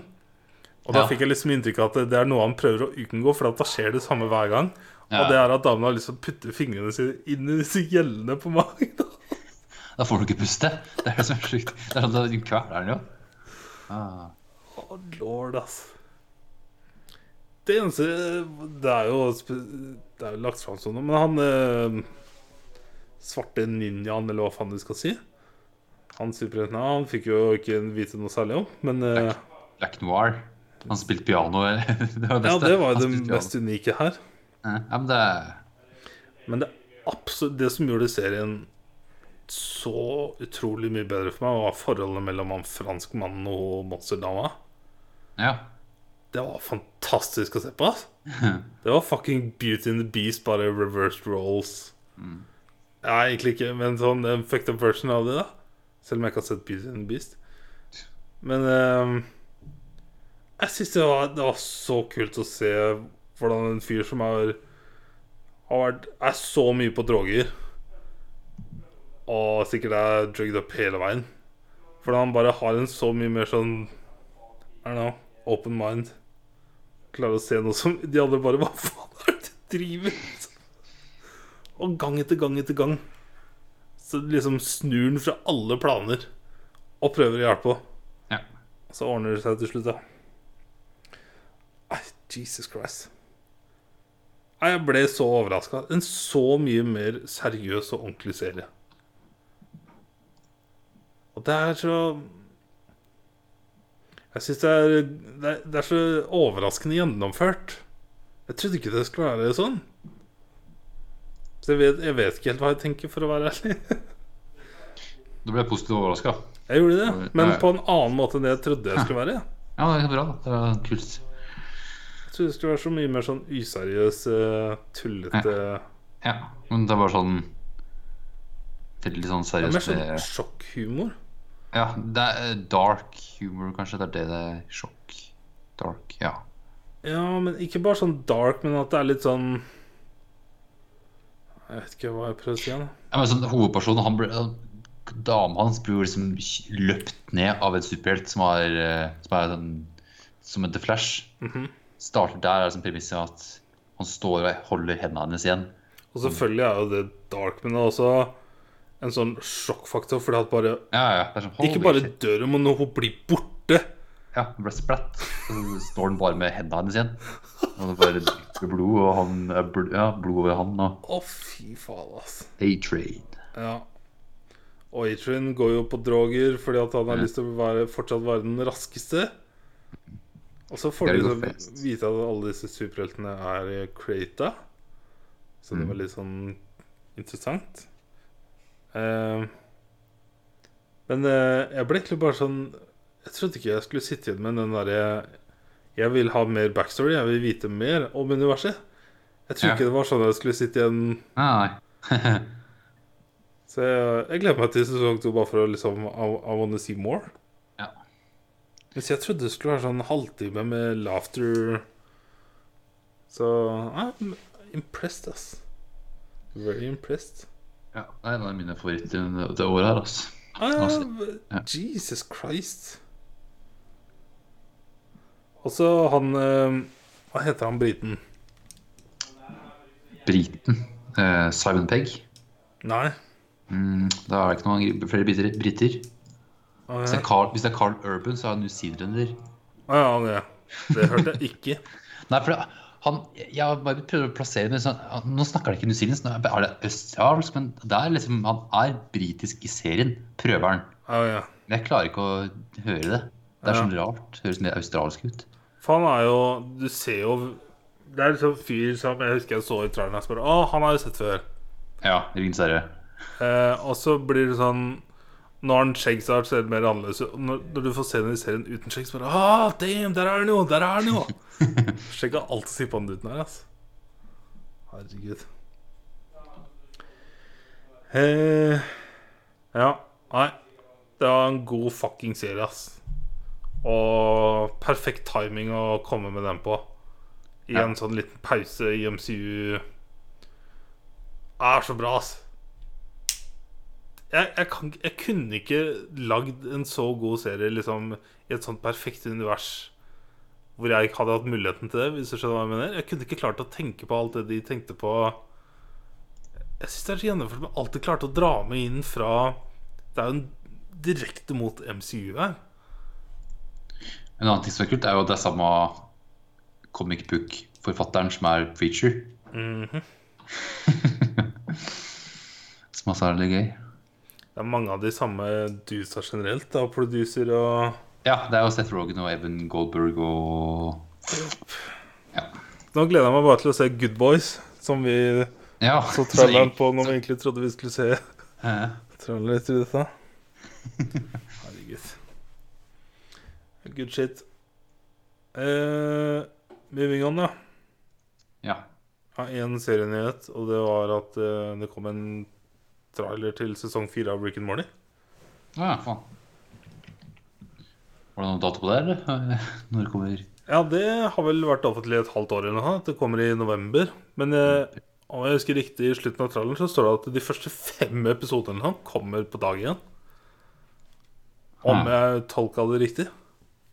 Og da Ja. fikk jeg liksom inntrykk av at det er noe han prøver å unngå, for da skjer det samme hver gang. Ja. Og det er at damen har lyst til å putte fingrene sine inn i disse gjellene på magen. Da får du ikke puste. Det er det som er sjukt. Det er sånn at du kveler den jo. Ah. Å, lord, ass. Det eneste Det er jo Det er jo lagt fram sånn, men han eh, svarte ninjaen, eller hva faen du skal si Han superhelten han fikk jo ikke vite noe særlig om, men eh, Black Noir. Han spilte piano. Det var det Ja, det var jo det mest unike her. Ja, men det Men det, absolutt, det som gjorde serien så utrolig mye bedre for meg, var forholdet mellom han franskmannen og monsterdama. Ja. Det var fantastisk å se på. Det var fucking Beauty and the Beast, bare reversed roles. Ja, egentlig ikke, men sånn en fucked up version av det, da. Selv om jeg ikke har sett Beauty and Beast. Men um, jeg syns det, det var så kult å se hvordan en fyr som er, har vært, er så mye på droger og sikkert er drugged up hele veien. Fordi han bare har en så mye mer sånn I don't know, open mind. Klarer å se noe som de andre bare Hva faen er det du driver med? Og gang etter gang etter gang så liksom snur han fra alle planer og prøver å hjelpe henne. Ja. Så ordner det seg til slutt, da. Ai, Jesus Christ. Ai, jeg ble så overraska. En så mye mer seriøs og ordentlig serie. Og det er så Jeg syns det, det, det er så overraskende gjennomført. Jeg trodde ikke det skulle være sånn. Så jeg vet, jeg vet ikke helt hva jeg tenker, for å være ærlig. Da ble positivt overraska. Jeg gjorde det, men på en annen måte enn det jeg trodde jeg skulle være. Ja, det er bra. Det er kult. Jeg trodde det skulle være så mye mer sånn useriøs, eh, tullete Ja, men det var sånn Veldig sånn Det er mer sånn sjokkhumor. Ja, det er dark humor, kanskje. Det er det det er. Sjokk. Dark, ja. Ja, men ikke bare sånn dark, men at det er litt sånn Jeg vet ikke hva jeg prøver å si. Ja men sånn Hovedpersonen, han ble Dama hans blir liksom løpt ned av en superhelt som, har, eh, som er sånn Som en The Flash. Mhm. Starter der er liksom premisset at han står og holder hendene hennes igjen. Og selvfølgelig er jo det dark, men det er også en sånn sjokkfaktor, fordi at bare Ja, ja. Sånn, Ikke bare dør hun, men når hun blir borte. Ja, han ble splatt. Så står han bare med hendene hennes igjen. Og det bare drikker blod, og han bl ja, blod over han Å, fy faen, ass. A-Train. Ja. Og Adrian går jo på droger fordi at han har lyst til å være, fortsatt være den raskeste. Og så får du liksom vite at alle disse superheltene er creata. Så det Mm. var litt sånn interessant. Uh, men uh, jeg ble egentlig bare sånn Jeg trodde ikke jeg skulle sitte igjen med den derre Jeg vil ha mer backstory, jeg vil vite mer om universet. Jeg tror Ja. ikke det var sånn jeg skulle sitte igjen Nei. Så jeg, jeg gleder meg til sesong to bare for å liksom I, I wanna see more. Ja. Mens jeg trodde det skulle være sånn halvtime med laughter. Så I'm impressed, ass. Very impressed. ja, det er en av mine favoritter det året her, ass. Ah, Altså, ja. Jesus Christ. Og så han eh, Hva heter han briten? Briten. Eh, Simon Pegg. Nei. Mm, da er det ikke noen flere briter. briter. Ah, Hvis, det Carl, hvis det er Carl Urban, så er han newzealender. Ah, ja, det, det hørte jeg ikke. Nei, for det, han Jeg bare prøver å plassere det sånn han- Nå snakker han ikke newzealandsk, nå er det australsk, men det er liksom, han er britisk i serien. Prøver han. Ah, ja. Men jeg klarer ikke å høre det. Det er Ja. sånn rart. Høres mer australsk ut. For han er jo Du ser jo Det er liksom fyr som jeg husker jeg så i traileren og spør Å, han har jeg sett før. Ja, Ringens herre. Eh, og så blir det sånn Når han skjegg, så ser det mer annerledes ut. Når, når du får se den i serien uten skjegg, så bare Ah, damn, der er han jo! Der er han jo! Skjegget har alltid sippa den uten her, altså. Herregud. Eh, ja. Nei. Det var en god fucking serie, ass. Og perfekt timing å komme med den på. I Ja. en sånn liten pause i MCU. Er så bra, ass. Jeg, jeg, kan, jeg kunne ikke lagd en så god serie liksom, i et sånt perfekt univers hvor jeg ikke hadde hatt muligheten til det. Hvis du skjønner hva Jeg mener Jeg kunne ikke klart å tenke på alt det de tenkte på. Jeg syns det er så gjennomført med alt de klarte å dra med inn fra Det er jo en direkte mot MCU her. En annen ting som er kult, er jo at det er samme comic book-forfatteren som er Preacher. Mhm. Som også er litt gøy. Det er mange av de samme dusa generelt, da, producer og Ja, det er jo Seth Rogen og Evan Goldberg og Ja. Nå gleder jeg meg bare til å se Good Boys, som vi ja så traileren på når vi egentlig trodde vi skulle se ja. trailer til dette. Good shit. Uh, moving on, ja. Ja. Jeg har én serienyhet, og det var at uh, det kom en trailer til sesong fire av Rick and Morning. ja, faen. Var det noen dato på det, eller? Når det kommer Ja, det har vel vært offentlig et halvt år eller noe. Det kommer i november. Men uh, om jeg husker riktig, i slutten av traileren så står det at de første fem episodene kommer på dag igjen. Om jeg tolka det riktig.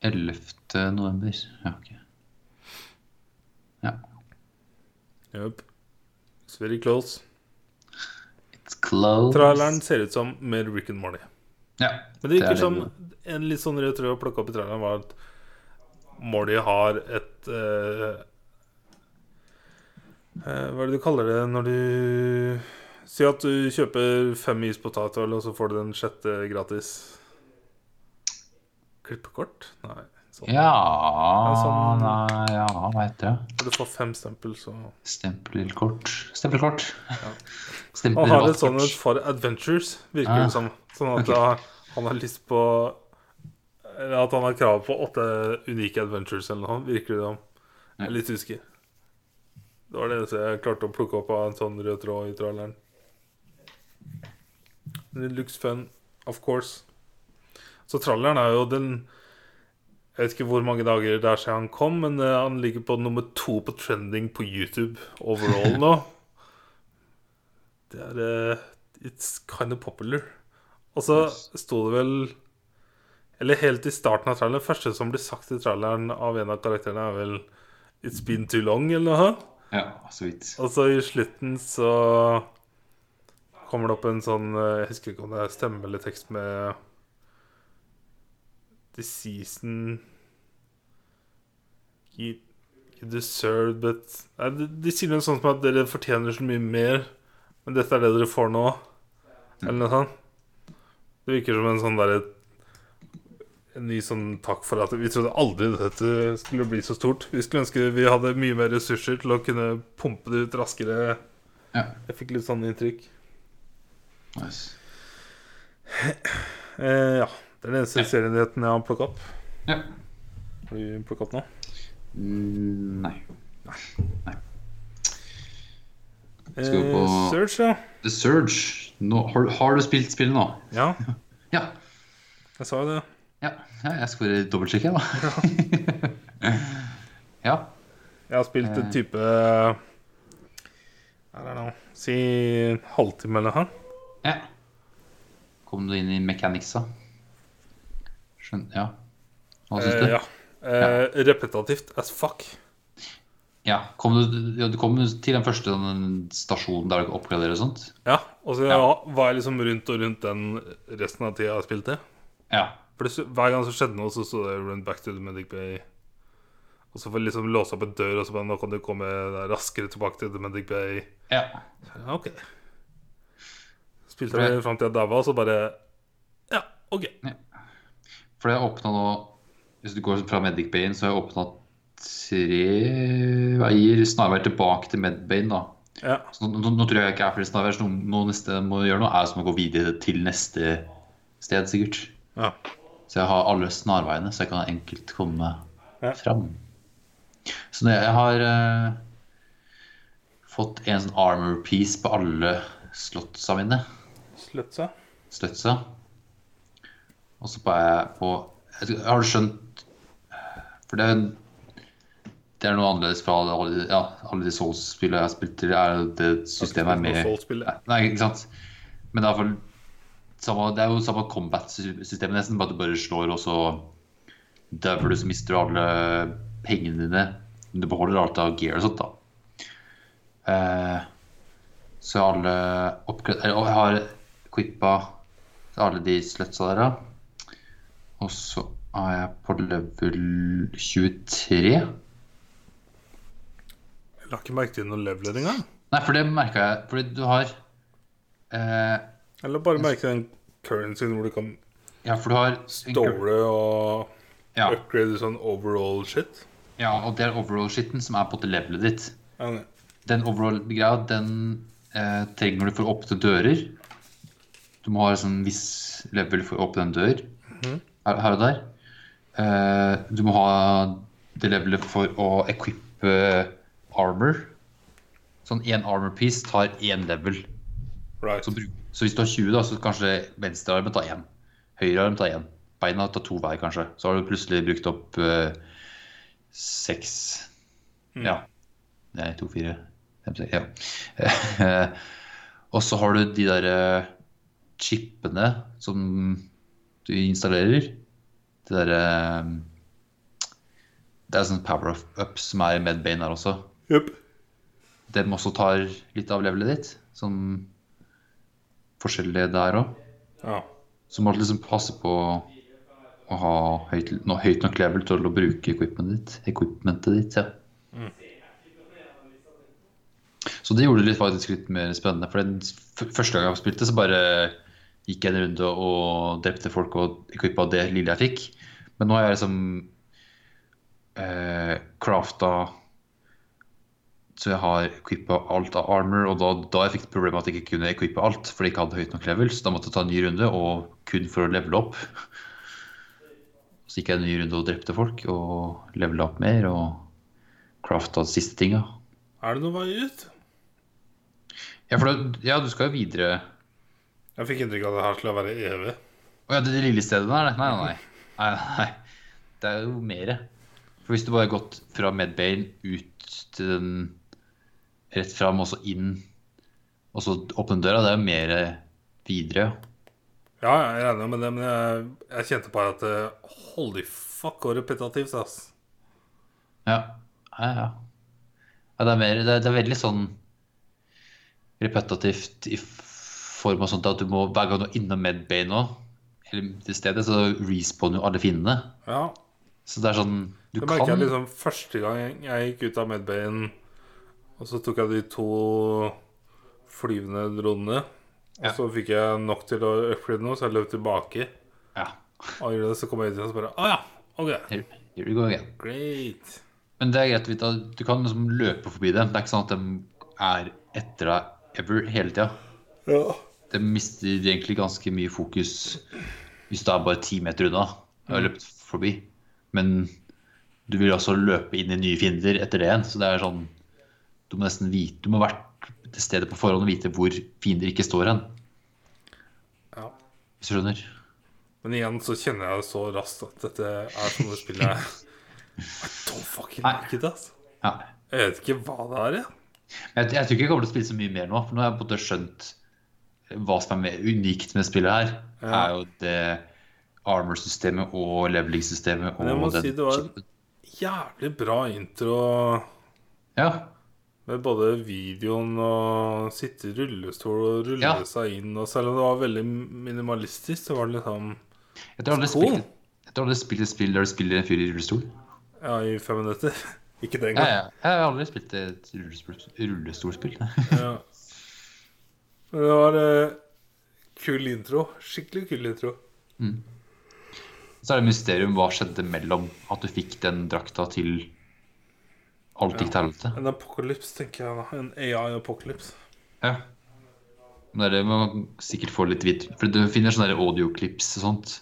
11. november. Ja, ok. Ja. Yep. It's very close. It's close. Traileren ser ut som mer Rick and Morty. Ja. Men det er virker som en litt sånn rød tråd å plukke opp i traileren var at Morty har et uh, uh, Hva er det du kaller det når du Si at du kjøper fem ispotetøl, og så får du den sjette gratis. Klippekort? Nei. Sånn. Ja sånn- Nei, ja, hva heter det? Når du får fem stempel, så Stempelkort. Stempelkort. Han har et sånt et for adventures, virker Ah. det som. Sånn at okay. han har lyst på Eller at han har krav på åtte unike adventures eller noe, virker det som. Jeg er litt usikker. Det var det eneste jeg klarte å plukke opp av en sånn rød tråd i traileren. Looks fun, of course. Så tralleren er jo den Jeg vet ikke hvor mange dager det er siden han kom, men eh, han ligger på nummer to på trending på YouTube overall nå. Det er uh, It's kind of popular. Og så sto det vel Eller helt i starten av traileren første som blir sagt i traileren av en av karakterene, er vel It's been too long, eller noe. Ja, så vidt. Og så i slutten så kommer det opp en sånn eh, Jeg husker ikke om det er stemme eller tekst med The season You, you deserve but Nei, de, de sier noe sånt som at dere fortjener så mye mer, men dette er det dere får nå. Eller noe sånt. Det virker som en sånn derre En ny sånn takk for at Vi trodde aldri dette skulle bli så stort. Vi skulle ønske vi hadde mye mer ressurser til å kunne pumpe det ut raskere. Ja. Jeg fikk litt sånn inntrykk. Nice. Eh, ja. Det er den eneste Ja. serienyheten jeg har plukka opp. Ja. Har du plukka opp noe? Mm, nei. Eh, Skal vi på- Surge, ja. The Surge. Nå, har, har du spilt spillet nå? Ja, Ja. jeg sa jo det. Ja, ja jeg skal bare dobbeltsjekke, da. ja. Jeg har spilt en Eh. type I don't know Si en halvtime eller noe. ja. Kom du inn i mechanicsa? Skjønner Ja. Hva syns du? Eh, ja. Eh, repetitivt as fuck. Ja, kom du, ja, du kom til den første sånn, stasjonen der du oppgraderer og sånt? Ja, og så Ja. var jeg liksom rundt og rundt den resten av tida jeg spilte. Ja. For det, hver gang det skjedde noe, så sto det 'Run back to the medic bay'. Og så får du liksom låse opp en dør, og så bare 'Nå kan du komme raskere tilbake til the medic bay'. ja. Ja, ok. Spilte jeg fram til jeg daua, og så bare Ja, ok. For jeg åpna nå Hvis du går fra Medic Bane, så har jeg åpna tre veier snarveier tilbake til Medbayen, da. Ja. Så nå, nå, nå tror jeg ikke jeg er flere snarveier, så nå neste jeg må gjøre noe, er som å gå videre til neste sted, sikkert. ja. Så jeg har alle snarveiene, så jeg kan enkelt komme Ja. fram. Så når jeg har uh, fått en sånn armor piece på alle slottsa mine. Slutsa. Slutsa. Og så på jeg Har du skjønt For det det er noe annerledes fra alle, ja, alle de Souls-spillene jeg har spilt til. Er det systemet er med Nei, ikke sant. Men det er, for, samme, det er jo samme combat-systemet nesten, bare du bare slår, og så dauer du, så mister du alle pengene dine. Men du beholder alt av gear og sånt, da. Eh, så alle oppgrader... eller, jeg har quippa alle de slutsa der, da. Og så er jeg på level 23. Jeg la ikke merke til noen leveler engang. Nei, for det merka jeg. Fordi du har eh, Eller bare merke den currencyen hvor du kan Ja, for du har store og Ja. upgrade sånn overall shit. Ja, og det er overall-shitten som er på det levelet ditt. Ja. Den overall-greia, den eh, trenger du for å åpne dører. Du må ha en sånn viss level for å åpne en dør her, her og der. Uh, du må ha det levelet for å equippe armor. Sånn én armor piece tar én level. Right. Så, så hvis du har 20, da, så kanskje venstrearmen tar én. Høyrearm tar én. Beina tar to hver, kanskje. Så har du plutselig brukt opp uh, seks Ja. Nei, to, fire, fem, seks Ja. Og så har du de der eh, chipene som du installerer. Det derre Det er sånn power-up som er Medbane her også. Jupp. Den også tar litt av levelet ditt. Sånn forskjellig der òg. Ja. Så må du liksom passe på å ha høyt, no, høyt nok level til å bruke equipmentet ditt. Equipmentet ditt ja. Så det gjorde det litt, faktisk litt mer spennende. For den første gang jeg spilte, så bare gikk en runde og drepte folk og equippa det lille jeg fikk. Men nå har jeg liksom eh, crafta så jeg har equippa alt av armor, og da, da jeg fikk problemet at jeg ikke kunne equippe alt fordi jeg ikke hadde høyt nok level, så da måtte jeg ta en ny runde, og kun for å levele opp. Så gikk jeg en ny runde og drepte folk, og levela opp mer, og crafta de siste tinga. Er det noen vei ut? Ja, for da, ja, du skal jo videre Jeg fikk inntrykk av at det her skulle være evig. Å ja, det er det lille stedet der? Nei, nei, nei. nei, nei. Det er jo mere. For hvis du bare har gått fra Medbane ut til den rett fram og så inn, og så åpne døra, det er jo mer videre. Ja, jeg regner med det, men jeg, jeg kjente bare at eh, Holy fuck, og repetitivt, ass. Ja, ja, ja. ja det, er mer, det, er, det er veldig sånn repetitivt i form og sånt at du må hver gang du er innom Medbane nå, eller til stedet, så respawner jo alle fiendene. Ja. Så det er sånn Du Det merker kan jeg liksom første gang jeg gikk ut av Medbayen, og så tok jeg de to flyvende dronene. Og Ja. så fikk jeg nok til å upgrade noe, så jeg løp tilbake. Ja. Og gjorde det, så kom jeg ut igjen og så bare Å ja, ok. Here, here we go again. Great. Men det er greit å vite at du kan liksom løpe forbi dem. Det er ikke sånn at de er etter deg ever hele tida. Ja. Det mister egentlig ganske mye fokus hvis det er bare ti meter unna Jeg har løpt forbi. Men du vil også løpe inn i nye fiender etter det igjen. Så det er sånn Du må nesten vite Du må være til stede på forhånd og vite hvor fiender ikke står hen. Ja. Hvis du skjønner? Men igjen så kjenner jeg så raskt at dette er sånne spill jeg don't fucking like it, altså. Ja. Jeg vet ikke hva det er, jeg. Jeg, jeg tror ikke jeg kommer til å spille så mye mer nå, for nå har jeg på en måte skjønt hva som er mer unikt med spillet her. Ja. er jo det armor-systemet og leveling-systemet. Men jeg må den si det var en jævlig bra intro Ja, med både videoen og sitte i rullestol og rulle Ja. seg inn. Og selv om det var veldig minimalistisk, så var det liksom jeg tror aldri Cool. jeg tror aldri spilt et spill der du spiller en fyr i rullestol. Ja, i fem minutter. Ikke den Ja, gang. ja. Jeg har aldri spilt et rullestol- rullestolspill. Ja. Men det var en kul intro. Skikkelig kul intro. Så er det mysterium hva skjedde mellom at du fikk den drakta til alt gikk til helvete. En apokalyps, tenker jeg da. En AI-apokalyps. Ja. Men det er det man sikkert får litt vidt. For du finner sånne audioklips og sånt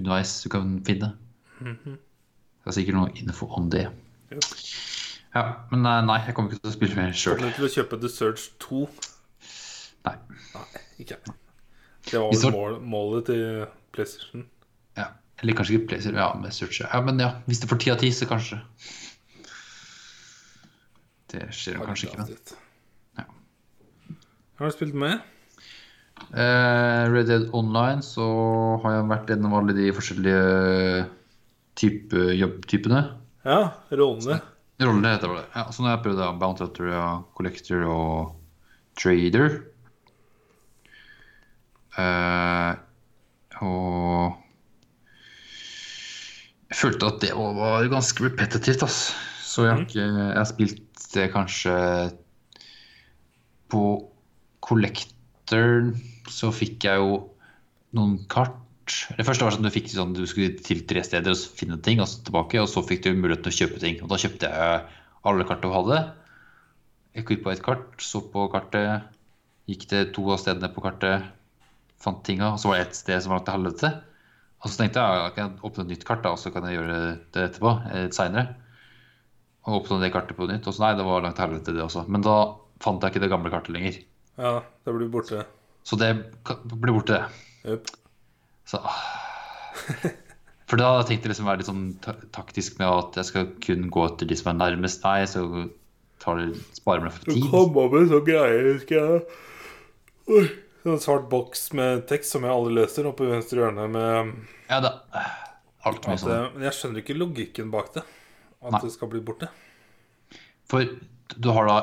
underveis du kan finne. Det er sikkert noe info om det. Ja. Ja, men nei, nei, jeg kommer ikke til å spille mer sjøl. Kommer til å kjøpe The Surge 2? Nei. Nei, ikke jeg. Det var vel mål, målet til PlayStation. Ja. Eller kanskje ikke PlayStation. Ja, med search. Ja, men ja, hvis det får ti av ti, så kanskje. Det skjer jo kanskje ikke, men Ja. Har du spilt med? Eh, Red Dead Online så har jeg vært gjennom alle de forskjellige type, jobbtypene. Ja, rollene. Rollene heter det. Ja, så nå har jeg prøvd Bounty Hunter, Collector og Trader. Eh, og jeg følte at det var, var ganske repetitivt, Altså. Så jeg har, ikke, jeg har spilt det kanskje På Collector så fikk jeg jo noen kart. Det første var sånn du fikk sånn, du skulle til tre steder og finne ting, og så tilbake. Og så fikk du mulighet til å kjøpe ting. Og da kjøpte jeg alle kartene du hadde. Jeg gikk på et kart, så på kartet, gikk til to av stedene på kartet, fant tinga, og så var det ett sted som var til helvete. Og så tenkte jeg jeg kan åpne et nytt kart, da, og så kan jeg gjøre det etterpå, Litt senere. Og åpne det kartet på nytt. Og så nei, det var langt til helvete, det også. Men da fant jeg ikke det gamle kartet lenger. Ja, det blir borte. Så det blir borte, det. Yep. Så, ah. For da hadde jeg liksom være litt sånn taktisk med at jeg skal kun gå etter de som er nærmest meg, så tar det, sparer meg for Du tid. kom opp med sånn greie, husker jeg. Oi. En svart boks med tekst som jeg aldri leser, oppe i venstre hjørne med Ja da. Alt med sånn. Men jeg skjønner ikke logikken bak det. At Nei. det skal bli borte. For du har da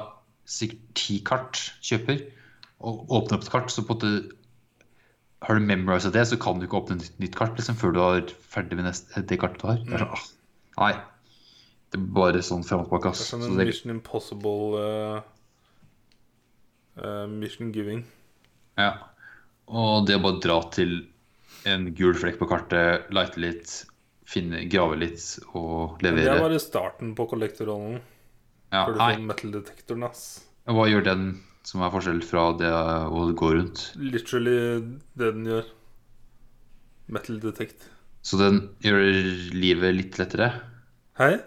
sikkert ti kart kjøper, og åpner opp et kart, så på en har du memorized det, så kan du ikke åpne et nytt, kart liksom, før du er ferdig med neste, det kartet du har. Det sånn, ah, nei. Det er bare sånn frem og tilbake. Er som Så det, Mission Impossible uh, uh, Mission Giving. Ja. Og det å bare dra til en gul flekk på kartet, lighte litt, finne, grave litt og levere. Det er bare starten på kollektorrollen. Ja, Før du får metal-detektoren, ass. Hva gjør den som er forskjell fra det å gå rundt? Literally det den gjør. Metal detect. Så den gjør livet litt lettere? Hei?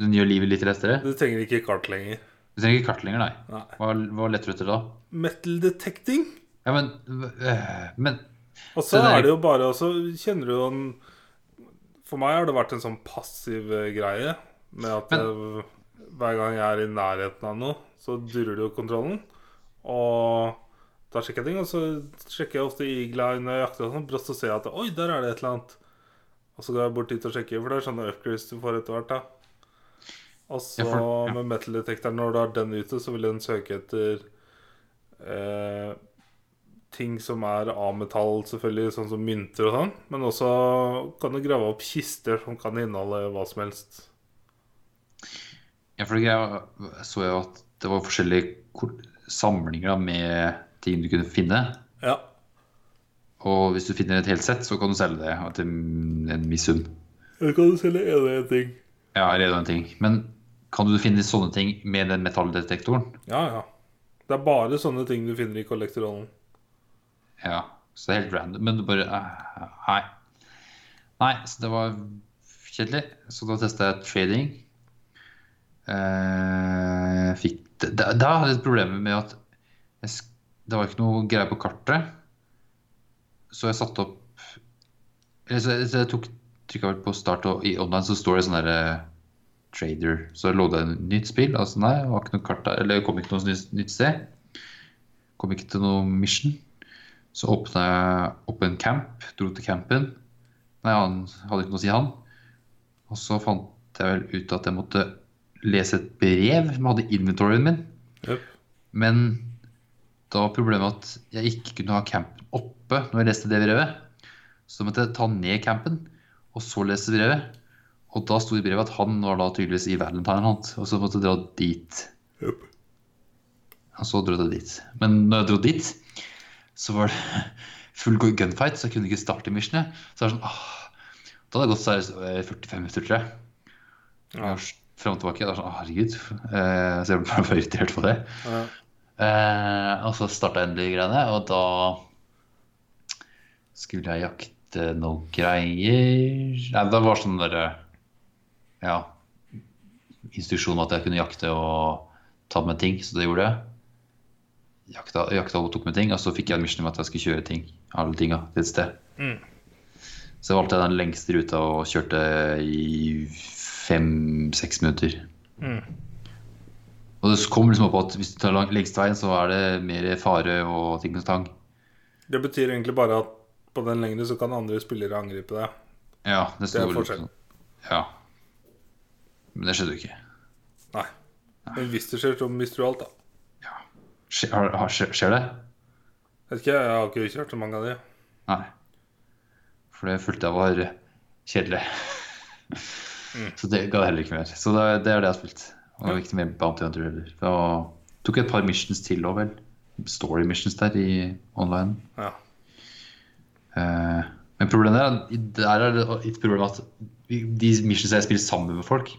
Den gjør livet litt lettere? Du trenger ikke kart lenger. Du trenger ikke kart lenger, nei. Nei. Hva, hva letter du etter da? Metal detecting? Ja, men, øh, men Og så er det jo bare Og så kjenner du jo en For meg har det vært en sånn passiv eh, greie med at jeg, hver gang jeg er i nærheten av noe, så durrer det jo kontrollen. Og da sjekker jeg ting, og så sjekker jeg ofte igla når jeg jakter, og sånn, brått så ser jeg at Oi, der er det et eller annet. Og så går jeg bort dit og sjekker, for det er sånne upgrades du får etter hvert. da Og så Ja, ja. med metal-detektoren, når du har den ute, så vil den søke etter eh, ting som er av metall, selvfølgelig, sånn som mynter og sånn. Men også kan du grave opp kister som kan inneholde hva som helst. ja, for jeg så jo at det var forskjellige samlinger med ting du kunne finne. Ja. Og hvis du finner et helt sett, så kan du selge det til en viss sum. Da kan du selge en og en ting. Ja, eller en ting. Men kan du finne sånne ting med den metalldetektoren? Ja, ja. Det er bare sånne ting du finner i kollektorrollen. Ja, så det er helt random. Men det bare uh, Nei. Nei, så det var kjedelig. Så da testa jeg trading. Uh, fikk Da, hadde jeg et problem med at jeg, det var ikke noe greie på kartet. Så jeg satte opp Eller så, så jeg tok trykka på start, og i online så står det sånn derre trader. Så lå det et nytt spill. Altså nei, det var ikke noe kart der. Eller kom ikke noe nytt sted. Kom ikke til noe mission. Så åpna jeg opp en camp, dro til campen. Nei, han hadde ikke noe å si, han. Og så fant jeg vel ut at jeg måtte lese et brev som hadde inventoryen min. Yep. Men da var problemet at jeg ikke kunne ha campen oppe når jeg leste det brevet. Så måtte jeg ta ned campen, og så lese brevet. Og da sto det i brevet at han var da tydeligvis i Valentine Hunt, og så måtte jeg dra dit. Yep. Og så dro jeg dit. Men når jeg dro dit, så var det full gunfight, så jeg kunne ikke starte missionet. Så det var sånn, åh, Da hadde det gått seriøst eh, 45 minutter, tror jeg. Var Frem og tilbake. Det er sånn, herregud. Eh, så jeg ble bare irritert på det. Ja. Eh, og så starta endelig greiene, og da skulle jeg jakte noen greier Nei, det var sånn derre Ja. Instruksjon at jeg kunne jakte og ta med ting, så det gjorde jeg. Jakta, jakta og tok med ting, og så fikk jeg admission mission om at jeg skulle kjøre ting, alle tinga til et sted. Mm. Så jeg valgte den lengste ruta og kjørte i fem-seks minutter. Mm. Og det kom liksom opp at hvis du tar lang- lengst veien, så er det mer fare og ting og tang. Det betyr egentlig bare at på den lengre så kan andre spillere angripe deg. Ja, det, Det er forskjell. forskjellen. Ja. Men det skjedde jo ikke. Nei. Men hvis det skjer, så mister du alt, da. Skjer, skjer, det? Vet ikke, jeg har ikke kjørt så mange av de. Nei. For det fulgte jeg var kjedelig. Mm. Så det ga det heller ikke mer. Så det, det er det jeg har spilt. Og var ikke mer Bounty Hunter heller. Og tok et par missions til òg, vel. Story missions der i online. Ja. Uh, men problemet er, der er det et problem at de missions jeg spiller sammen med folk,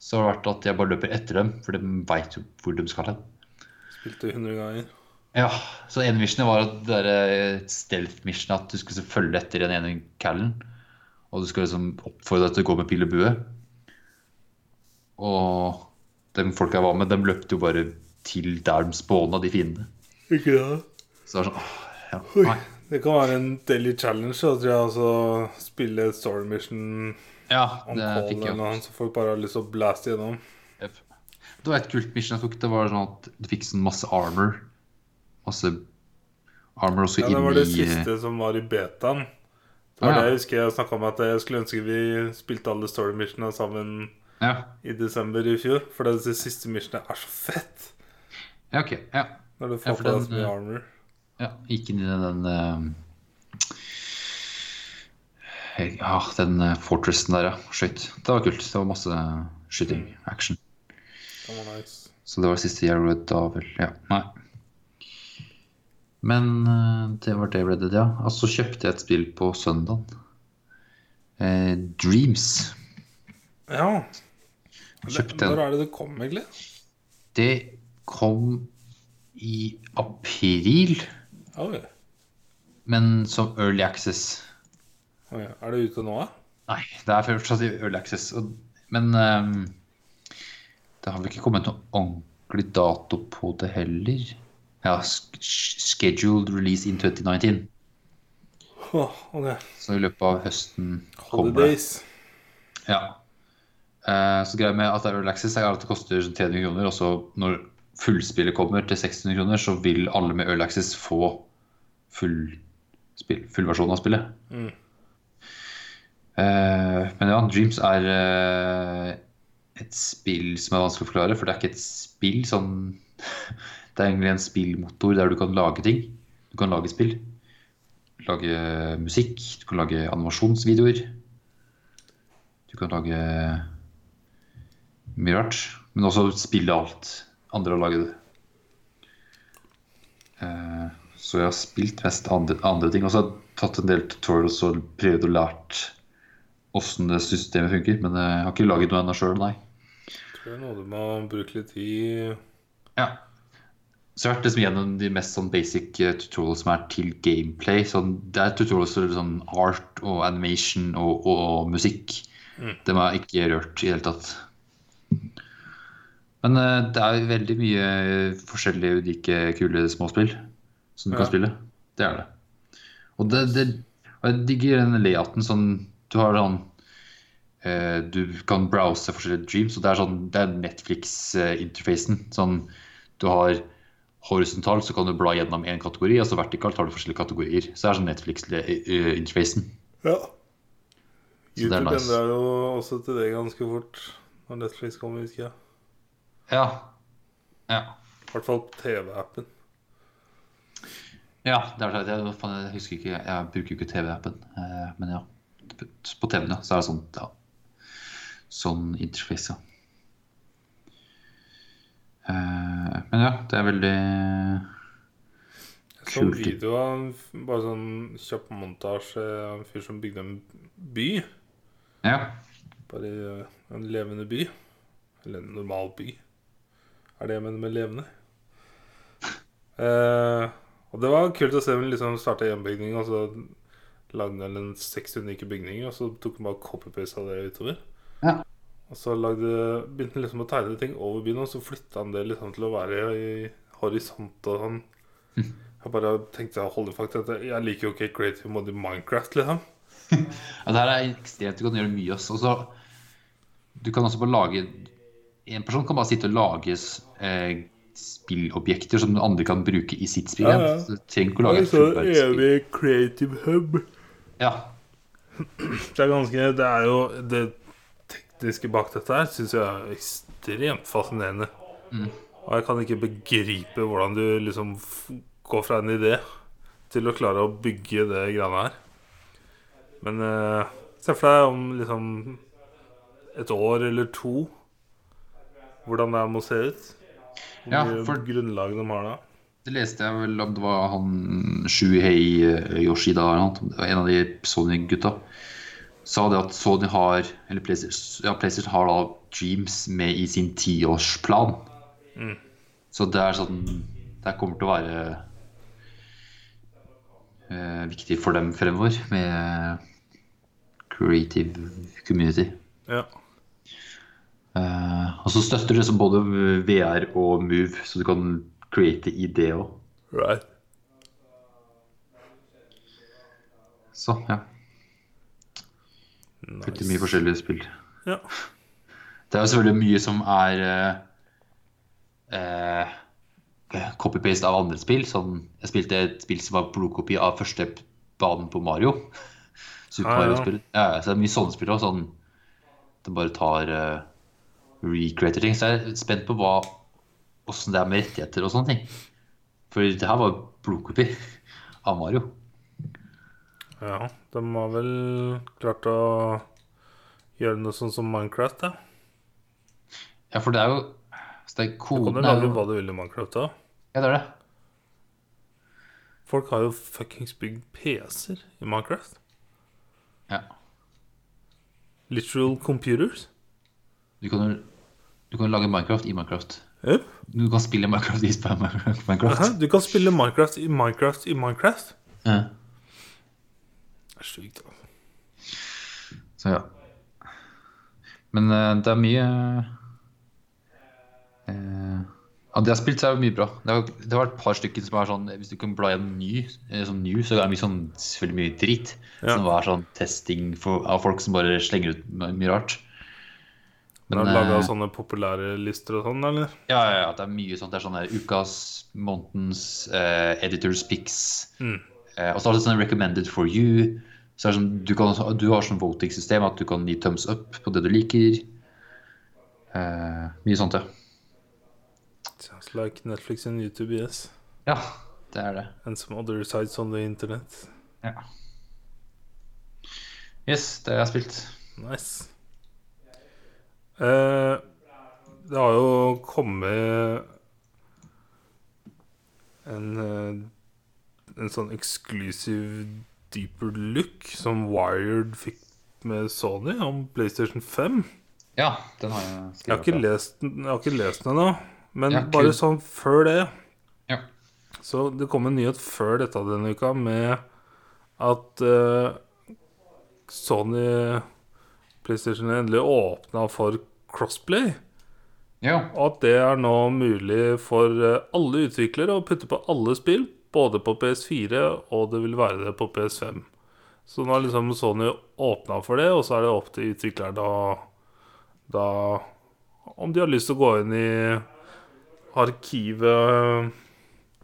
så har det vært at jeg bare løper etter dem, for de veit jo hvor de skal hen. Spilte 100 ganger. Ja, så ene missionet var at det der stealth-mission at du skulle følge etter den ene callen. Og du skulle liksom oppfordre deg til å gå med pil og bue. Og de folka jeg var med, de løpte jo bare til der de spåna, de fiendene. Ikke det? Så det var sånn åh, ja, nei. Det kan være en daily challenge, da, tror jeg. Altså spille story mission Ja, on call fikk eller noe, så folk bare har lyst til å blaste gjennom. Det var et kult mission jeg tok. Det var sånn at du fikk sånn masse armor. Masse armor også Ja, Det var det i... siste som var i betaen. Det Ah, var ja. det jeg husker jeg snakka om at jeg skulle ønske vi spilte alle story missionene sammen Ja, i desember i fjor. For det siste missionet er så fett. ja ok. Ja. Når du Ja, får for på deg den, så mye eh, armor. Ja, gikk inn i den eh, Ja, den eh, fortressen der, ja. Skøyt. Det var kult. Det var masse skyting. Action. Nice. Så det var siste gjorde da, vel. Ja. Nei. Men eh, det var det ble det, ja. Og så kjøpte jeg et spill på søndag. Eh, Dreams. Ja. Kjøpte Når er det det kom, egentlig? Det kom i april, Oi. men som early access. Oi. Er det ute nå, da? Nei, det er fortsatt i early access. og- Men ehm, det har vel ikke kommet noen ordentlig dato på det heller. Ja, scheduled release in 2019. Åh, ok. Så i løpet av høsten kommer det. Holidays. Ja. Eh, så greia med at det er access er at det koster sånn 300 kroner, og så når fullspillet kommer til 600 kroner, så vil alle med early få full, spill, full versjon av spillet. Mm. Eh, men ja, Dreams er eh, et spill som er vanskelig å forklare, for det er ikke et spill sånn Det er egentlig en spillmotor der du kan lage ting. Du kan lage spill. Lage musikk, du kan lage animasjonsvideoer. Du kan lage mye rart. Men også spille alt andre har laget. Eh, så jeg har spilt mest andre, andre ting. Og så har jeg tatt en del tutorials og prøvd å lært åssen systemet funker. Men jeg har ikke laget noe ennå sjøl, nei. Det er noe du må bruke litt tid Ja. Så jeg har vært liksom gjennom de mest sånn basic eh, tutorials som er til gameplay. Sånn, det er tutorials for sånn art og animation og, og musikk. Dem har jeg ikke rørt i det hele tatt. Men uh, det er veldig mye forskjellige, unike, kule småspill som du Ja. kan spille. Det er det. Og det, det og jeg digger den layouten sånn Du har sånn Du kan browse forskjellige dreams, og det er sånn Det er Netflix-interfacen. Sånn du har horisontalt, så kan du bla gjennom én kategori, og så vertikalt har du forskjellige kategorier. Så det er sånn Netflix-interfacen. Ja. Så YouTube nice. jo også til det ganske fort når Netflix kommer, husker jeg. Ja. Ja. I hvert fall TV-appen. Ja, det er. Jeg, jeg husker ikke Jeg bruker jo ikke TV-appen. Eh, men ja. På TV-en, ja. Så er det sånn ja. Sånn interface. Eh, men ja, det er veldig Jeg så Kult. video av bare sånn kjapp montasje av en fyr som bygde en by. Ja. Bare eh, en levende by. Eller en normal by. Er det jeg mener med levende. Eh, og det var kult å se hun liksom starta en bygning, og så lagde han en seks unike bygninger, og så tok han bare copy-paste av det utover. Ja. Og så lagde, begynte han liksom å tegne ting over byen, og så flytta han det liksom til å være i horisont og sånn. Jeg bare tenkte fakt at jeg liker jo ikke creative mode i Minecraft, liksom. ja det her er ekstremt. Du kan gjøre mye. Også. Så, du kan også bare lage En person kan bare sitte og lage eh, spillobjekter som andre kan bruke i sitt spill. Ja, ja. Så du trenger ikke å lage et så fullverdig spill. evig creative hub. Ja. Det er ganske Det er jo Det tekniske bak dette her syns jeg er ekstremt fascinerende. Og jeg kan ikke begripe hvordan du liksom går fra en idé til å klare å bygge det greiene her. Men eh, se for deg om liksom et år eller to hvordan det må se ut. Hvor Ja, for- grunnlag de har da. Det leste jeg vel om det var han Shuhei eh, Yoshida, eller noe, det var en av de Sony-gutta, sa det at Sony har Eller PlayStation, ja, PlayStation har da Dreams med i sin tiårsplan. Så det er sånn Det kommer til å være eh, viktig for dem fremover med creative community. Ja. Eh, og så støtter det som både VR og Move, så du kan create i det òg. Right. Så ja. Flytter mye forskjellige spill. Ja. Det er jo selvfølgelig mye som er eh, eh, copy-paste av andre spill. Sånn, jeg spilte et spill som var blodkopi av første banen på Mario. Super Ah, ja. Mario-spill. Ja, så det er mye sånne spill òg. Sånn, det bare tar uh, recreater ting. Så jeg er spent på hva åssen det er med rettigheter og sånne ting. For det her var blodkopi av Mario. Ja, de har vel klart å gjøre noe sånn som Minecraft, da. Ja, for det er jo så det er Du kan jo lage jo, hva du vil i Minecraft da. Ja, det er det. Folk har jo fuckings bygd PC-er i Minecraft. Ja. Literal computers. Du kan, du kan lage Minecraft i Minecraft. Yep. Du kan spille Minecraft i Minecraft. Aha. Du kan spille Minecraft i Minecraft i Minecraft. Ja. Det er sjukt. altså. Så ja. Men uh, det er mye uh, Av det har spilt, så er mye bra. Det har, det har vært et par stykker som er sånn Hvis du kan bla gjennom ny, eh, sånn new, så er det mye sånn selvfølgelig mye dritt. Ja. Som er sånn testing for, av folk som bare slenger ut mye rart. Men, Men, laga eh, sånne populære lister og sånn, eller? Ja, ja, ja, det er mye sånt. Det er sånn ukas, månedens, eh, editors picks. Mm. Eh, og så er det sånn recommended for you. Så er det sånn, du, kan, du har sånn voting-system at du kan gi thumbs up på det du liker. Eh, mye sånt, ja. Sounds like Netflix and YouTube, yes. Ja, det er det. And some other sites on the internet. Ja. Yes, det har jeg spilt. Nice. Eh, det har jo kommet en, eh, en sånn eksklusiv deeper look som Wired fikk med Sony om PlayStation 5. Ja, den har jeg Jeg har skrevet. ikke lest den, jeg har ikke lest den ennå, men Ja, bare sånn før det Ja. Så det kom en nyhet før dette denne uka med at uh, Sony PlayStation endelig åpna for crossplay. Ja. Og at det er nå mulig for eh, alle utviklere å putte på alle spill, både på PS4 og det vil være det på PS5. Så nå har liksom Sony åpna for det, og så er det opp til utvikleren da, da Om de har lyst til å gå inn i arkivet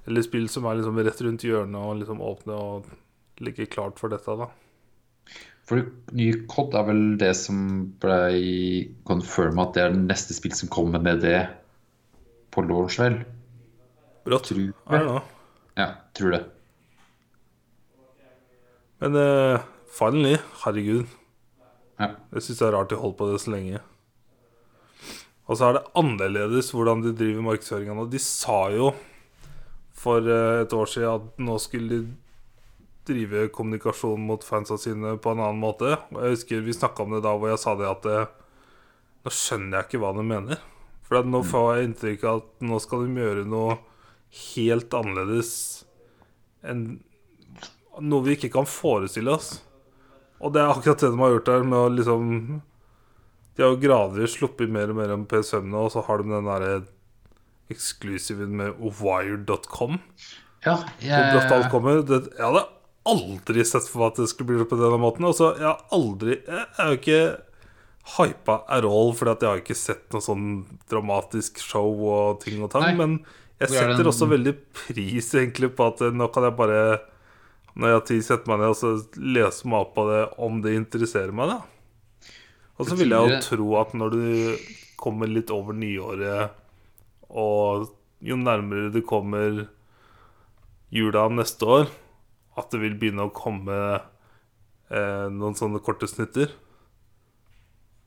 eller spill som er liksom rett rundt hjørnet og liksom åpne og ligge klart for dette, da. For ny COD er vel det som ble confirma at det er det neste spill som kommer med det på launch, vel? Brått. Tror nå? Ja, tror det. Men uh, finally, herregud. Ja. Jeg syns det er rart de holdt på det så lenge. Og så er det annerledes hvordan de driver markedsføringa nå. De sa jo for eh, et år siden at nå skulle de drive kommunikasjon mot fansa sine på en annen måte. Og jeg husker vi snakka om det da hvor jeg sa det at eh, nå skjønner jeg ikke hva de mener. For nå får jeg inntrykk av at nå skal de gjøre noe helt annerledes enn noe vi ikke kan forestille oss. Og det er akkurat det de har gjort der med å liksom De har jo gradvis sluppet mer og mer om PS5 nå, og så har de den derre eksklusiven med wired.com. Ja, Hvor brått alt kommer. Det, jeg hadde aldri sett for meg at det skulle bli på denne måten. Og så jeg har aldri Jeg er jo ikke hypa at all, fordi at jeg har ikke sett noe sånn dramatisk show og ting og tang. Men jeg er setter også veldig pris egentlig på at eh, nå kan jeg bare Når jeg har tid, sette meg ned og så lese meg opp på det om det interesserer meg, da. Og så vil jeg jo tro at når du kommer litt over nyåret, og jo nærmere du kommer jula neste år, at det vil begynne å komme eh, noen sånne korte snutter.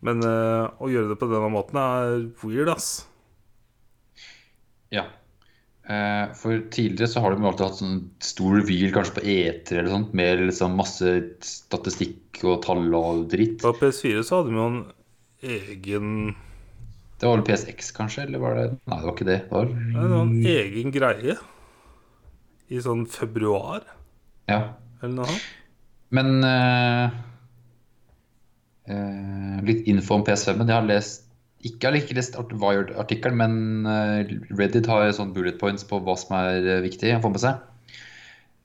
Men eh, å gjøre det på denne måten er weird, ass. Ja. Eh, for tidligere så har de alltid hatt sånn stor reveal, kanskje på E3 eller sånt, med liksom masse statistikk og tall og dritt. På PS4 så hadde vi jo en egen Det var vel PSX, kanskje? Eller var det Nei, det var ikke det. Det var Nei, det var en egen greie i sånn februar Ja. eller noe annet. Men uh... Uh, litt info om PS5-en. Jeg har lest ikke, har lest Art- Wired-artikkelen, men eh, Reddit har sånn bullet points på hva som er eh, viktig å få med seg.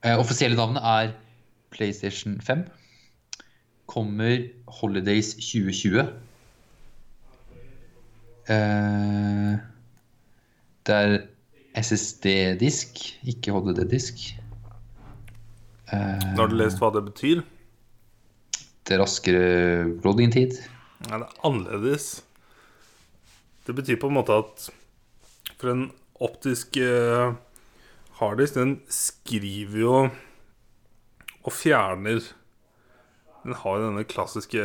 Eh, offisielle navnet er PlayStation 5. Kommer Holidays 2020. Eh, det er SSD-disk, ikke HDD-disk. Eh, Har du lest hva det betyr? Det er raskere loading-tid. Nei, det er annerledes. Det betyr på en måte at For en optisk uh, harddisk, den skriver jo og fjerner Den har jo denne klassiske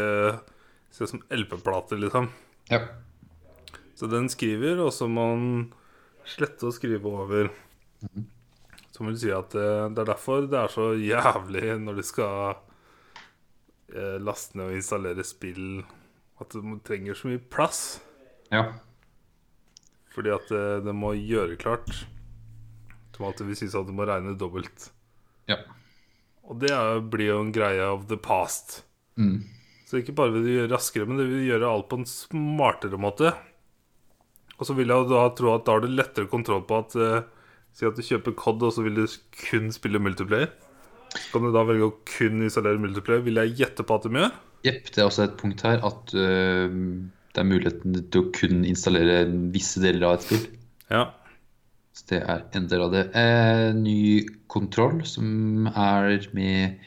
Ser ut som LP-plater, liksom. Ja. Så den skriver, og så må den slette og skrive over. Som vil si at det, det er derfor det er så jævlig når de skal eh, laste ned og installere spill, at du trenger så mye plass. ja. Fordi at eh, det må gjøre klart. Alltid vil si sånn at det må regne dobbelt. Ja. Og det er, blir jo en greie of the past. Mm. Så ikke bare vil det gjøre raskere, men det vil gjøre alt på en smartere måte. Og så vil jeg da tro at da har du lettere kontroll på at eh, Si at du kjøper COD, og så vil du kun spille multiplayer. Så kan du da velge å kun installere multiplayer. Vil jeg gjette på at de gjør? Jepp, det er også et punkt her at øh, det er muligheten til å kun installere visse deler av et spill. Ja. Så det er en del av det. Eh, ny kontroll som er med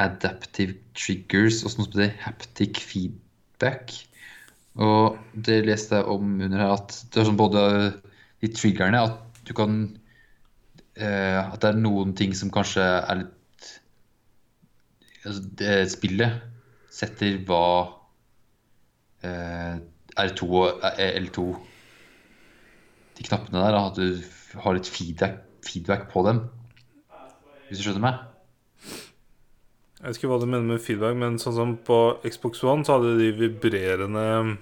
adaptive triggers og sånn som det haptic feedback. Og det leste jeg om under her at det er sånn både de triggerne at du kan eh, At det er noen ting som kanskje er litt altså det Spillet setter hva R2 og eh, L2 De knappene der, at du har litt feedback, feedback på dem. Hvis du skjønner meg? Jeg vet ikke hva du mener med feedback, men sånn som på Xbox One så hadde de vibrerende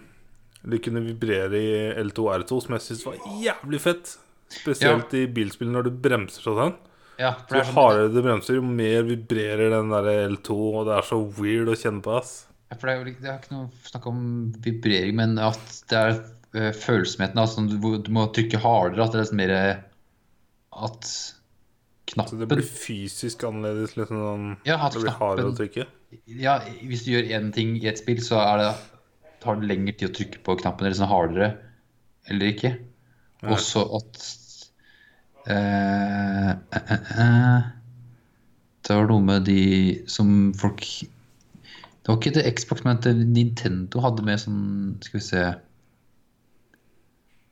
De kunne vibrere i L2 og R2, som jeg syntes var jævlig fett. Spesielt i bilspill når du bremser sånn. Ja, Jo sånn, hardere du bremser, jo mer vibrerer den der L2, og det er så weird å kjenne på, ass. For det er jo det er ikke noe snakk om vibrering, men at det er uh, følsomheten altså, du, du må trykke hardere, at det er liksom mer At knappen Så det blir fysisk annerledes. Liksom sånn Ja, at Det blir hardere å trykke. Ja, hvis du gjør én ting i et spill, så er det, tar det lengre tid å trykke på knappen eller sånn hardere eller ikke. Ja. Og så at uh, uh, eh, eh, Det var noe med de som folk Det var ikke det Xbox, men det Nintendo hadde med sånn Skal vi se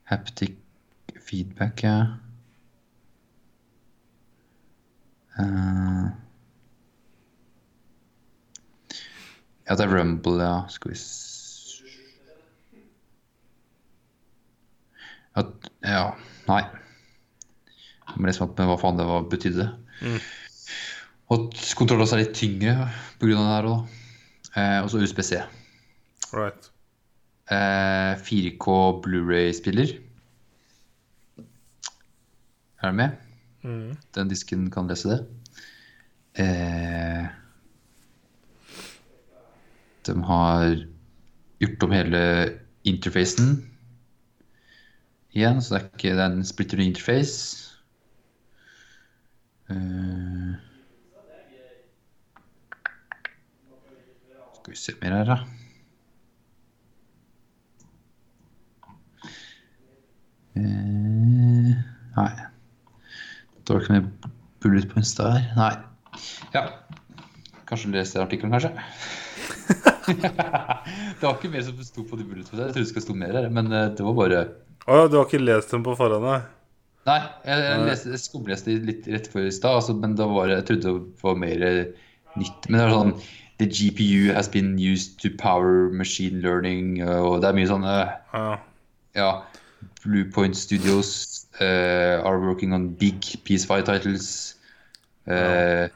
Haptic feedback, ja. Uh, Ja, det er Rumble, ja. Skal vi se. Ja, nei. Jeg må lese opp med hva faen det var, betydde. Mm. Og kontrollen er litt tyngre pga. det her òg. Eh, og så USBC. Right. Eh, 4K Blu-ray-spiller. Er du med? Mm. Den disken kan lese det. Eh, de har gjort om hele interfacen igjen, så det er ikke det er en splitter ny interface. Eh, skal vi se mer her, da. Eh, nei. Det var ikke mer bullet points der. Nei. Ja. Kanskje leste artikkelen, kanskje? det var ikke mer som sto på de bullet points. Jeg trodde det skulle stå mer her, men eh, det var bare Å ja, du har ikke lest dem på forhånd, nei? Nei, jeg, jeg, leste, jeg skumleste litt rett før i stad, altså, men da var jeg trodde det var mer eh, nytt. Men det var sånn The GPU has been used to power machine learning, eh, og det er mye sånne Ja. Ja. Bluepoint Studios uh, are working on big PS5 titles. Uh,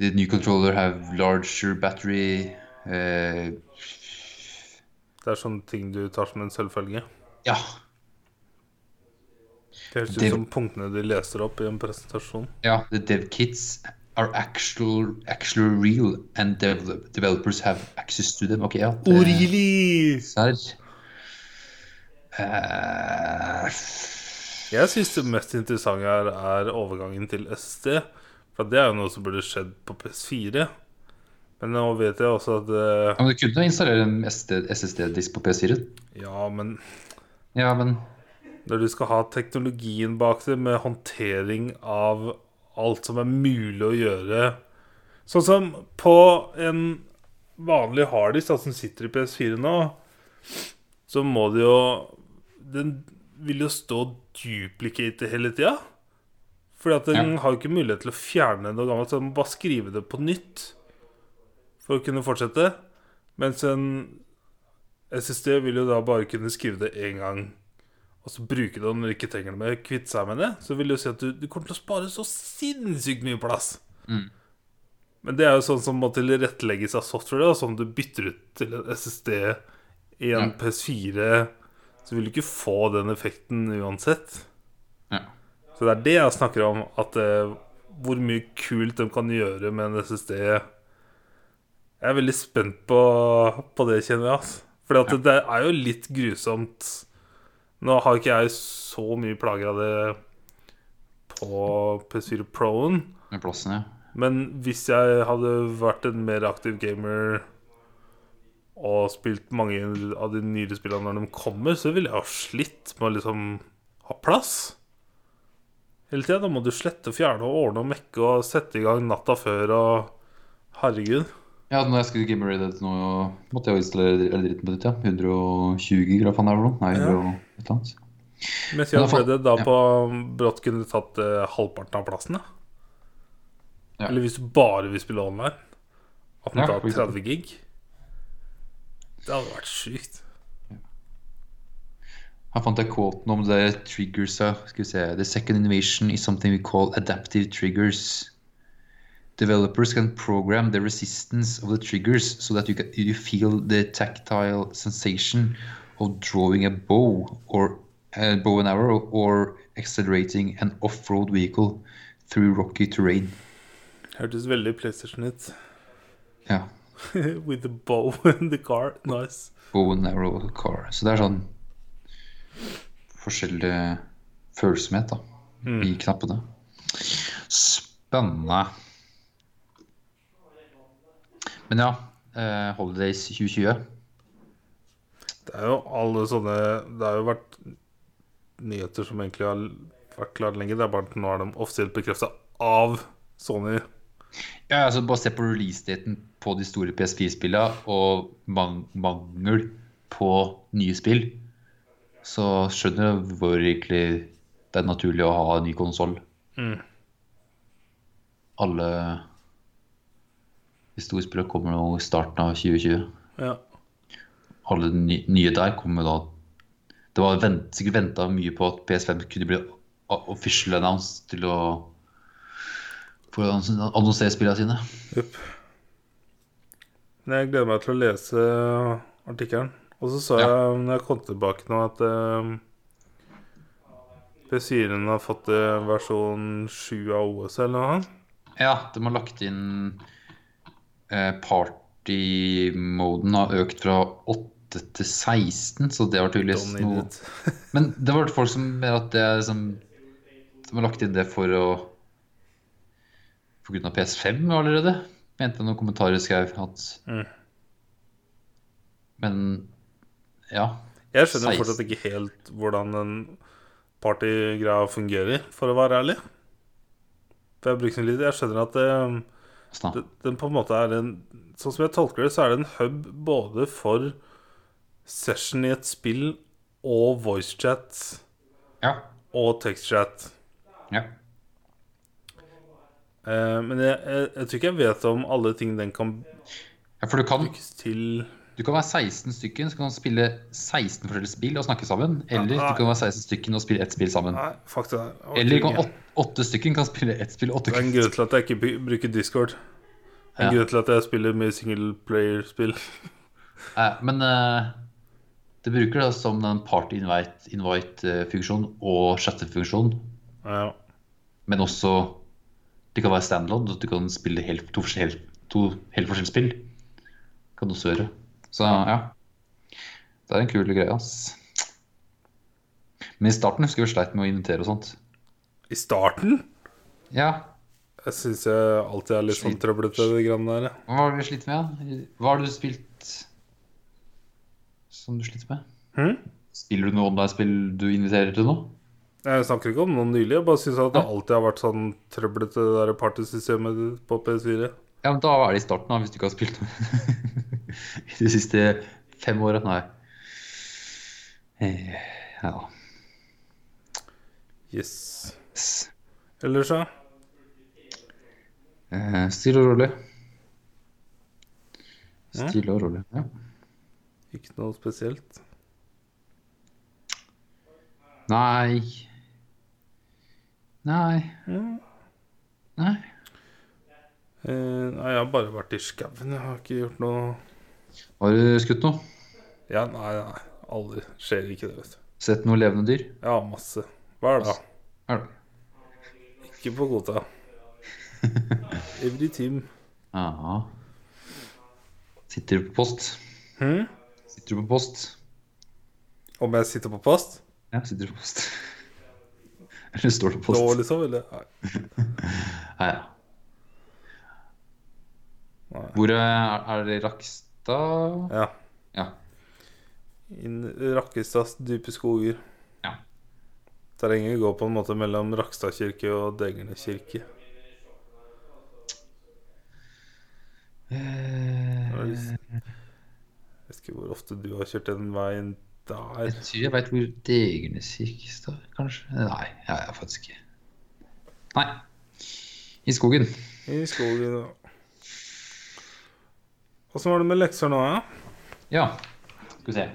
The new controller have larger battery. Uh, Det er sånne ting du tar som en selvfølge. ja. Det høres ut som punktene de leser opp i en presentasjon. ja. The dev kits are actual, actually real, and develop, developers have access to them. Ok, ja. det- Orili! Serr. Uh, Jeg syns det mest interessante her er overgangen til SSD. For det er jo noe som burde skjedd på PS4. Men nå vet jeg også at uh, men du kunne installere en SSD-disk på PS4. Ja, men Ja, men når du skal ha teknologien bak det, med håndtering av alt som er mulig å gjøre Sånn som på en vanlig harddisk da, som sitter i PS4 nå, så må det jo Den vil jo stå duplicate hele tida. Fordi at den Ja. har jo ikke mulighet til å fjerne noe gammelt, så den må bare skrive det på nytt for å kunne fortsette. Mens en SSD vil jo da bare kunne skrive det én gang og så bruke det når du ikke trenger det mer, kvitte seg med det, så vil jo si at du, du kommer til å spare så sinnssykt mye plass. Mm. Men det er jo sånn som må tilrettelegges av software, da, som du bytter ut til en SSD i en Ja. PS4, så vil du ikke få den effekten uansett. ja. Så det er det jeg snakker om, at eh, hvor mye kult de kan gjøre med en SSD. Jeg er veldig spent på, på det, kjenner jeg. Altså. For Ja. det er jo litt grusomt. Nå har ikke jeg så mye plager av det på PS4 Pro-en. Med plassen, ja. Men hvis jeg hadde vært en mer aktiv gamer og spilt mange av de nyere spillene når de kommer, så ville jeg ha slitt med å liksom ha plass. Hele tida. Da må du slette og fjerne og ordne og mekke og sette i gang natta før og Herregud. Ja, når jeg skulle game til nå, måtte jeg jo installere dritten på ditt, ja. 120 gig, hva faen er det noe? Nei, Ja. 100 og et eller annet. Mens da får- det da på brått kunne tatt uh, halvparten av plassen. da. Ja. Eller hvis du bare vil spille online. At den Ja, tar for eksempel. 30 gig. Det hadde vært sykt. Her fant jeg quoten om det triggers Skal vi se. The second innovation is something we call adaptive triggers. Developers can program the resistance of the triggers so that you, can, you feel the tactile sensation of drawing a bow or a bow and arrow or accelerating an off-road vehicle through rocky terrain. Hørtes veldig PlayStation ut. Ja. With the bow and the car. Nice. Bow and arrow car. Så det er sånn forskjellig følsomhet da, i knappene. Spennende. Men ja, uh, Holidays 2020. Det er jo alle sånne Det har jo vært nyheter som egentlig har vært klare lenge. Det er bare at nå er de offisielt bekrefta av Sony. Ja, altså Bare se på releasedaten på de store PS4-spillene og man mangel på nye spill, så skjønner du hvor egentlig det er naturlig å ha en ny konsoll. Mm. Alle de store kommer nå i starten av 2020. Ja. Alle de nye der kommer da Det var vent, sikkert venta mye på at PS5 kunne bli official announced til å for å annonsere spillene sine. Men jeg gleder meg til å lese artikkelen. Og så sa Ja. jeg når jeg kom tilbake nå, at eh, PS4-en har fått eh, versjon 7 av OS eller noe. annet. Ja, de har lagt inn Party-moden har økt fra 8 til 16, så det var tydeligvis noe. Men det var folk som mener at det er liksom Som har lagt inn det for å På grunn av PS5 allerede, mente jeg noen kommentarer skrev at Mm. Men ja. Jeg skjønner 16. fortsatt ikke helt hvordan den partygreia fungerer, for å være ærlig. For jeg litt Jeg skjønner at det, Det, den på en måte er en Sånn som jeg tolker det, så er det en hub både for session i et spill og voicechat Ja. og textchat. ja. Eh, men jeg, jeg, jeg tror ikke jeg vet om alle ting den kan ja, for du kan, brukes til. Du kan være 16 stykken, så kan man spille 16 forskjellige spill og snakke sammen. Eller Ja. du kan være 16 stykken og spille ett spill sammen. Nei, jeg orker Eller kan åtte, åtte stykken kan spille ett spill. Åtte Det er en grunn til at jeg ikke bruker Discord. En Ja. grunn til at jeg spiller mye singleplayer-spill. Eh, men uh, det bruker det som den party invite-funksjon og chattefunksjon. Ja. Men også det kan være standalone. at Du kan spille helt, to, helt, to helt forskjellige spill. Kan du også gjøre. Så ja. Det er en kul greie, ass. Men i starten husker vi sleit med å invitere og sånt. I starten Ja, Jeg syns jeg alltid er litt sånn trøblete, det greiene der. ja. hva har du slitt med? Hva har du spilt som du sliter med? Hmm? Spiller du noe online-spill du inviterer til nå? Jeg snakker ikke om noe nylig. Jeg bare syns at det alltid har vært sånn trøblete, det der partysystemet på PS4. Ja, men da er det i starten, da, hvis du ikke har spilt i de siste fem åra. Nei. Eh, Ja. Yes. yes. Ellers, ja? eh, Stille og rolig. Stille og rolig. Ja. Ikke noe spesielt. Nei Nei. Mm. Nei. Eh, nei, jeg har bare vært i skauen. Jeg har ikke gjort noe Har du skutt noe? Ja, nei, nei. Aldri. Skjer ikke det, vet du. Sett noe levende dyr? Ja, masse. Hver dag. Er det? Ikke på kvota. Every team. Ja. Sitter du på post? Hmm? Sitter du på post? Om jeg sitter på post? Ja, sitter du på post. Eller står du på post? Da, liksom? Eller? Nei. Ja. Nei. Hvor er, er det Rakstad? Ja. Ja. Inn Rakkestads dype skoger. Ja. Terrenget går på en måte mellom Rakstad kirke og Degernes kirke. Eh, Jeg vet ikke hvor ofte du har kjørt den veien der. Jeg tror jeg veit hvor Degernes kirke står, kanskje? Nei, jeg er faktisk ikke. Nei. I skogen. I skogen. ja. Åssen var det med lekser nå, ja? Ja, skal vi se.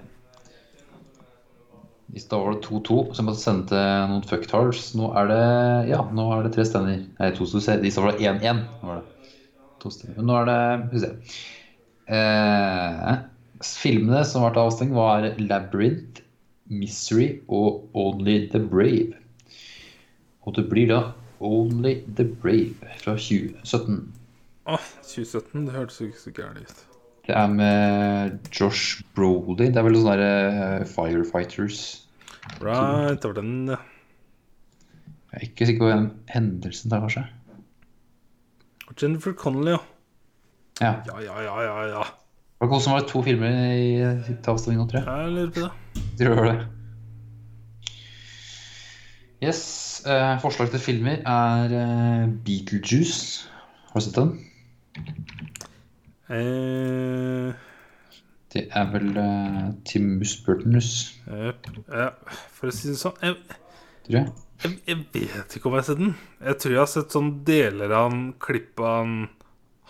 I stad var det 2-2, så jeg måtte sende til noen fucktards. Nå er det ja, nå er det tre stender. Nei, to se. I stad var det 1-1. Nå var det to stender. Men nå er det Skal vi se. Eh, filmene som ble avstengt, var Labyrinth, Misery og Only the Brave. Og det blir da Only the Brave fra 2017. Åh, 2017, det hørtes jo ikke så gærent ut. Det er med Josh Brody. Det er vel sånne der, uh, Firefighters. Right, det var den, ja. Jeg er ikke sikker på hvem hendelsen der, kanskje. Jennifer Connelly, ja. Ja. Ja, ja, ja, ja, ja. Det var hvordan var to filmer i til avstemning nå, tror jeg. Jeg lurer på det. Tror det. Yes. Eh, forslag til filmer er eh, Beetlejuice. Har du sett den? Eh, Det er vel uh, Timus Burtonus, jep, ja, for å si det sånn jeg, tror jeg. jeg, jeg vet ikke om jeg har sett den. Jeg tror jeg har sett sånn deler av den, klipp av den,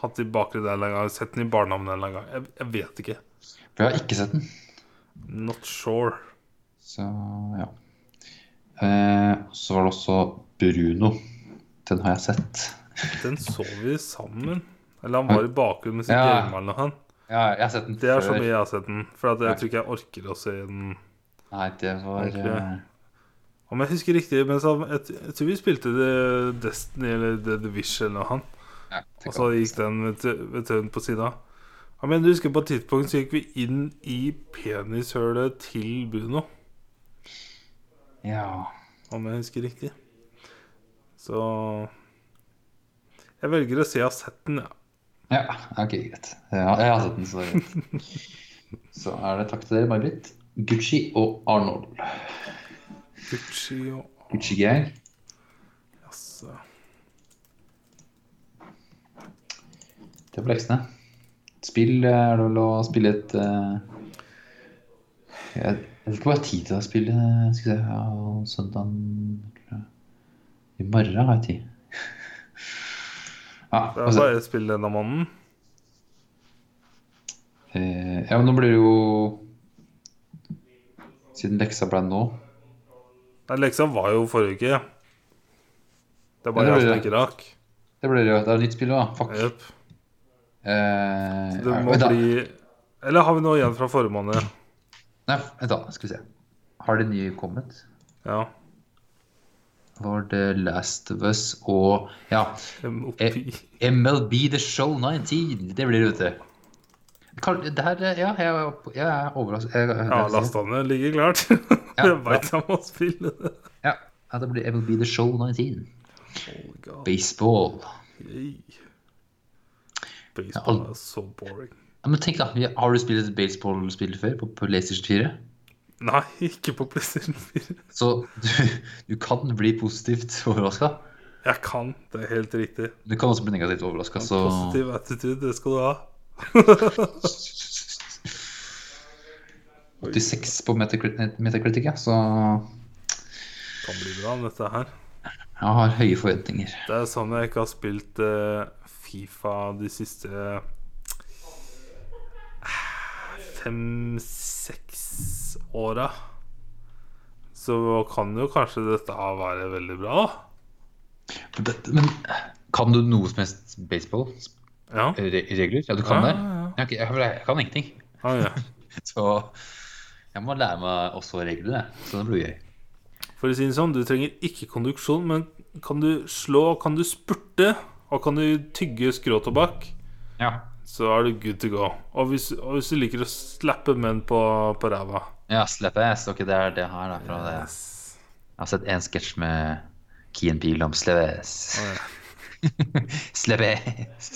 hatt i bakgrunnen en gang, sett den i barnehagen en eller annen gang. Jeg, jeg vet ikke. For jeg har ikke sett den. Not sure. Så ja. Eh, så var det også Bruno. Den har jeg sett. Den så vi sammen. Eller han var i bakgrunnen med sitt Ja. game eller noe. Ja, jeg har sett den Det er så mye jeg har sett den. For Ja. jeg tror ikke jeg orker å se den. Nei, det var eh, Om jeg husker riktig, men så, jeg, jeg tror vi spilte The Destiny eller The Division eller noe. han. ja, Og så gikk den vet tønnen på sida. Ja, men du husker på et tidspunkt så gikk vi inn i penishølet til Bruno. Ja. Om jeg husker riktig. Så Jeg velger å si jeg har sett den, ja. Ja. Ok, greit. Ja, jeg har sett den, så det er greit. Så er det takk til dere, May-Britt. Gucci og Arnold. Gucci og Gucci Gang. Jaså. Det var leksene. Spill eh, er det vel å spille et eh, Jeg jeg vet ikke hva jeg har tid til å spille. Skal vi se ja, Søndag I morgen har jeg tid. Ja, er altså, bare spill denne måneden. eh, ja, men nå blir det jo Siden leksa ble nå Nei, leksa var jo forrige uke. Det er bare Ja, det jeg som ikke rakk. Det blir jo. Det er nytt spill, da. Fuck. Yep. Eh, Det må bli Eller har vi noe igjen fra forrige måned? Nei, vent da. Skal vi se. Har det nye kommet? Ja. Var det Last of Us og Ja, MLB The Show 19. Det blir det, vet. Kan- Det her, ja, jeg, jeg er overrasket. Jeg, jeg, Ja, lastene ligger klart. Ja, jeg veit jeg må spille det. ja, ja, det blir MLB The Show 19. Oh Baseball. Yay. Ja, Baseball al- er så boring. Ja, men tenk da, Har du spilt et baseballspill før på, på PlayStation 4? Nei, ikke på PlayStation 4. Så du, du kan bli positivt overraska. Jeg kan, det er helt riktig. Du kan også bli negativt overraska, så Positiv attitude, det skal du ha. 86 på Metacritic, ja, så Kan bli bra, dette her. jeg har høye forventninger. Det er sånn jeg ikke har spilt eh, Fifa de siste fem-seks åra. Så kan jo kanskje dette være veldig bra, da. Men kan du noe som helst baseball? Ja. Du kan Ja, det? ja, jeg, jeg kan ingenting. Ah, ja. Så jeg må lære meg også reglene. Så det blir gøy. For å si det sånn, du trenger ikke konduksjon, men kan du slå, kan du spurte, og kan du tygge skråtobakk, Ja. Så er du good to go. Og hvis, og hvis du liker å slappe menn på, på ræva Ja, slappe ass. Ok, det er det her. Da, fra det. Jeg har sett en sketsj med Keen Peel om slappe ass. Oh, ja. slappe ass.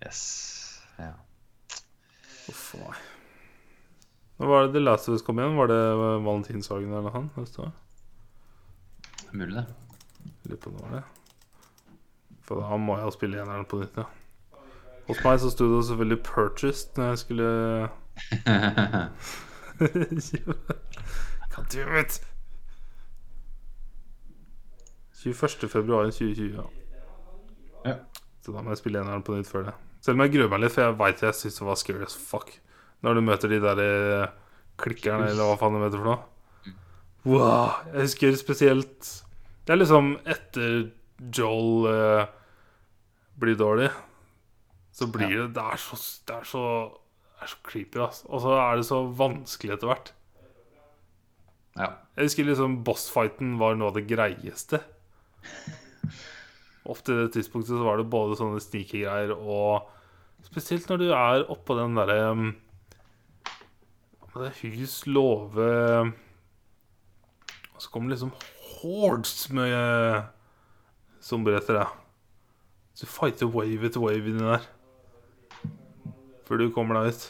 Yes. Ja. Uff a meg. Var det The Last of Us kom igjen? Var det valentinsdagen eller han? Det er? Mulig det. Lurer på om det var det. For da må jeg jo spille eneren på nytt, ja. Hos meg så sto det selvfølgelig 'purchased' når jeg skulle God damn it! 21. februar 2020, ja. Ja. Så da må jeg spille eneren på nytt før det. Selv om jeg gruer meg litt, for jeg veit jeg syns det var scary as fuck. Når du møter de der eh, klikkerne, eller hva faen de heter for noe. Wow, jeg husker spesielt Det er liksom etter Joel eh, blir dårlig, så blir det Det er så, det er så, det er så creepy, altså. Og så er det så vanskelig etter hvert. ja. Jeg husker liksom bossfighten var noe av det greieste. Opp til det tidspunktet så var det både sånne sneaky-greier og Spesielt når du er oppå den derre um, er hus, låve Og så kommer det liksom hordes med zombier etter deg. Så du fighter wave etter wave inni der. Før du kommer deg ut.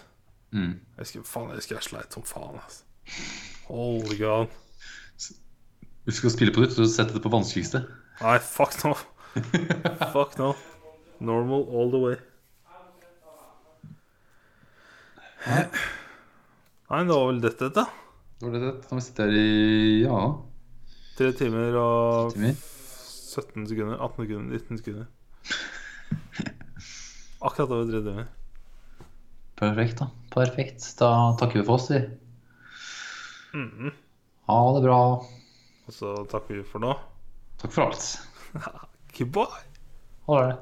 Mm. Jeg husker, faen, jeg husker jeg sleit som faen. Altså. Holy god. Du skal spille på nytt og sette det på vanskeligste. Nei, fuck no. fuck no. Normal all the way. Nei, det var vel dette, da. Det var det det. Nå sitter jeg i ja, Tre timer og 17 sekunder. 18 sekunder. 19 sekunder. Akkurat over tre timer. Perfekt, da. Perfekt. Da takker vi for oss, vi. Mhm. Ha det bra. Og så takker vi for nå. Takk for alt. Goodbye. Ha det.